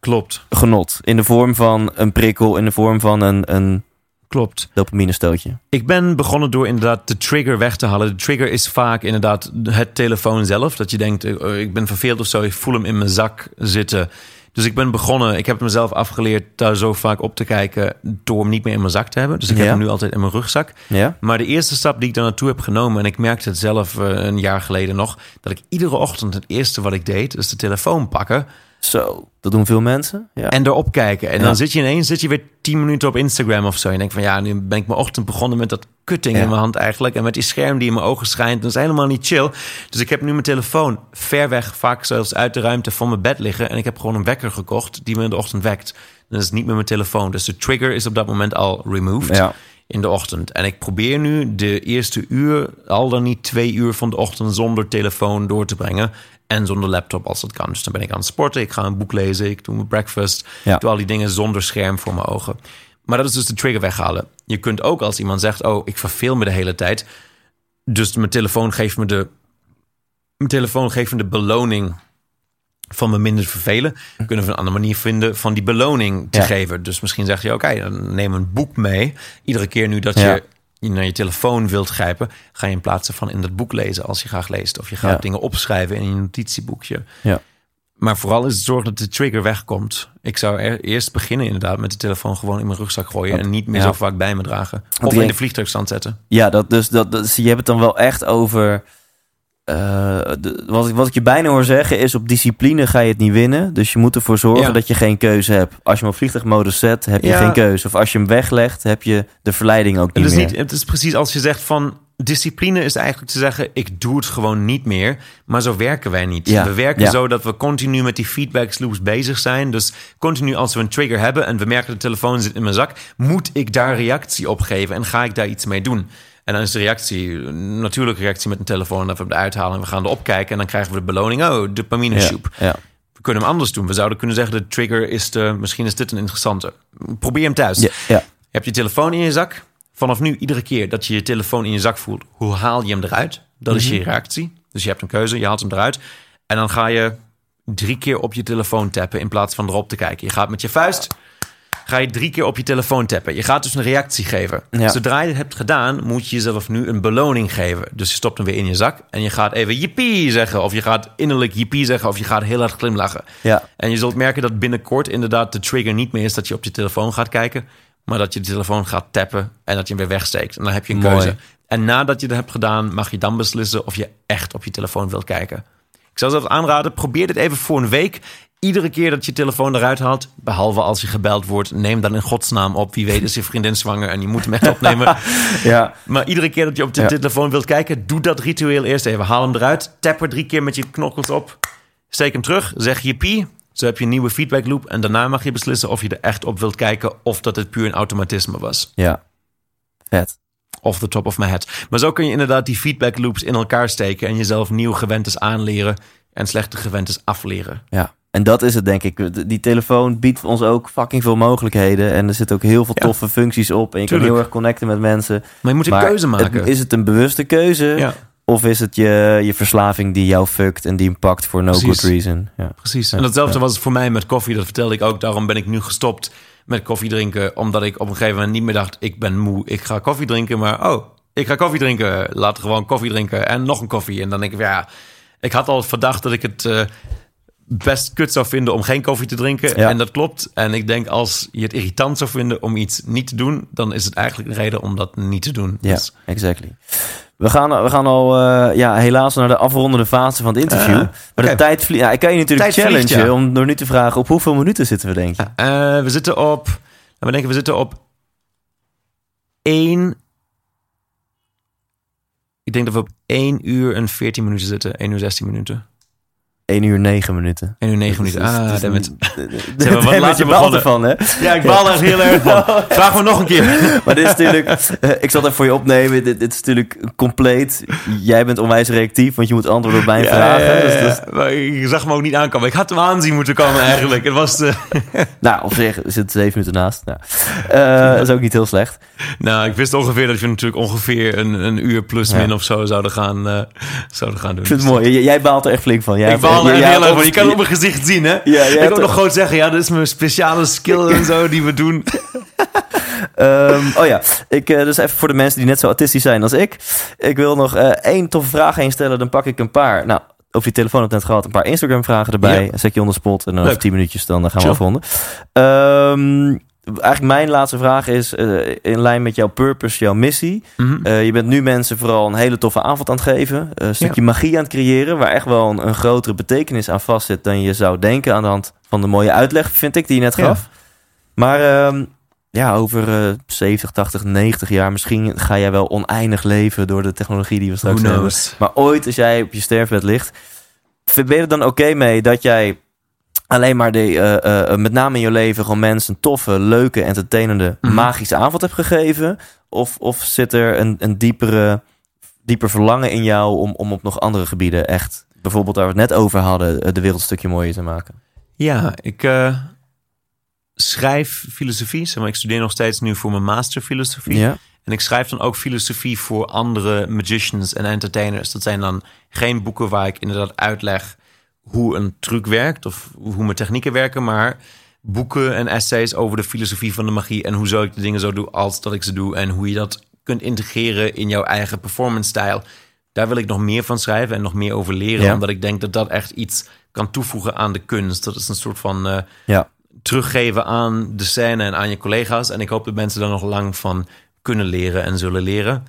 [SPEAKER 1] klopt,
[SPEAKER 3] genot. In de vorm van een prikkel, in de vorm van een, een
[SPEAKER 1] klopt.
[SPEAKER 3] dopaminestootje.
[SPEAKER 1] Ik ben begonnen door inderdaad de trigger weg te halen. De trigger is vaak inderdaad het telefoon zelf. Dat je denkt, eh, ik ben verveeld of zo. Ik voel hem in mijn zak zitten. Dus ik ben begonnen, ik heb mezelf afgeleerd daar zo vaak op te kijken door hem niet meer in mijn zak te hebben. Dus ik heb hem nu altijd in mijn rugzak.
[SPEAKER 3] Ja?
[SPEAKER 1] Maar de eerste stap die ik daar naartoe heb genomen, en ik merkte het zelf eh, een jaar geleden nog, dat ik iedere ochtend het eerste wat ik deed, is de telefoon pakken
[SPEAKER 3] Zo, dat doen veel mensen. Ja.
[SPEAKER 1] en erop kijken. En
[SPEAKER 3] Ja.
[SPEAKER 1] dan zit je ineens zit je weer tien minuten op Instagram of zo. En je denkt van ja, nu ben ik mijn ochtend begonnen met dat kutting
[SPEAKER 3] Ja.
[SPEAKER 1] in mijn hand eigenlijk. En met die scherm die in mijn ogen schijnt. Dat is helemaal niet chill. Dus ik heb nu mijn telefoon ver weg, vaak zelfs uit de ruimte van mijn bed liggen. En ik heb gewoon een wekker gekocht die me in de ochtend wekt. Dat is niet meer mijn telefoon. Dus de trigger is op dat moment al removed
[SPEAKER 3] Ja.
[SPEAKER 1] In de ochtend. En ik probeer nu de eerste uur, al dan niet twee uur van de ochtend zonder telefoon door te brengen. En zonder laptop als dat kan. Dus dan ben ik aan het sporten, ik ga een boek lezen, ik doe mijn breakfast.
[SPEAKER 3] Ja.
[SPEAKER 1] Ik doe al die dingen zonder scherm voor mijn ogen. Maar dat is dus de trigger weghalen. Je kunt ook als iemand zegt, oh, ik verveel me de hele tijd. Dus mijn telefoon geeft me de, mijn telefoon geeft me de beloning van me minder vervelen. Kunnen we een andere manier vinden van die beloning te
[SPEAKER 3] Ja.
[SPEAKER 1] geven. Dus misschien zeg je, oké, dan neem een boek mee. Iedere keer nu dat
[SPEAKER 3] Ja.
[SPEAKER 1] je naar je telefoon wilt grijpen, ga je in plaats van in dat boek lezen als je graag leest. Of je gaat
[SPEAKER 3] Ja.
[SPEAKER 1] dingen opschrijven in je notitieboekje.
[SPEAKER 3] Ja.
[SPEAKER 1] Maar vooral is het zorgen dat de trigger wegkomt. Ik zou er eerst beginnen inderdaad met de telefoon gewoon in mijn rugzak gooien en niet meer zo vaak bij me dragen. Of in de vliegtuigstand zetten.
[SPEAKER 3] Ja, dat, dus, dat, dat, je hebt het dan wel echt over. Eh, de- wat, ik, wat ik je bijna hoor zeggen is: op discipline ga je het niet winnen. Dus je moet ervoor zorgen
[SPEAKER 1] Ja.
[SPEAKER 3] dat je geen keuze hebt. Als je hem op vliegtuigmodus zet, heb je
[SPEAKER 1] Ja.
[SPEAKER 3] geen keuze. Of als je hem weglegt, heb je de verleiding ook niet
[SPEAKER 1] Het is,
[SPEAKER 3] meer.
[SPEAKER 1] niet, het is precies als je zegt van discipline is eigenlijk te zeggen ik doe het gewoon niet meer. Maar zo werken wij niet.
[SPEAKER 3] Ja,
[SPEAKER 1] We werken zo dat we continu met die feedback loops bezig zijn. Dus continu als we een trigger hebben en we merken de telefoon zit in mijn zak, moet ik daar reactie op geven en ga ik daar iets mee doen. En dan is de reactie, een natuurlijke reactie met een telefoon... dat we hem eruit halen en we gaan erop kijken... en dan krijgen we de beloning, oh, dopamine soep.
[SPEAKER 3] ja.
[SPEAKER 1] We kunnen hem anders doen. We zouden kunnen zeggen, de trigger is de... misschien is dit een interessante. Probeer hem thuis.
[SPEAKER 3] Ja, ja.
[SPEAKER 1] Je hebt je telefoon in je zak. Vanaf nu, iedere keer dat je je telefoon in je zak voelt, hoe haal je hem eruit? Dat is je reactie. Dus je hebt een keuze, je haalt hem eruit. En dan ga je drie keer op je telefoon tappen in plaats van erop te kijken. Je gaat met je vuist, ga je drie keer op je telefoon tappen. Je gaat dus een reactie geven.
[SPEAKER 3] Ja.
[SPEAKER 1] Zodra je het hebt gedaan, moet je jezelf nu een beloning geven. Dus je stopt hem weer in je zak en je gaat even jippie zeggen. Of je gaat innerlijk jippie zeggen of je gaat heel hard glimlachen.
[SPEAKER 3] Ja.
[SPEAKER 1] En je zult merken dat binnenkort inderdaad de trigger niet meer is dat je op je telefoon gaat kijken, maar dat je de telefoon gaat tappen en dat je hem weer wegsteekt. En dan heb je een
[SPEAKER 3] Mooi.
[SPEAKER 1] keuze. En nadat je dat hebt gedaan, mag je dan beslissen of je echt op je telefoon wilt kijken. Ik zou zelfs aanraden, probeer dit even voor een week. Iedere keer dat je je telefoon eruit haalt, behalve als je gebeld wordt, neem dan in godsnaam op. Wie weet is je vriendin zwanger en je moet hem echt opnemen. (laughs)
[SPEAKER 3] Ja.
[SPEAKER 1] Maar iedere keer dat je op de
[SPEAKER 3] Ja.
[SPEAKER 1] telefoon wilt kijken, doe dat ritueel eerst even. Haal hem eruit, tap er drie keer met je knokkels op, steek hem terug, zeg je pie. Zo heb je een nieuwe feedback loop en daarna mag je beslissen of je er echt op wilt kijken of dat het puur een automatisme was.
[SPEAKER 3] Ja. Vet.
[SPEAKER 1] Off the top of my head. Maar zo kun je inderdaad die feedback loops in elkaar steken en jezelf nieuwe gewentes aanleren en slechte gewentes afleren.
[SPEAKER 3] Ja. En dat is het, denk ik. Die telefoon biedt ons ook fucking veel mogelijkheden. En er zitten ook heel veel
[SPEAKER 1] Ja.
[SPEAKER 3] toffe functies op. En je
[SPEAKER 1] Tuurlijk.
[SPEAKER 3] kan heel erg connecten met mensen.
[SPEAKER 1] Maar je moet een
[SPEAKER 3] Maar
[SPEAKER 1] keuze
[SPEAKER 3] het-
[SPEAKER 1] maken.
[SPEAKER 3] is het een bewuste keuze?
[SPEAKER 1] Ja,
[SPEAKER 3] Of is het je, je verslaving die jou fuckt en die hem pakt voor no
[SPEAKER 1] Precies.
[SPEAKER 3] good reason? Ja.
[SPEAKER 1] precies. En datzelfde was het voor mij met koffie. Dat vertelde ik ook. Daarom ben ik nu gestopt met koffie drinken. Omdat ik op een gegeven moment niet meer dacht... ik ben moe, ik ga koffie drinken. Maar oh, ik ga koffie drinken. Laat gewoon koffie drinken en nog een koffie. En dan denk ik, ja, ik had al verdacht dat ik het... eh, best kut zou vinden om geen koffie te drinken.
[SPEAKER 3] Ja.
[SPEAKER 1] En dat klopt. En ik denk als je het irritant zou vinden om iets niet te doen... dan is het eigenlijk een reden om dat niet te doen.
[SPEAKER 3] Ja,
[SPEAKER 1] Dus-
[SPEAKER 3] exactly. We gaan, we gaan al uh, ja, helaas naar de afrondende fase van het interview.
[SPEAKER 1] Uh,
[SPEAKER 3] maar de tijd vliegt. Ja, ik kan je natuurlijk
[SPEAKER 1] Tijd vliegt,
[SPEAKER 3] challengen
[SPEAKER 1] ja.
[SPEAKER 3] om door nu te vragen op hoeveel minuten zitten we, denk je?
[SPEAKER 1] Uh, we zitten op. We denken, we zitten op 1. Ik denk dat we op 1 uur en 14 minuten zitten. 1 uur 16 minuten.
[SPEAKER 3] 1 uur 9 minuten.
[SPEAKER 1] 1 uur 9 minuten. Ah,
[SPEAKER 3] dat
[SPEAKER 1] dammit.
[SPEAKER 3] Zeg
[SPEAKER 1] maar, wat
[SPEAKER 3] je
[SPEAKER 1] je
[SPEAKER 3] baalt
[SPEAKER 1] begonnen?
[SPEAKER 3] ervan, hè?
[SPEAKER 1] Ja, ik baal er echt heel erg van. (laughs) Vraag me nog een keer.
[SPEAKER 3] Maar dit is natuurlijk... eh, ik zal het even voor je opnemen. Dit, dit is natuurlijk compleet... Jij bent onwijs reactief, want je moet antwoorden op mijn vragen.
[SPEAKER 1] Ja, ja,
[SPEAKER 3] Dus dat
[SPEAKER 1] Maar ik zag hem ook niet aankomen. Ik had hem aanzien moeten komen eigenlijk. Het was de... (laughs)
[SPEAKER 3] nou, op zich zit zeven minuten naast. Nou, eh, dat is ook niet heel slecht.
[SPEAKER 1] Nou, ik wist ongeveer dat we natuurlijk ongeveer een, een uur plus min of zo zouden gaan, eh, zouden gaan doen.
[SPEAKER 3] Ik vind het mooi. J- Jij baalt er echt flink van. Jij
[SPEAKER 1] Ik baal heel erg van. Je kan het op mijn gezicht zien, hè?
[SPEAKER 3] Ja,
[SPEAKER 1] ik
[SPEAKER 3] er-
[SPEAKER 1] nog gewoon zeggen, ja, dit is mijn speciale skill en zo die we doen. (laughs)
[SPEAKER 3] Ehm, oh ja, ik, eh, dus even voor de mensen die net zo autistisch zijn als ik. Ik wil nog eh, één toffe vraag heen stellen, dan pak ik een paar. Nou, over die telefoon heb net gehad, een paar Instagram vragen erbij.
[SPEAKER 1] Ja.
[SPEAKER 3] Zet je on the spot en dan
[SPEAKER 1] Leuk.
[SPEAKER 3] over 10 minuutjes dan, gaan we afronden. Ehm, eigenlijk mijn laatste vraag is eh, in lijn met jouw purpose, jouw missie.
[SPEAKER 1] Mhm.
[SPEAKER 3] Eh, je bent nu mensen vooral een hele toffe avond aan het geven. eh, Een stukje magie aan het creëren. Waar echt wel een, een grotere betekenis aan vastzit dan je zou denken. Aan de hand van de mooie uitleg, vind ik, die je net
[SPEAKER 1] Ja.
[SPEAKER 3] gaf. Maar ehm, ja, over eh 70, 80, 90 jaar misschien ga jij wel oneindig leven door de technologie die we straks
[SPEAKER 1] Who
[SPEAKER 3] hebben. Maar ooit, als jij op je sterfbed ligt, ben je er dan oké mee dat jij alleen maar de, eh, eh, met name in je leven gewoon mensen een toffe, leuke, entertainende,
[SPEAKER 1] Mhm.
[SPEAKER 3] magische avond hebt gegeven? Of, of zit er een, een diepere, dieper verlangen in jou om, om op nog andere gebieden echt, bijvoorbeeld waar we het net over hadden, eh, de wereld een stukje mooier te maken?
[SPEAKER 1] Ja, ik eh, schrijf filosofie. Zeg maar, ik studeer nog steeds nu voor mijn master filosofie.
[SPEAKER 3] Ja,
[SPEAKER 1] En ik schrijf dan ook filosofie voor andere magicians en entertainers. Dat zijn dan geen boeken waar ik inderdaad uitleg hoe een truc werkt of hoe mijn technieken werken, maar boeken en essays over de filosofie van de magie en hoe zo ik de dingen zo doe als dat ik ze doe en hoe je dat kunt integreren in jouw eigen performance stijl. Daar wil ik nog meer van schrijven en nog meer over leren,
[SPEAKER 3] Ja.
[SPEAKER 1] omdat ik denk dat dat echt iets kan toevoegen aan de kunst. Dat is een soort van eh,
[SPEAKER 3] ja.
[SPEAKER 1] teruggeven aan de scène en aan je collega's. En ik hoop dat mensen daar nog lang van kunnen leren en zullen leren.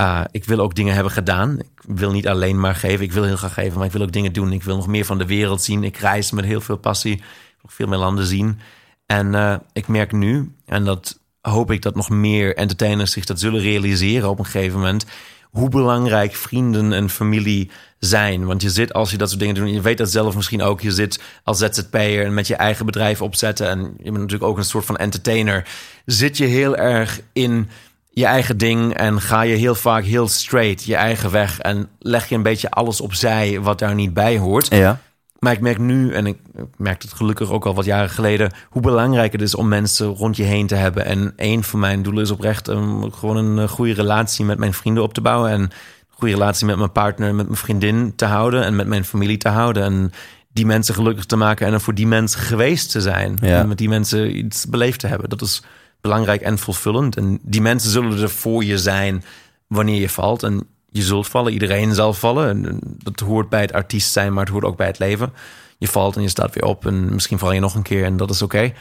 [SPEAKER 1] Ah, ik wil ook dingen hebben gedaan. Ik wil niet alleen maar geven. Ik wil heel graag geven, maar ik wil ook dingen doen. Ik wil nog meer van de wereld zien. Ik reis met heel veel passie. Nog veel meer landen zien. En eh, ik merk nu, en dat hoop ik dat nog meer entertainers zich dat zullen realiseren op een gegeven moment. Hoe belangrijk vrienden en familie zijn. Want je zit als je dat soort dingen doet, je weet dat zelf misschien ook. Je zit als ZZP'er en met je eigen bedrijf opzetten. En je bent natuurlijk ook een soort van entertainer. Zit je heel erg in je eigen ding en ga je heel vaak heel straight je eigen weg en leg je een beetje alles opzij wat daar niet bij hoort.
[SPEAKER 3] Ja.
[SPEAKER 1] Maar ik merk nu, en ik merkte het gelukkig ook al wat jaren geleden, hoe belangrijk het is om mensen rond je heen te hebben. En een van mijn doelen is oprecht um, gewoon een eh, goede relatie met mijn vrienden op te bouwen. En een goede relatie met mijn partner, met mijn vriendin te houden en met mijn familie te houden. En die mensen gelukkig te maken en er voor die mensen geweest te zijn.
[SPEAKER 3] Ja.
[SPEAKER 1] En met die mensen iets beleefd te hebben. Dat is belangrijk en vervullend. En die mensen zullen er voor je zijn wanneer je valt. En je zult vallen, iedereen zal vallen. En dat hoort bij het artiest zijn, maar het hoort ook bij het leven. Je valt en je staat weer op en misschien val je nog een keer en dat is oké.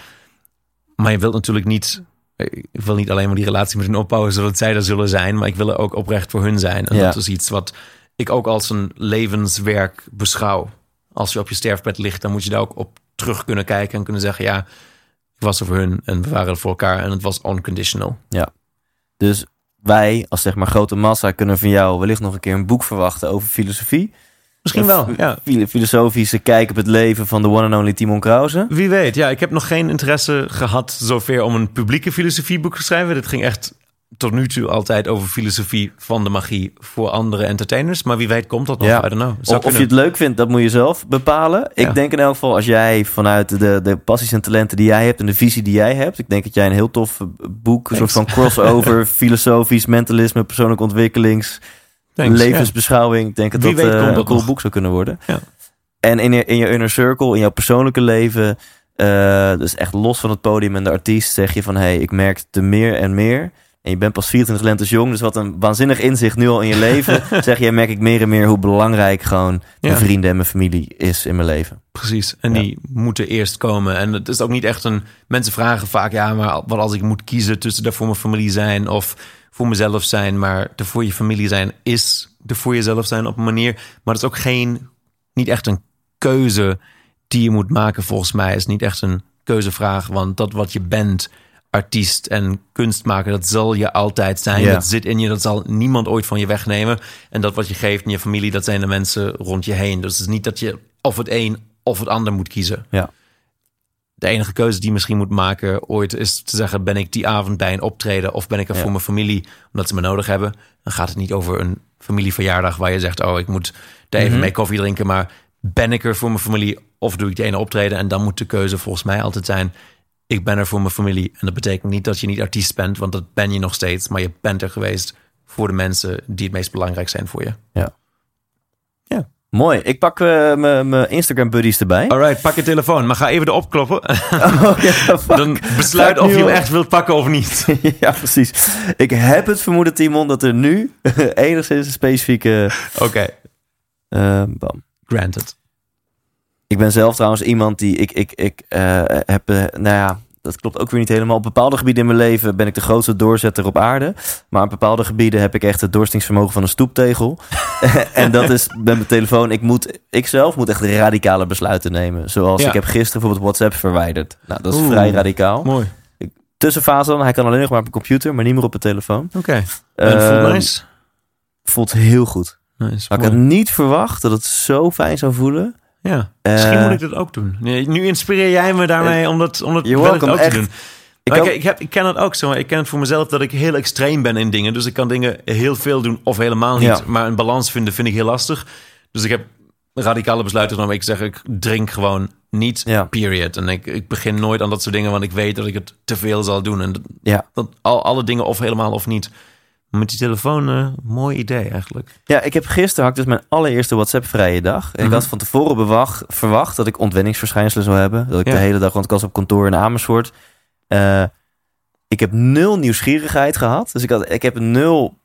[SPEAKER 1] Maar je wilt natuurlijk niet... Ik wil niet alleen maar die relatie met hun opbouwen zodat zij er zullen zijn, maar ik wil er ook oprecht voor hun zijn. En
[SPEAKER 3] Ja.
[SPEAKER 1] dat is iets wat ik ook als een levenswerk beschouw. Als je op je sterfbed ligt, dan moet je daar ook op terug kunnen kijken en kunnen zeggen: ja, was er voor hun en we waren er voor elkaar en het was unconditional.
[SPEAKER 3] Dus wij, als zeg maar grote massa, kunnen van jou wellicht nog een keer een boek verwachten over filosofie.
[SPEAKER 1] Misschien wel, ja.
[SPEAKER 3] filo- Filosofische kijk op het leven van de one and only Timon Krause.
[SPEAKER 1] Wie weet, ja, ik heb nog geen interesse gehad zover om een publieke filosofieboek te schrijven. Dit ging echt tot nu toe altijd over filosofie van de magie voor andere entertainers. Maar wie weet komt dat nog,
[SPEAKER 3] Ja.
[SPEAKER 1] I don't know. Zou
[SPEAKER 3] Of, of je het leuk vindt, dat moet je zelf bepalen. Ik
[SPEAKER 1] Ja.
[SPEAKER 3] denk in elk geval, als jij vanuit de, de passies en talenten die jij hebt en de visie die jij hebt, ik denk dat jij een heel tof boek, een soort van crossover, (laughs) filosofisch, mentalisme, persoonlijke ontwikkelings,
[SPEAKER 1] Thanks,
[SPEAKER 3] levensbeschouwing. Ik denk dat
[SPEAKER 1] Wie
[SPEAKER 3] dat
[SPEAKER 1] weet
[SPEAKER 3] eh,
[SPEAKER 1] komt
[SPEAKER 3] een
[SPEAKER 1] dat
[SPEAKER 3] cool
[SPEAKER 1] nog.
[SPEAKER 3] boek zou kunnen worden.
[SPEAKER 1] Ja.
[SPEAKER 3] En in je, in je inner circle, in jouw persoonlijke leven, eh, dus echt los van het podium en de artiest, zeg je van, hé, hey, ik merk te meer en meer. En je bent pas 24 lentes jong, dus wat een waanzinnig inzicht nu al in je (laughs) leven. zeg je, merk ik meer en meer hoe belangrijk gewoon mijn
[SPEAKER 1] Ja.
[SPEAKER 3] vrienden en mijn familie is in mijn leven.
[SPEAKER 1] Precies. En
[SPEAKER 3] Ja.
[SPEAKER 1] die moeten eerst komen. En het is ook niet echt een. Mensen vragen vaak: ja, maar wat als ik moet kiezen tussen er voor mijn familie zijn of voor mezelf zijn. Maar er voor je familie zijn is er voor jezelf zijn op een manier. Maar het is ook geen. Niet echt een keuze die je moet maken, volgens mij. is niet echt een keuzevraag. Want dat wat je bent, artiest en kunstmaker, dat zal je altijd zijn. Dat zit in je, dat zal niemand ooit van je wegnemen. En dat wat je geeft in je familie, dat zijn de mensen rond je heen. Dus het is niet dat je of het een of het ander moet kiezen.
[SPEAKER 3] Ja.
[SPEAKER 1] De enige keuze die je misschien moet maken ooit is te zeggen: ben ik die avond bij een optreden of ben ik er
[SPEAKER 3] Ja.
[SPEAKER 1] voor mijn familie omdat ze me nodig hebben? Dan gaat het niet over een familieverjaardag waar je zegt: oh, ik moet er even
[SPEAKER 3] Mhm.
[SPEAKER 1] mee koffie drinken. Maar ben ik er voor mijn familie of doe ik de ene optreden? En dan moet de keuze volgens mij altijd zijn: ik ben er voor mijn familie. En dat betekent niet dat je niet artiest bent, want dat ben je nog steeds. Maar je bent er geweest voor de mensen die het meest belangrijk zijn voor je.
[SPEAKER 3] Mooi. Ik pak eh, mijn mijn Instagram buddies erbij.
[SPEAKER 1] Alright, pak je telefoon, maar ga even erop kloppen. (laughs)
[SPEAKER 3] Oh, ja. (laughs)
[SPEAKER 1] Dan besluit of je hem echt wilt pakken of niet. (laughs)
[SPEAKER 3] ja, precies. Ik heb het vermoeden, Timon, dat er nu enigszins een specifieke...
[SPEAKER 1] Oké,
[SPEAKER 3] eh, bam.
[SPEAKER 1] granted.
[SPEAKER 3] Ik ben zelf trouwens iemand die... Ik, ik, ik eh, heb... eh, nou ja, dat klopt ook weer niet helemaal. Op bepaalde gebieden in mijn leven ben ik de grootste doorzetter op aarde. Maar op bepaalde gebieden heb ik echt het doorstingsvermogen van een stoeptegel. (laughs) (laughs) en dat is met mijn telefoon. Ik, moet, ik zelf moet echt radicale besluiten nemen. Zoals
[SPEAKER 1] Ja.
[SPEAKER 3] ik heb gisteren bijvoorbeeld WhatsApp verwijderd. Nou, dat is
[SPEAKER 1] Oeh.
[SPEAKER 3] vrij radicaal.
[SPEAKER 1] Mooi.
[SPEAKER 3] Tussenfase dan. Hij kan alleen nog maar op mijn computer, maar niet meer op mijn telefoon.
[SPEAKER 1] Oké.
[SPEAKER 3] Ehm,
[SPEAKER 1] nice?
[SPEAKER 3] Voelt heel goed.
[SPEAKER 1] Nice.
[SPEAKER 3] Ik had niet verwacht dat het zo fijn zou voelen.
[SPEAKER 1] Ja,
[SPEAKER 3] Eh,
[SPEAKER 1] misschien moet ik dat ook doen. Nee, nu inspireer jij me daarmee om dat, om dat
[SPEAKER 3] welcome,
[SPEAKER 1] ook te doen.
[SPEAKER 3] Ik ook-
[SPEAKER 1] ik, heb, ik ken het ook zo. Ik ken het voor mezelf dat ik heel extreem ben in dingen. Dus ik kan dingen heel veel doen of helemaal niet.
[SPEAKER 3] Ja.
[SPEAKER 1] Maar een balans vinden vind ik heel lastig. Dus ik heb radicale besluiten genomen. Ik zeg, ik drink gewoon niet,
[SPEAKER 3] Ja.
[SPEAKER 1] period. En ik, ik begin nooit aan dat soort dingen, want ik weet dat ik het te veel zal doen. En dat,
[SPEAKER 3] Ja.
[SPEAKER 1] dat al, alle dingen of helemaal of niet. Met die telefoon, eh, mooi idee eigenlijk.
[SPEAKER 3] Ja, ik heb gisteren had ik dus mijn allereerste WhatsApp-vrije dag. En ik
[SPEAKER 1] Mhm.
[SPEAKER 3] had van tevoren bewacht, verwacht dat ik ontwenningsverschijnselen zou hebben. Dat ik
[SPEAKER 1] Ja.
[SPEAKER 3] de hele dag, want ik was op kantoor in Amersfoort. Eh, ik heb nul nieuwsgierigheid gehad. Dus ik, had, ik heb nul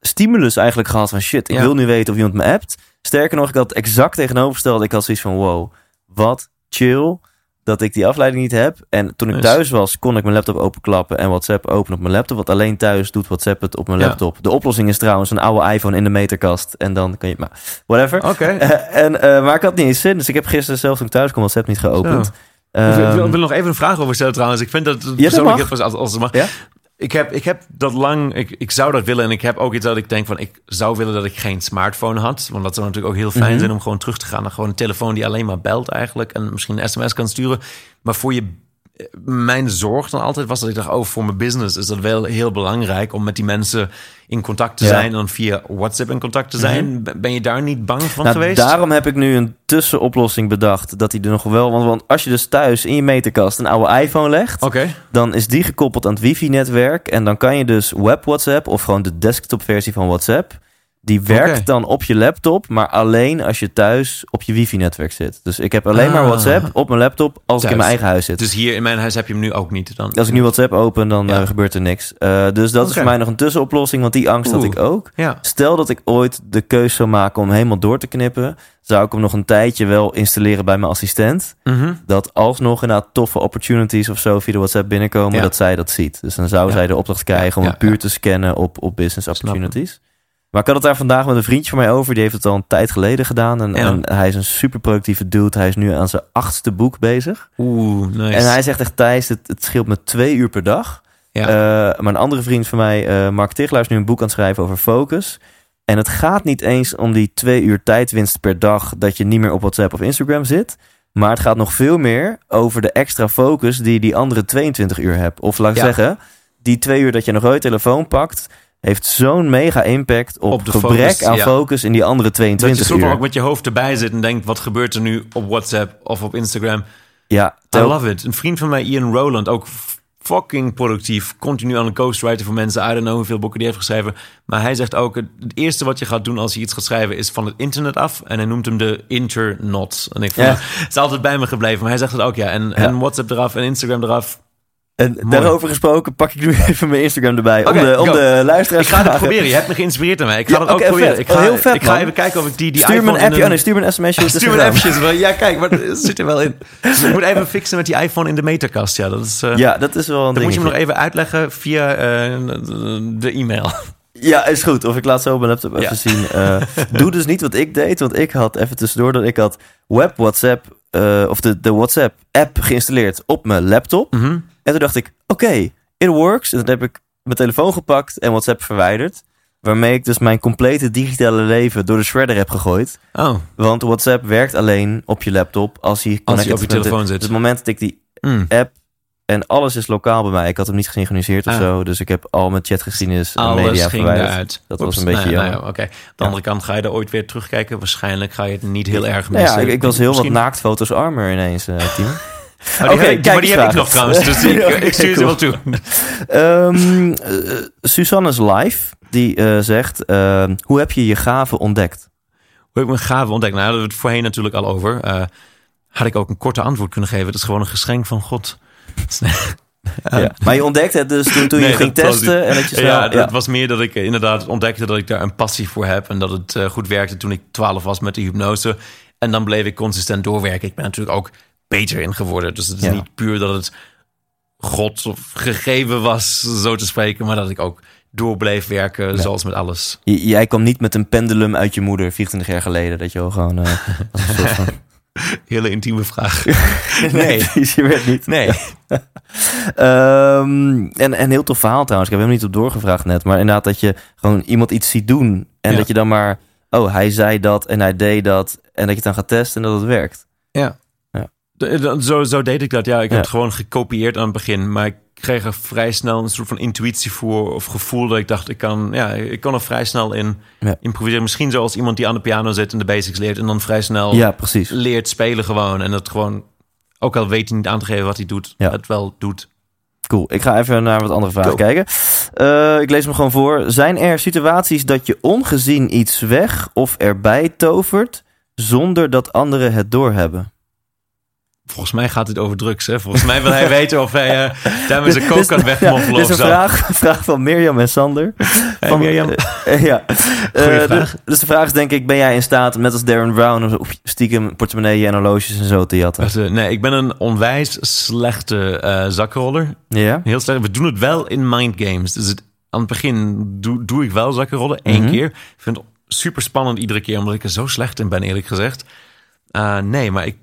[SPEAKER 3] stimulus eigenlijk gehad van shit, ik
[SPEAKER 1] Ja.
[SPEAKER 3] wil nu weten of iemand me appt. Sterker nog, ik had exact tegenovergesteld. Ik had zoiets van wow, wat chill dat ik die afleiding niet heb. En toen ik
[SPEAKER 1] Nice.
[SPEAKER 3] thuis was, kon ik mijn laptop openklappen en WhatsApp openen op mijn laptop. Want alleen thuis doet WhatsApp het op mijn
[SPEAKER 1] Ja.
[SPEAKER 3] laptop. De oplossing is trouwens een oude iPhone in de meterkast. En dan kan je, maar whatever.
[SPEAKER 1] Oké. (laughs)
[SPEAKER 3] Eh, en, eh, maar ik had niet eens zin. Dus ik heb gisteren zelfs toen ik thuis kwam WhatsApp niet geopend.
[SPEAKER 1] Ik, wil, ik wil-
[SPEAKER 3] Ehm,
[SPEAKER 1] nog even een vraag over stellen trouwens. Ik vind dat het
[SPEAKER 3] dat
[SPEAKER 1] persoonlijk is als, als het mag.
[SPEAKER 3] Ja?
[SPEAKER 1] Ik heb, ik heb dat lang, ik, ik zou dat willen en ik heb ook iets dat ik denk van, ik zou willen dat ik geen smartphone had. Want dat zou natuurlijk ook heel fijn
[SPEAKER 3] Mhm.
[SPEAKER 1] zijn om gewoon terug te gaan naar gewoon een telefoon die alleen maar belt eigenlijk en misschien een sms kan sturen. Maar voor je mijn zorg dan altijd was dat ik dacht, oh, voor mijn business is dat wel heel belangrijk om met die mensen in contact te
[SPEAKER 3] Ja.
[SPEAKER 1] zijn en dan via WhatsApp in contact te zijn. Ben- Ben je daar niet bang van
[SPEAKER 3] Nou,
[SPEAKER 1] geweest?
[SPEAKER 3] daarom heb ik nu een tussenoplossing bedacht. Dat hij er nog wel... Want, want als je dus thuis in je meterkast een oude iPhone legt... Dan is die gekoppeld aan het wifi-netwerk. En dan kan je dus web WhatsApp of gewoon de desktop-versie van WhatsApp. Die werkt dan op je laptop, maar alleen als je thuis op je wifi-netwerk zit. Dus ik heb alleen maar
[SPEAKER 1] Ah.
[SPEAKER 3] WhatsApp op mijn laptop als ik in mijn eigen huis zit.
[SPEAKER 1] Dus hier in mijn huis heb je hem nu ook niet dan?
[SPEAKER 3] als ik nu WhatsApp open, dan
[SPEAKER 1] Ja.
[SPEAKER 3] eh, gebeurt er niks. Eh, dus dat is voor mij nog een tussenoplossing, want die angst had ik ook.
[SPEAKER 1] Ja.
[SPEAKER 3] Stel dat ik ooit de keus zou maken om helemaal door te knippen, zou ik hem nog een tijdje wel installeren bij mijn assistent.
[SPEAKER 1] Mhm.
[SPEAKER 3] Dat alsnog inderdaad toffe opportunities of zo via de WhatsApp binnenkomen,
[SPEAKER 1] Ja.
[SPEAKER 3] dat zij dat ziet. Dus dan zou zij de opdracht krijgen om het puur te scannen op, op business opportunities. Maar ik had het daar vandaag met een vriendje van mij over. Die heeft het al een tijd geleden gedaan. En,
[SPEAKER 1] Ja.
[SPEAKER 3] en hij is een super productieve dude. Hij is nu aan zijn achtste boek bezig.
[SPEAKER 1] Oeh, nice.
[SPEAKER 3] En hij zegt echt, Thijs, het, het scheelt me twee uur per dag.
[SPEAKER 1] Ja.
[SPEAKER 3] Eh, maar een andere vriend van mij, eh Mark Tichelaar, is nu een boek aan het schrijven over focus. En het gaat niet eens om die twee uur tijdwinst per dag dat je niet meer op WhatsApp of Instagram zit. Maar het gaat nog veel meer over de extra focus die die andere 22 uur hebt. Of laat ik
[SPEAKER 1] Ja.
[SPEAKER 3] zeggen, die twee uur dat je nog ooit telefoon pakt, heeft zo'n mega impact op,
[SPEAKER 1] Op de
[SPEAKER 3] gebrek
[SPEAKER 1] focus,
[SPEAKER 3] aan
[SPEAKER 1] ja.
[SPEAKER 3] focus in die andere
[SPEAKER 1] dat je
[SPEAKER 3] 22
[SPEAKER 1] soort van
[SPEAKER 3] uur.
[SPEAKER 1] ook met je hoofd erbij zit en denkt, wat gebeurt er nu op WhatsApp of op Instagram?
[SPEAKER 3] Ja,
[SPEAKER 1] I love it. Een vriend van mij, Ian Rowland, ook fucking productief. Continu aan een ghostwriter voor mensen. I don't know hoeveel boeken die heeft geschreven. Maar hij zegt ook, het eerste wat je gaat doen als je iets gaat schrijven... is van het internet af. En hij noemt hem de internot. En ik vond,
[SPEAKER 3] Ja.
[SPEAKER 1] het is altijd bij me gebleven. Maar hij zegt het ook, ja. En, en WhatsApp eraf en Instagram eraf.
[SPEAKER 3] En
[SPEAKER 1] Mooi.
[SPEAKER 3] daarover gesproken pak ik nu (laughs) even mijn Instagram erbij.
[SPEAKER 1] Oké,
[SPEAKER 3] om de, om
[SPEAKER 1] go.
[SPEAKER 3] de luisteraars
[SPEAKER 1] Ik ga het proberen. Je hebt me geïnspireerd mij. Ik ga
[SPEAKER 3] Ja,
[SPEAKER 1] het ook proberen.
[SPEAKER 3] vet.
[SPEAKER 1] Ik ga,
[SPEAKER 3] Oh, heel vet,
[SPEAKER 1] ik ga even kijken of ik die, die
[SPEAKER 3] Stuur me
[SPEAKER 1] iPhone
[SPEAKER 3] een appje.
[SPEAKER 1] in
[SPEAKER 3] Oh nee, stuur me een sms'je.
[SPEAKER 1] Stuur me een appjes. Ja, kijk, maar het zit er wel in. Dus ik moet even fixen met die iPhone in de meterkast. Ja, dat is... eh,
[SPEAKER 3] Ja, dat is wel een
[SPEAKER 1] Dan moet je me nog even uitleggen via eh, de e-mail.
[SPEAKER 3] Ja, is goed. Of ik laat zo mijn laptop even
[SPEAKER 1] Ja.
[SPEAKER 3] zien. Eh, doe dus niet wat ik deed. Want ik had even tussendoor dat ik had web WhatsApp... of de, de WhatsApp app geïnstalleerd op mijn laptop.
[SPEAKER 1] Mhm.
[SPEAKER 3] En toen dacht ik, oké, it works. En toen heb ik mijn telefoon gepakt en WhatsApp verwijderd. Waarmee ik dus mijn complete digitale leven door de shredder heb gegooid.
[SPEAKER 1] Oh,
[SPEAKER 3] Want WhatsApp werkt alleen op je laptop als hij
[SPEAKER 1] als op je telefoon
[SPEAKER 3] Dus
[SPEAKER 1] zit.
[SPEAKER 3] het moment dat ik die
[SPEAKER 1] Mm.
[SPEAKER 3] app en alles is lokaal bij mij. Ik had hem niet gesynchroniseerd of
[SPEAKER 1] Ah.
[SPEAKER 3] zo. Dus ik heb al mijn chatgeschiedenis en
[SPEAKER 1] Alles
[SPEAKER 3] media
[SPEAKER 1] ging
[SPEAKER 3] verwijderd.
[SPEAKER 1] eruit.
[SPEAKER 3] Dat was een beetje
[SPEAKER 1] nou, nou
[SPEAKER 3] jammer.
[SPEAKER 1] ja, Oké. Aan de andere kant ga je er ooit weer terugkijken. Waarschijnlijk ga je het niet heel erg
[SPEAKER 3] Nou
[SPEAKER 1] missen.
[SPEAKER 3] ja, ik, ik was heel
[SPEAKER 1] Misschien-
[SPEAKER 3] wat naaktfoto's armer ineens, eh team. (laughs)
[SPEAKER 1] Die
[SPEAKER 3] Oké,
[SPEAKER 1] heb ik-
[SPEAKER 3] kijk
[SPEAKER 1] maar die heb ik nog trouwens. Dus ik, (laughs)
[SPEAKER 3] Oké,
[SPEAKER 1] ik stuur ze wel toe.
[SPEAKER 3] Eh, Susanne's Live, die eh, zegt... ehm, hoe heb je je gaven ontdekt?
[SPEAKER 1] Hoe heb ik mijn gave ontdekt? Nou, daar hadden we het voorheen natuurlijk al over. Eh, had ik ook een korte antwoord kunnen geven. Het is gewoon een geschenk van God. (laughs)
[SPEAKER 3] Ja. Maar je ontdekte het dus toen, toen je ging
[SPEAKER 1] was
[SPEAKER 3] testen en dat je snel...
[SPEAKER 1] ja,
[SPEAKER 3] ja.
[SPEAKER 1] het was meer dat ik eh, inderdaad ontdekte dat ik daar een passie voor heb. En dat het eh, goed werkte toen ik 12 was met de hypnose. En dan bleef ik consistent doorwerken. Ik ben natuurlijk ook beter in geworden. Dus het is
[SPEAKER 3] Ja.
[SPEAKER 1] niet puur dat het God of gegeven was, zo te spreken. Maar dat ik ook door bleef werken, zoals met alles.
[SPEAKER 3] J- Jij kwam niet met een pendulum uit je moeder 24 jaar geleden. Dat je al gewoon... (laughs) van...
[SPEAKER 1] Hele intieme vraag. (laughs) nee, (laughs)
[SPEAKER 3] je werd niet.
[SPEAKER 1] nee.
[SPEAKER 3] Ehm, en, en heel tof verhaal trouwens. Ik heb hem niet op doorgevraagd net. Maar inderdaad dat je gewoon iemand iets ziet doen. En
[SPEAKER 1] Ja.
[SPEAKER 3] dat je dan maar... Oh, hij zei dat en hij deed dat. En dat je het dan gaat testen en dat het werkt.
[SPEAKER 1] Ja. De- Zo, zo deed ik dat. Ja, ik heb het gewoon gekopieerd aan het begin. Maar ik kreeg er vrij snel een soort van intuïtie voor. Of gevoel dat ik dacht, ik kan, ja, ik kan er vrij snel in
[SPEAKER 3] Ja.
[SPEAKER 1] improviseren. Misschien zoals iemand die aan de piano zit en de basics leert. En dan vrij snel
[SPEAKER 3] Ja, precies.
[SPEAKER 1] leert spelen gewoon. En dat gewoon, ook al weet hij niet aan te geven wat hij doet,
[SPEAKER 3] Ja.
[SPEAKER 1] het wel doet.
[SPEAKER 3] Cool. Ik ga even naar wat andere vragen
[SPEAKER 1] Go.
[SPEAKER 3] kijken. Eh, ik lees hem gewoon voor. Zijn er situaties dat je ongezien iets weg of erbij tovert... zonder dat anderen het doorhebben?
[SPEAKER 1] Volgens mij gaat het over drugs. Hè? Volgens mij wil hij (laughs) weten of hij uh, daarmee zijn kook kan
[SPEAKER 3] ja,
[SPEAKER 1] wegmoffelen
[SPEAKER 3] dit is
[SPEAKER 1] of
[SPEAKER 3] een vraag, vraag van Mirjam en Sander. van,
[SPEAKER 1] Mirjam. (laughs)
[SPEAKER 3] eh, ja.
[SPEAKER 1] Goeie
[SPEAKER 3] Eh,
[SPEAKER 1] vraag.
[SPEAKER 3] Dus, dus de vraag is denk ik, ben jij in staat, net als Darren Brown... oef, stiekem portemonnee en horloges en zo te jatten?
[SPEAKER 1] Dus, eh, nee, ik ben een onwijs slechte eh zakkenroller.
[SPEAKER 3] Ja?
[SPEAKER 1] Heel slecht. We doen het wel in mind games. Dus het, aan het begin doe, doe ik wel zakkenrollen. één
[SPEAKER 3] Mhm.
[SPEAKER 1] keer. Ik vind het super spannend iedere keer, omdat ik er zo slecht in ben, eerlijk gezegd. Uh, nee, maar ik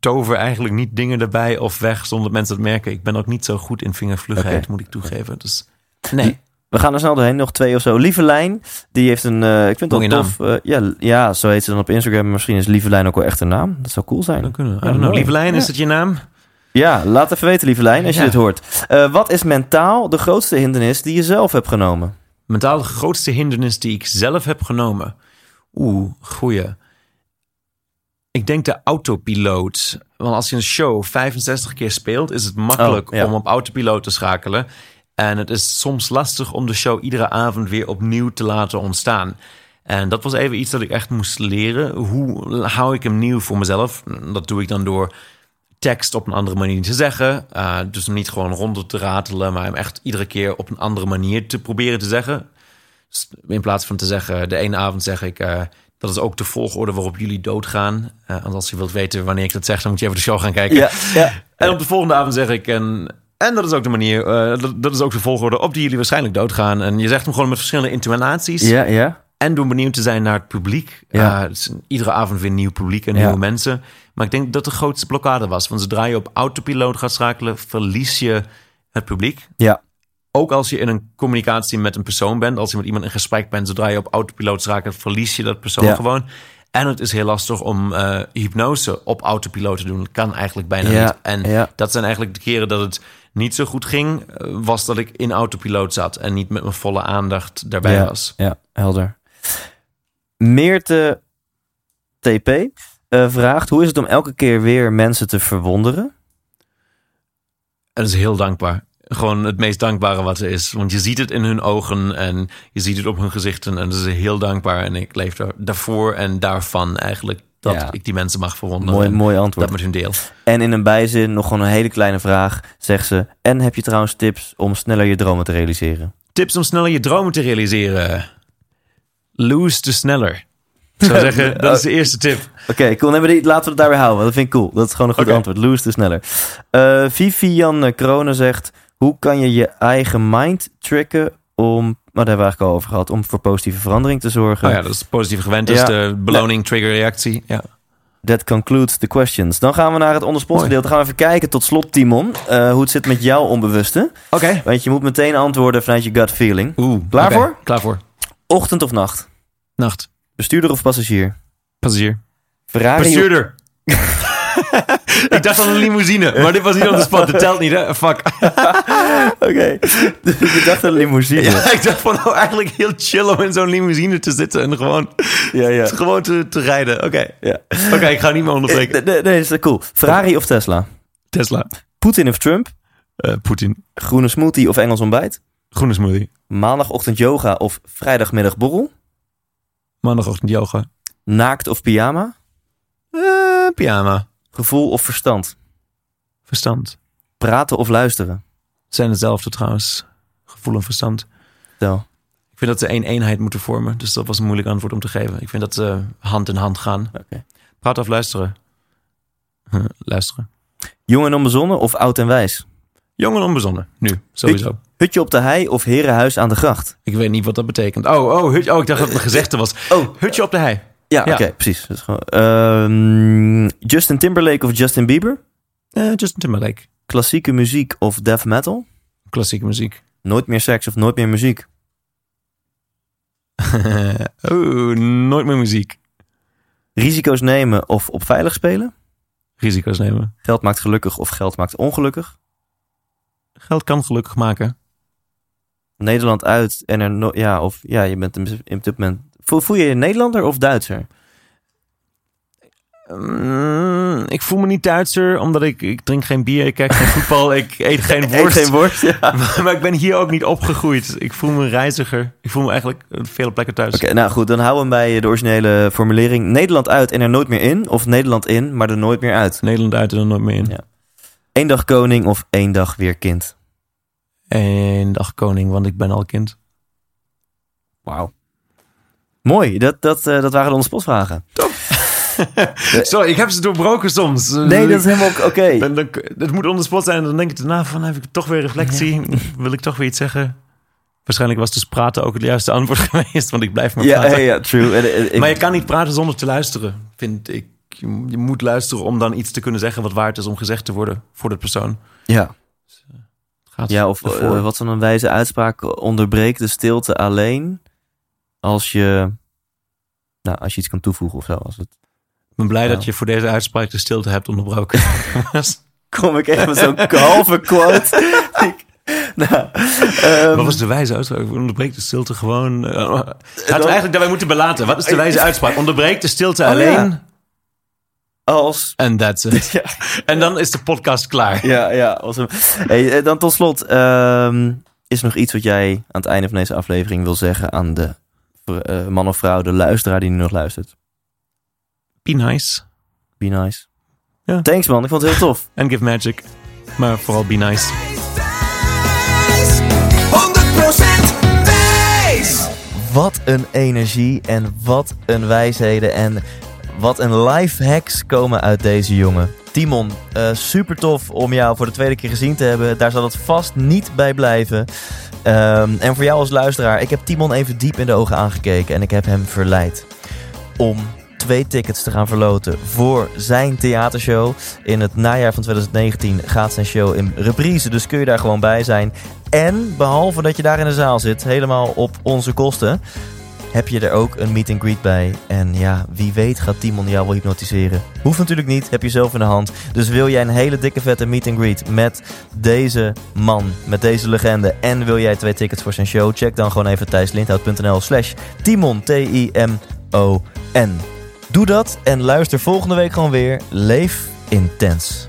[SPEAKER 1] tover eigenlijk niet dingen erbij of weg zonder dat mensen het merken. Ik ben ook niet zo goed in vingervlugheid, moet ik toegeven. Dus nee.
[SPEAKER 3] We gaan er snel doorheen, nog twee of zo. Lievelijn, die heeft een, eh, ik vind het wel
[SPEAKER 1] Mooie
[SPEAKER 3] tof. eh, ja, ja, zo heet ze dan op Instagram. Misschien is Lievelijn ook wel echt een naam. Dat zou cool zijn.
[SPEAKER 1] Dan kunnen we. I
[SPEAKER 3] Ja,
[SPEAKER 1] don't know.
[SPEAKER 3] mooi.
[SPEAKER 1] Lieve Lijn, is dat je naam?
[SPEAKER 3] Ja, laat even weten, lieve Lijn, als je dit hoort. Eh, wat is mentaal de grootste hindernis die je zelf hebt genomen?
[SPEAKER 1] Mentaal de grootste hindernis die ik zelf heb genomen. Oeh, goeie. Ik denk de autopiloot. Want als je een show 65 keer speelt, is het makkelijk
[SPEAKER 3] Oh, ja.
[SPEAKER 1] om op autopiloot te schakelen. En het is soms lastig om de show iedere avond weer opnieuw te laten ontstaan. En dat was even iets dat ik echt moest leren. Hoe hou ik hem nieuw voor mezelf? Dat doe ik dan door tekst op een andere manier te zeggen. Uh, dus hem niet gewoon rond te ratelen, maar hem echt iedere keer op een andere manier te proberen te zeggen. Dus in plaats van te zeggen, de ene avond zeg ik, uh, dat is ook de volgorde waarop jullie doodgaan. Uh, want als je wilt weten wanneer ik dat zeg, dan moet je even de show gaan kijken.
[SPEAKER 3] Ja, ja.
[SPEAKER 1] En op de volgende avond zeg ik, en, en dat is ook de manier, uh, dat, dat is ook de volgorde op die jullie waarschijnlijk doodgaan. En je zegt hem gewoon met verschillende intonaties.
[SPEAKER 3] Ja, ja.
[SPEAKER 1] En door benieuwd te zijn naar het publiek.
[SPEAKER 3] Ja.
[SPEAKER 1] Uh, iedere avond weer nieuw publiek en
[SPEAKER 3] Ja.
[SPEAKER 1] nieuwe mensen. Maar ik denk dat de grootste blokkade was. Want zodra je op autopiloot gaat schakelen, verlies je het publiek.
[SPEAKER 3] Ja.
[SPEAKER 1] Ook als je in een communicatie met een persoon bent, als je met iemand in gesprek bent, zodra je op autopiloot schakelt, verlies je dat persoon
[SPEAKER 3] Ja.
[SPEAKER 1] gewoon. En het is heel lastig om uh, hypnose op autopiloot te doen. Dat kan eigenlijk bijna
[SPEAKER 3] Ja,
[SPEAKER 1] niet. En
[SPEAKER 3] ja.
[SPEAKER 1] dat zijn eigenlijk de keren dat het niet zo goed ging, eh, was dat ik in autopiloot zat en niet met mijn volle aandacht daarbij
[SPEAKER 3] ja,
[SPEAKER 1] was.
[SPEAKER 3] Ja, helder. Meerte TP eh, vraagt: hoe is het om elke keer weer mensen te verwonderen?
[SPEAKER 1] En dat is heel dankbaar. Gewoon het meest dankbare wat er is. Want je ziet het in hun ogen en je ziet het op hun gezichten. En dat is heel dankbaar. En ik leef daar, daarvoor en daarvan eigenlijk dat
[SPEAKER 3] Ja.
[SPEAKER 1] ik die mensen mag verwonderen.
[SPEAKER 3] Mooi, mooi
[SPEAKER 1] dat
[SPEAKER 3] antwoord.
[SPEAKER 1] met hun deel.
[SPEAKER 3] En in een bijzin nog gewoon een hele kleine vraag. Zegt ze: En heb je trouwens tips om sneller je dromen te realiseren?
[SPEAKER 1] Tips om sneller je dromen te realiseren. Lose te sneller. Ik zou zeggen, (laughs) dat is de eerste tip.
[SPEAKER 3] Oké, cool. Die, laten we het daarbij houden. Dat vind ik cool. Dat is gewoon een goed antwoord. Loose te sneller. Eh Vivian Kronen zegt: Hoe kan je je eigen mind tricken om. Maar daar hebben we eigenlijk al over gehad. Om voor positieve verandering te zorgen.
[SPEAKER 1] Oh ja, dat is positief gewend. Dat
[SPEAKER 3] Ja.
[SPEAKER 1] is de beloning, trigger, reactie. Ja.
[SPEAKER 3] That concludes the questions. Dan gaan we naar het onderspot
[SPEAKER 1] Mooi.
[SPEAKER 3] gedeelte. Gaan we even kijken tot slot, Timon. eh, hoe het zit met jouw onbewuste.
[SPEAKER 1] Oké.
[SPEAKER 3] Want je moet meteen antwoorden vanuit je gut feeling.
[SPEAKER 1] Oeh.
[SPEAKER 3] Klaar voor?
[SPEAKER 1] Klaar voor.
[SPEAKER 3] Ochtend of nacht?
[SPEAKER 1] Nacht.
[SPEAKER 3] Bestuurder of passagier?
[SPEAKER 1] Passagier.
[SPEAKER 3] Ferrari
[SPEAKER 1] Bestuurder. (laughs) (laughs) ik dacht aan een limousine, maar dit was niet op de spot. Dat telt niet, hè? Fuck. (laughs)
[SPEAKER 3] Oké. (laughs) ik dacht een limousine. Ja,
[SPEAKER 1] Ja, ik dacht van, nou, eigenlijk heel chill om in zo'n limousine te zitten en gewoon,
[SPEAKER 3] ja.
[SPEAKER 1] gewoon te, te rijden. Oké.
[SPEAKER 3] ja.
[SPEAKER 1] Oké, ik ga niet meer onderbreken.
[SPEAKER 3] nee, nee, is cool. Ferrari of Tesla?
[SPEAKER 1] Tesla.
[SPEAKER 3] Poetin of Trump?
[SPEAKER 1] Eh, Poetin.
[SPEAKER 3] Groene smoothie of Engels ontbijt?
[SPEAKER 1] Groene smoothie.
[SPEAKER 3] Maandagochtend yoga of vrijdagmiddag borrel?
[SPEAKER 1] Maandagochtend yoga.
[SPEAKER 3] Naakt of pyjama?
[SPEAKER 1] Eh, pyjama.
[SPEAKER 3] Gevoel of verstand?
[SPEAKER 1] Verstand.
[SPEAKER 3] Praten of luisteren?
[SPEAKER 1] Zijn hetzelfde trouwens. Gevoel en verstand.
[SPEAKER 3] Stel.
[SPEAKER 1] Ik vind dat ze één eenheid moeten vormen. Dus dat was een moeilijk antwoord om te geven. Ik vind dat ze hand in hand gaan.
[SPEAKER 3] Oké.
[SPEAKER 1] Praat of luisteren. Huh, luisteren.
[SPEAKER 3] Jong en onbezonnen of oud en wijs?
[SPEAKER 1] Jong en onbezonnen. Nu, sowieso.
[SPEAKER 3] Hutje op de hei of herenhuis aan de gracht?
[SPEAKER 1] Ik weet niet wat dat betekent. Oh, oh, hut, oh ik dacht dat het een gezegde was.
[SPEAKER 3] Oh,
[SPEAKER 1] Hutje op de hei.
[SPEAKER 3] Ja,
[SPEAKER 1] Ja.
[SPEAKER 3] oké, precies. Dat is gewoon, Ehm, Justin Timberlake of Justin Bieber?
[SPEAKER 1] Eh, Justin Timberlake.
[SPEAKER 3] Klassieke muziek of death metal?
[SPEAKER 1] Klassieke muziek.
[SPEAKER 3] Nooit meer seks of nooit meer muziek? (laughs)
[SPEAKER 1] oh, nooit meer muziek.
[SPEAKER 3] Risico's nemen of op veilig spelen?
[SPEAKER 1] Risico's nemen.
[SPEAKER 3] Geld maakt gelukkig of geld maakt ongelukkig?
[SPEAKER 1] Geld kan gelukkig maken.
[SPEAKER 3] Nederland uit en er no ja, of ja, je bent in dit moment. Voel, voel je je Nederlander of Duitser?
[SPEAKER 1] Mm, ik voel me niet Duitser, omdat ik, ik drink geen bier, ik kijk geen voetbal, (laughs) ik eet geen
[SPEAKER 3] Eet
[SPEAKER 1] worst.
[SPEAKER 3] geen worst. Ja. (laughs)
[SPEAKER 1] maar ik ben hier ook niet opgegroeid. Ik voel me een reiziger. Ik voel me eigenlijk op vele plekken thuis.
[SPEAKER 3] Oké, nou goed, dan houden we hem bij de originele formulering. Nederland uit en er nooit meer in. Of Nederland in, maar er nooit meer uit.
[SPEAKER 1] Nederland uit en er nooit meer in.
[SPEAKER 3] Ja. Eén dag koning of één dag weer kind.
[SPEAKER 1] Eén dag koning, want ik ben al kind.
[SPEAKER 3] Wauw. Mooi, dat, dat, eh, dat waren de onderspotvragen.
[SPEAKER 1] Sorry, (laughs) ik heb ze doorbroken soms.
[SPEAKER 3] Nee, dat is helemaal oké.
[SPEAKER 1] Eh, Dan, dan, het moet onder spot zijn en dan denk ik daarna van, heb ik toch weer reflectie? (laughs) Wil ik toch weer iets zeggen? Waarschijnlijk was dus praten ook het juiste antwoord (laughs) geweest, want ik blijf maar praten.
[SPEAKER 3] ja, ja, true. Eh,
[SPEAKER 1] Maar je kan niet praten zonder te luisteren, vind ik. Je, moet luisteren om dan iets te kunnen zeggen wat waard is om gezegd te worden voor de persoon.
[SPEAKER 3] ja.
[SPEAKER 1] Het gaat
[SPEAKER 3] ja, of eh, wat zo'n wijze uitspraak onderbreekt de stilte alleen als je, nou, als je iets kan toevoegen of zo. Als het,
[SPEAKER 1] ik ben blij dat je voor deze uitspraak de stilte hebt onderbroken. (laughs)
[SPEAKER 3] Kom ik even met zo'n halve quote. (laughs) Ik- nou, ehm,
[SPEAKER 1] Wat was de wijze uitspraak? Onderbreekt de stilte gewoon... laten we eigenlijk daarbij moeten belaten. Wat is de wijze uitspraak? Onderbreekt de stilte
[SPEAKER 3] Oh,
[SPEAKER 1] alleen...
[SPEAKER 3] ja. als...
[SPEAKER 1] En that's it. (laughs)
[SPEAKER 3] Ja,
[SPEAKER 1] En dan is de podcast klaar.
[SPEAKER 3] ja, ja awesome. Hey, eh, dan tot slot, ehm, is er nog iets wat jij aan het einde van deze aflevering wil zeggen aan de man of vrouw, de luisteraar die nu nog luistert?
[SPEAKER 1] Be nice.
[SPEAKER 3] Be nice.
[SPEAKER 1] Ja.
[SPEAKER 3] Thanks man, ik vond het heel tof. (laughs)
[SPEAKER 1] And give magic. Maar vooral be nice.
[SPEAKER 2] 100% wijs!
[SPEAKER 3] Wat een energie en wat een wijsheden en wat een life hacks komen uit deze jongen. Timon, eh, super tof om jou voor de tweede keer gezien te hebben. Daar zal het vast niet bij blijven. Ehm, en voor jou als luisteraar, ik heb Timon even diep in de ogen aangekeken en ik heb hem verleid om twee tickets te gaan verloten voor zijn theatershow. In het najaar van 2019 gaat zijn show in reprise, dus kun je daar gewoon bij zijn. En behalve dat je daar in de zaal zit, helemaal op onze kosten, heb je er ook een meet and greet bij. En ja, wie weet gaat Timon jou wel hypnotiseren. Hoeft natuurlijk niet, heb je zelf in de hand. Dus wil jij een hele dikke vette meet and greet met deze man, met deze legende... en wil jij twee tickets voor zijn show? Check dan gewoon even thijslindhout.nl slash Timon, T-I-M-O-N. Doe dat en luister volgende week gewoon weer. Leef intens.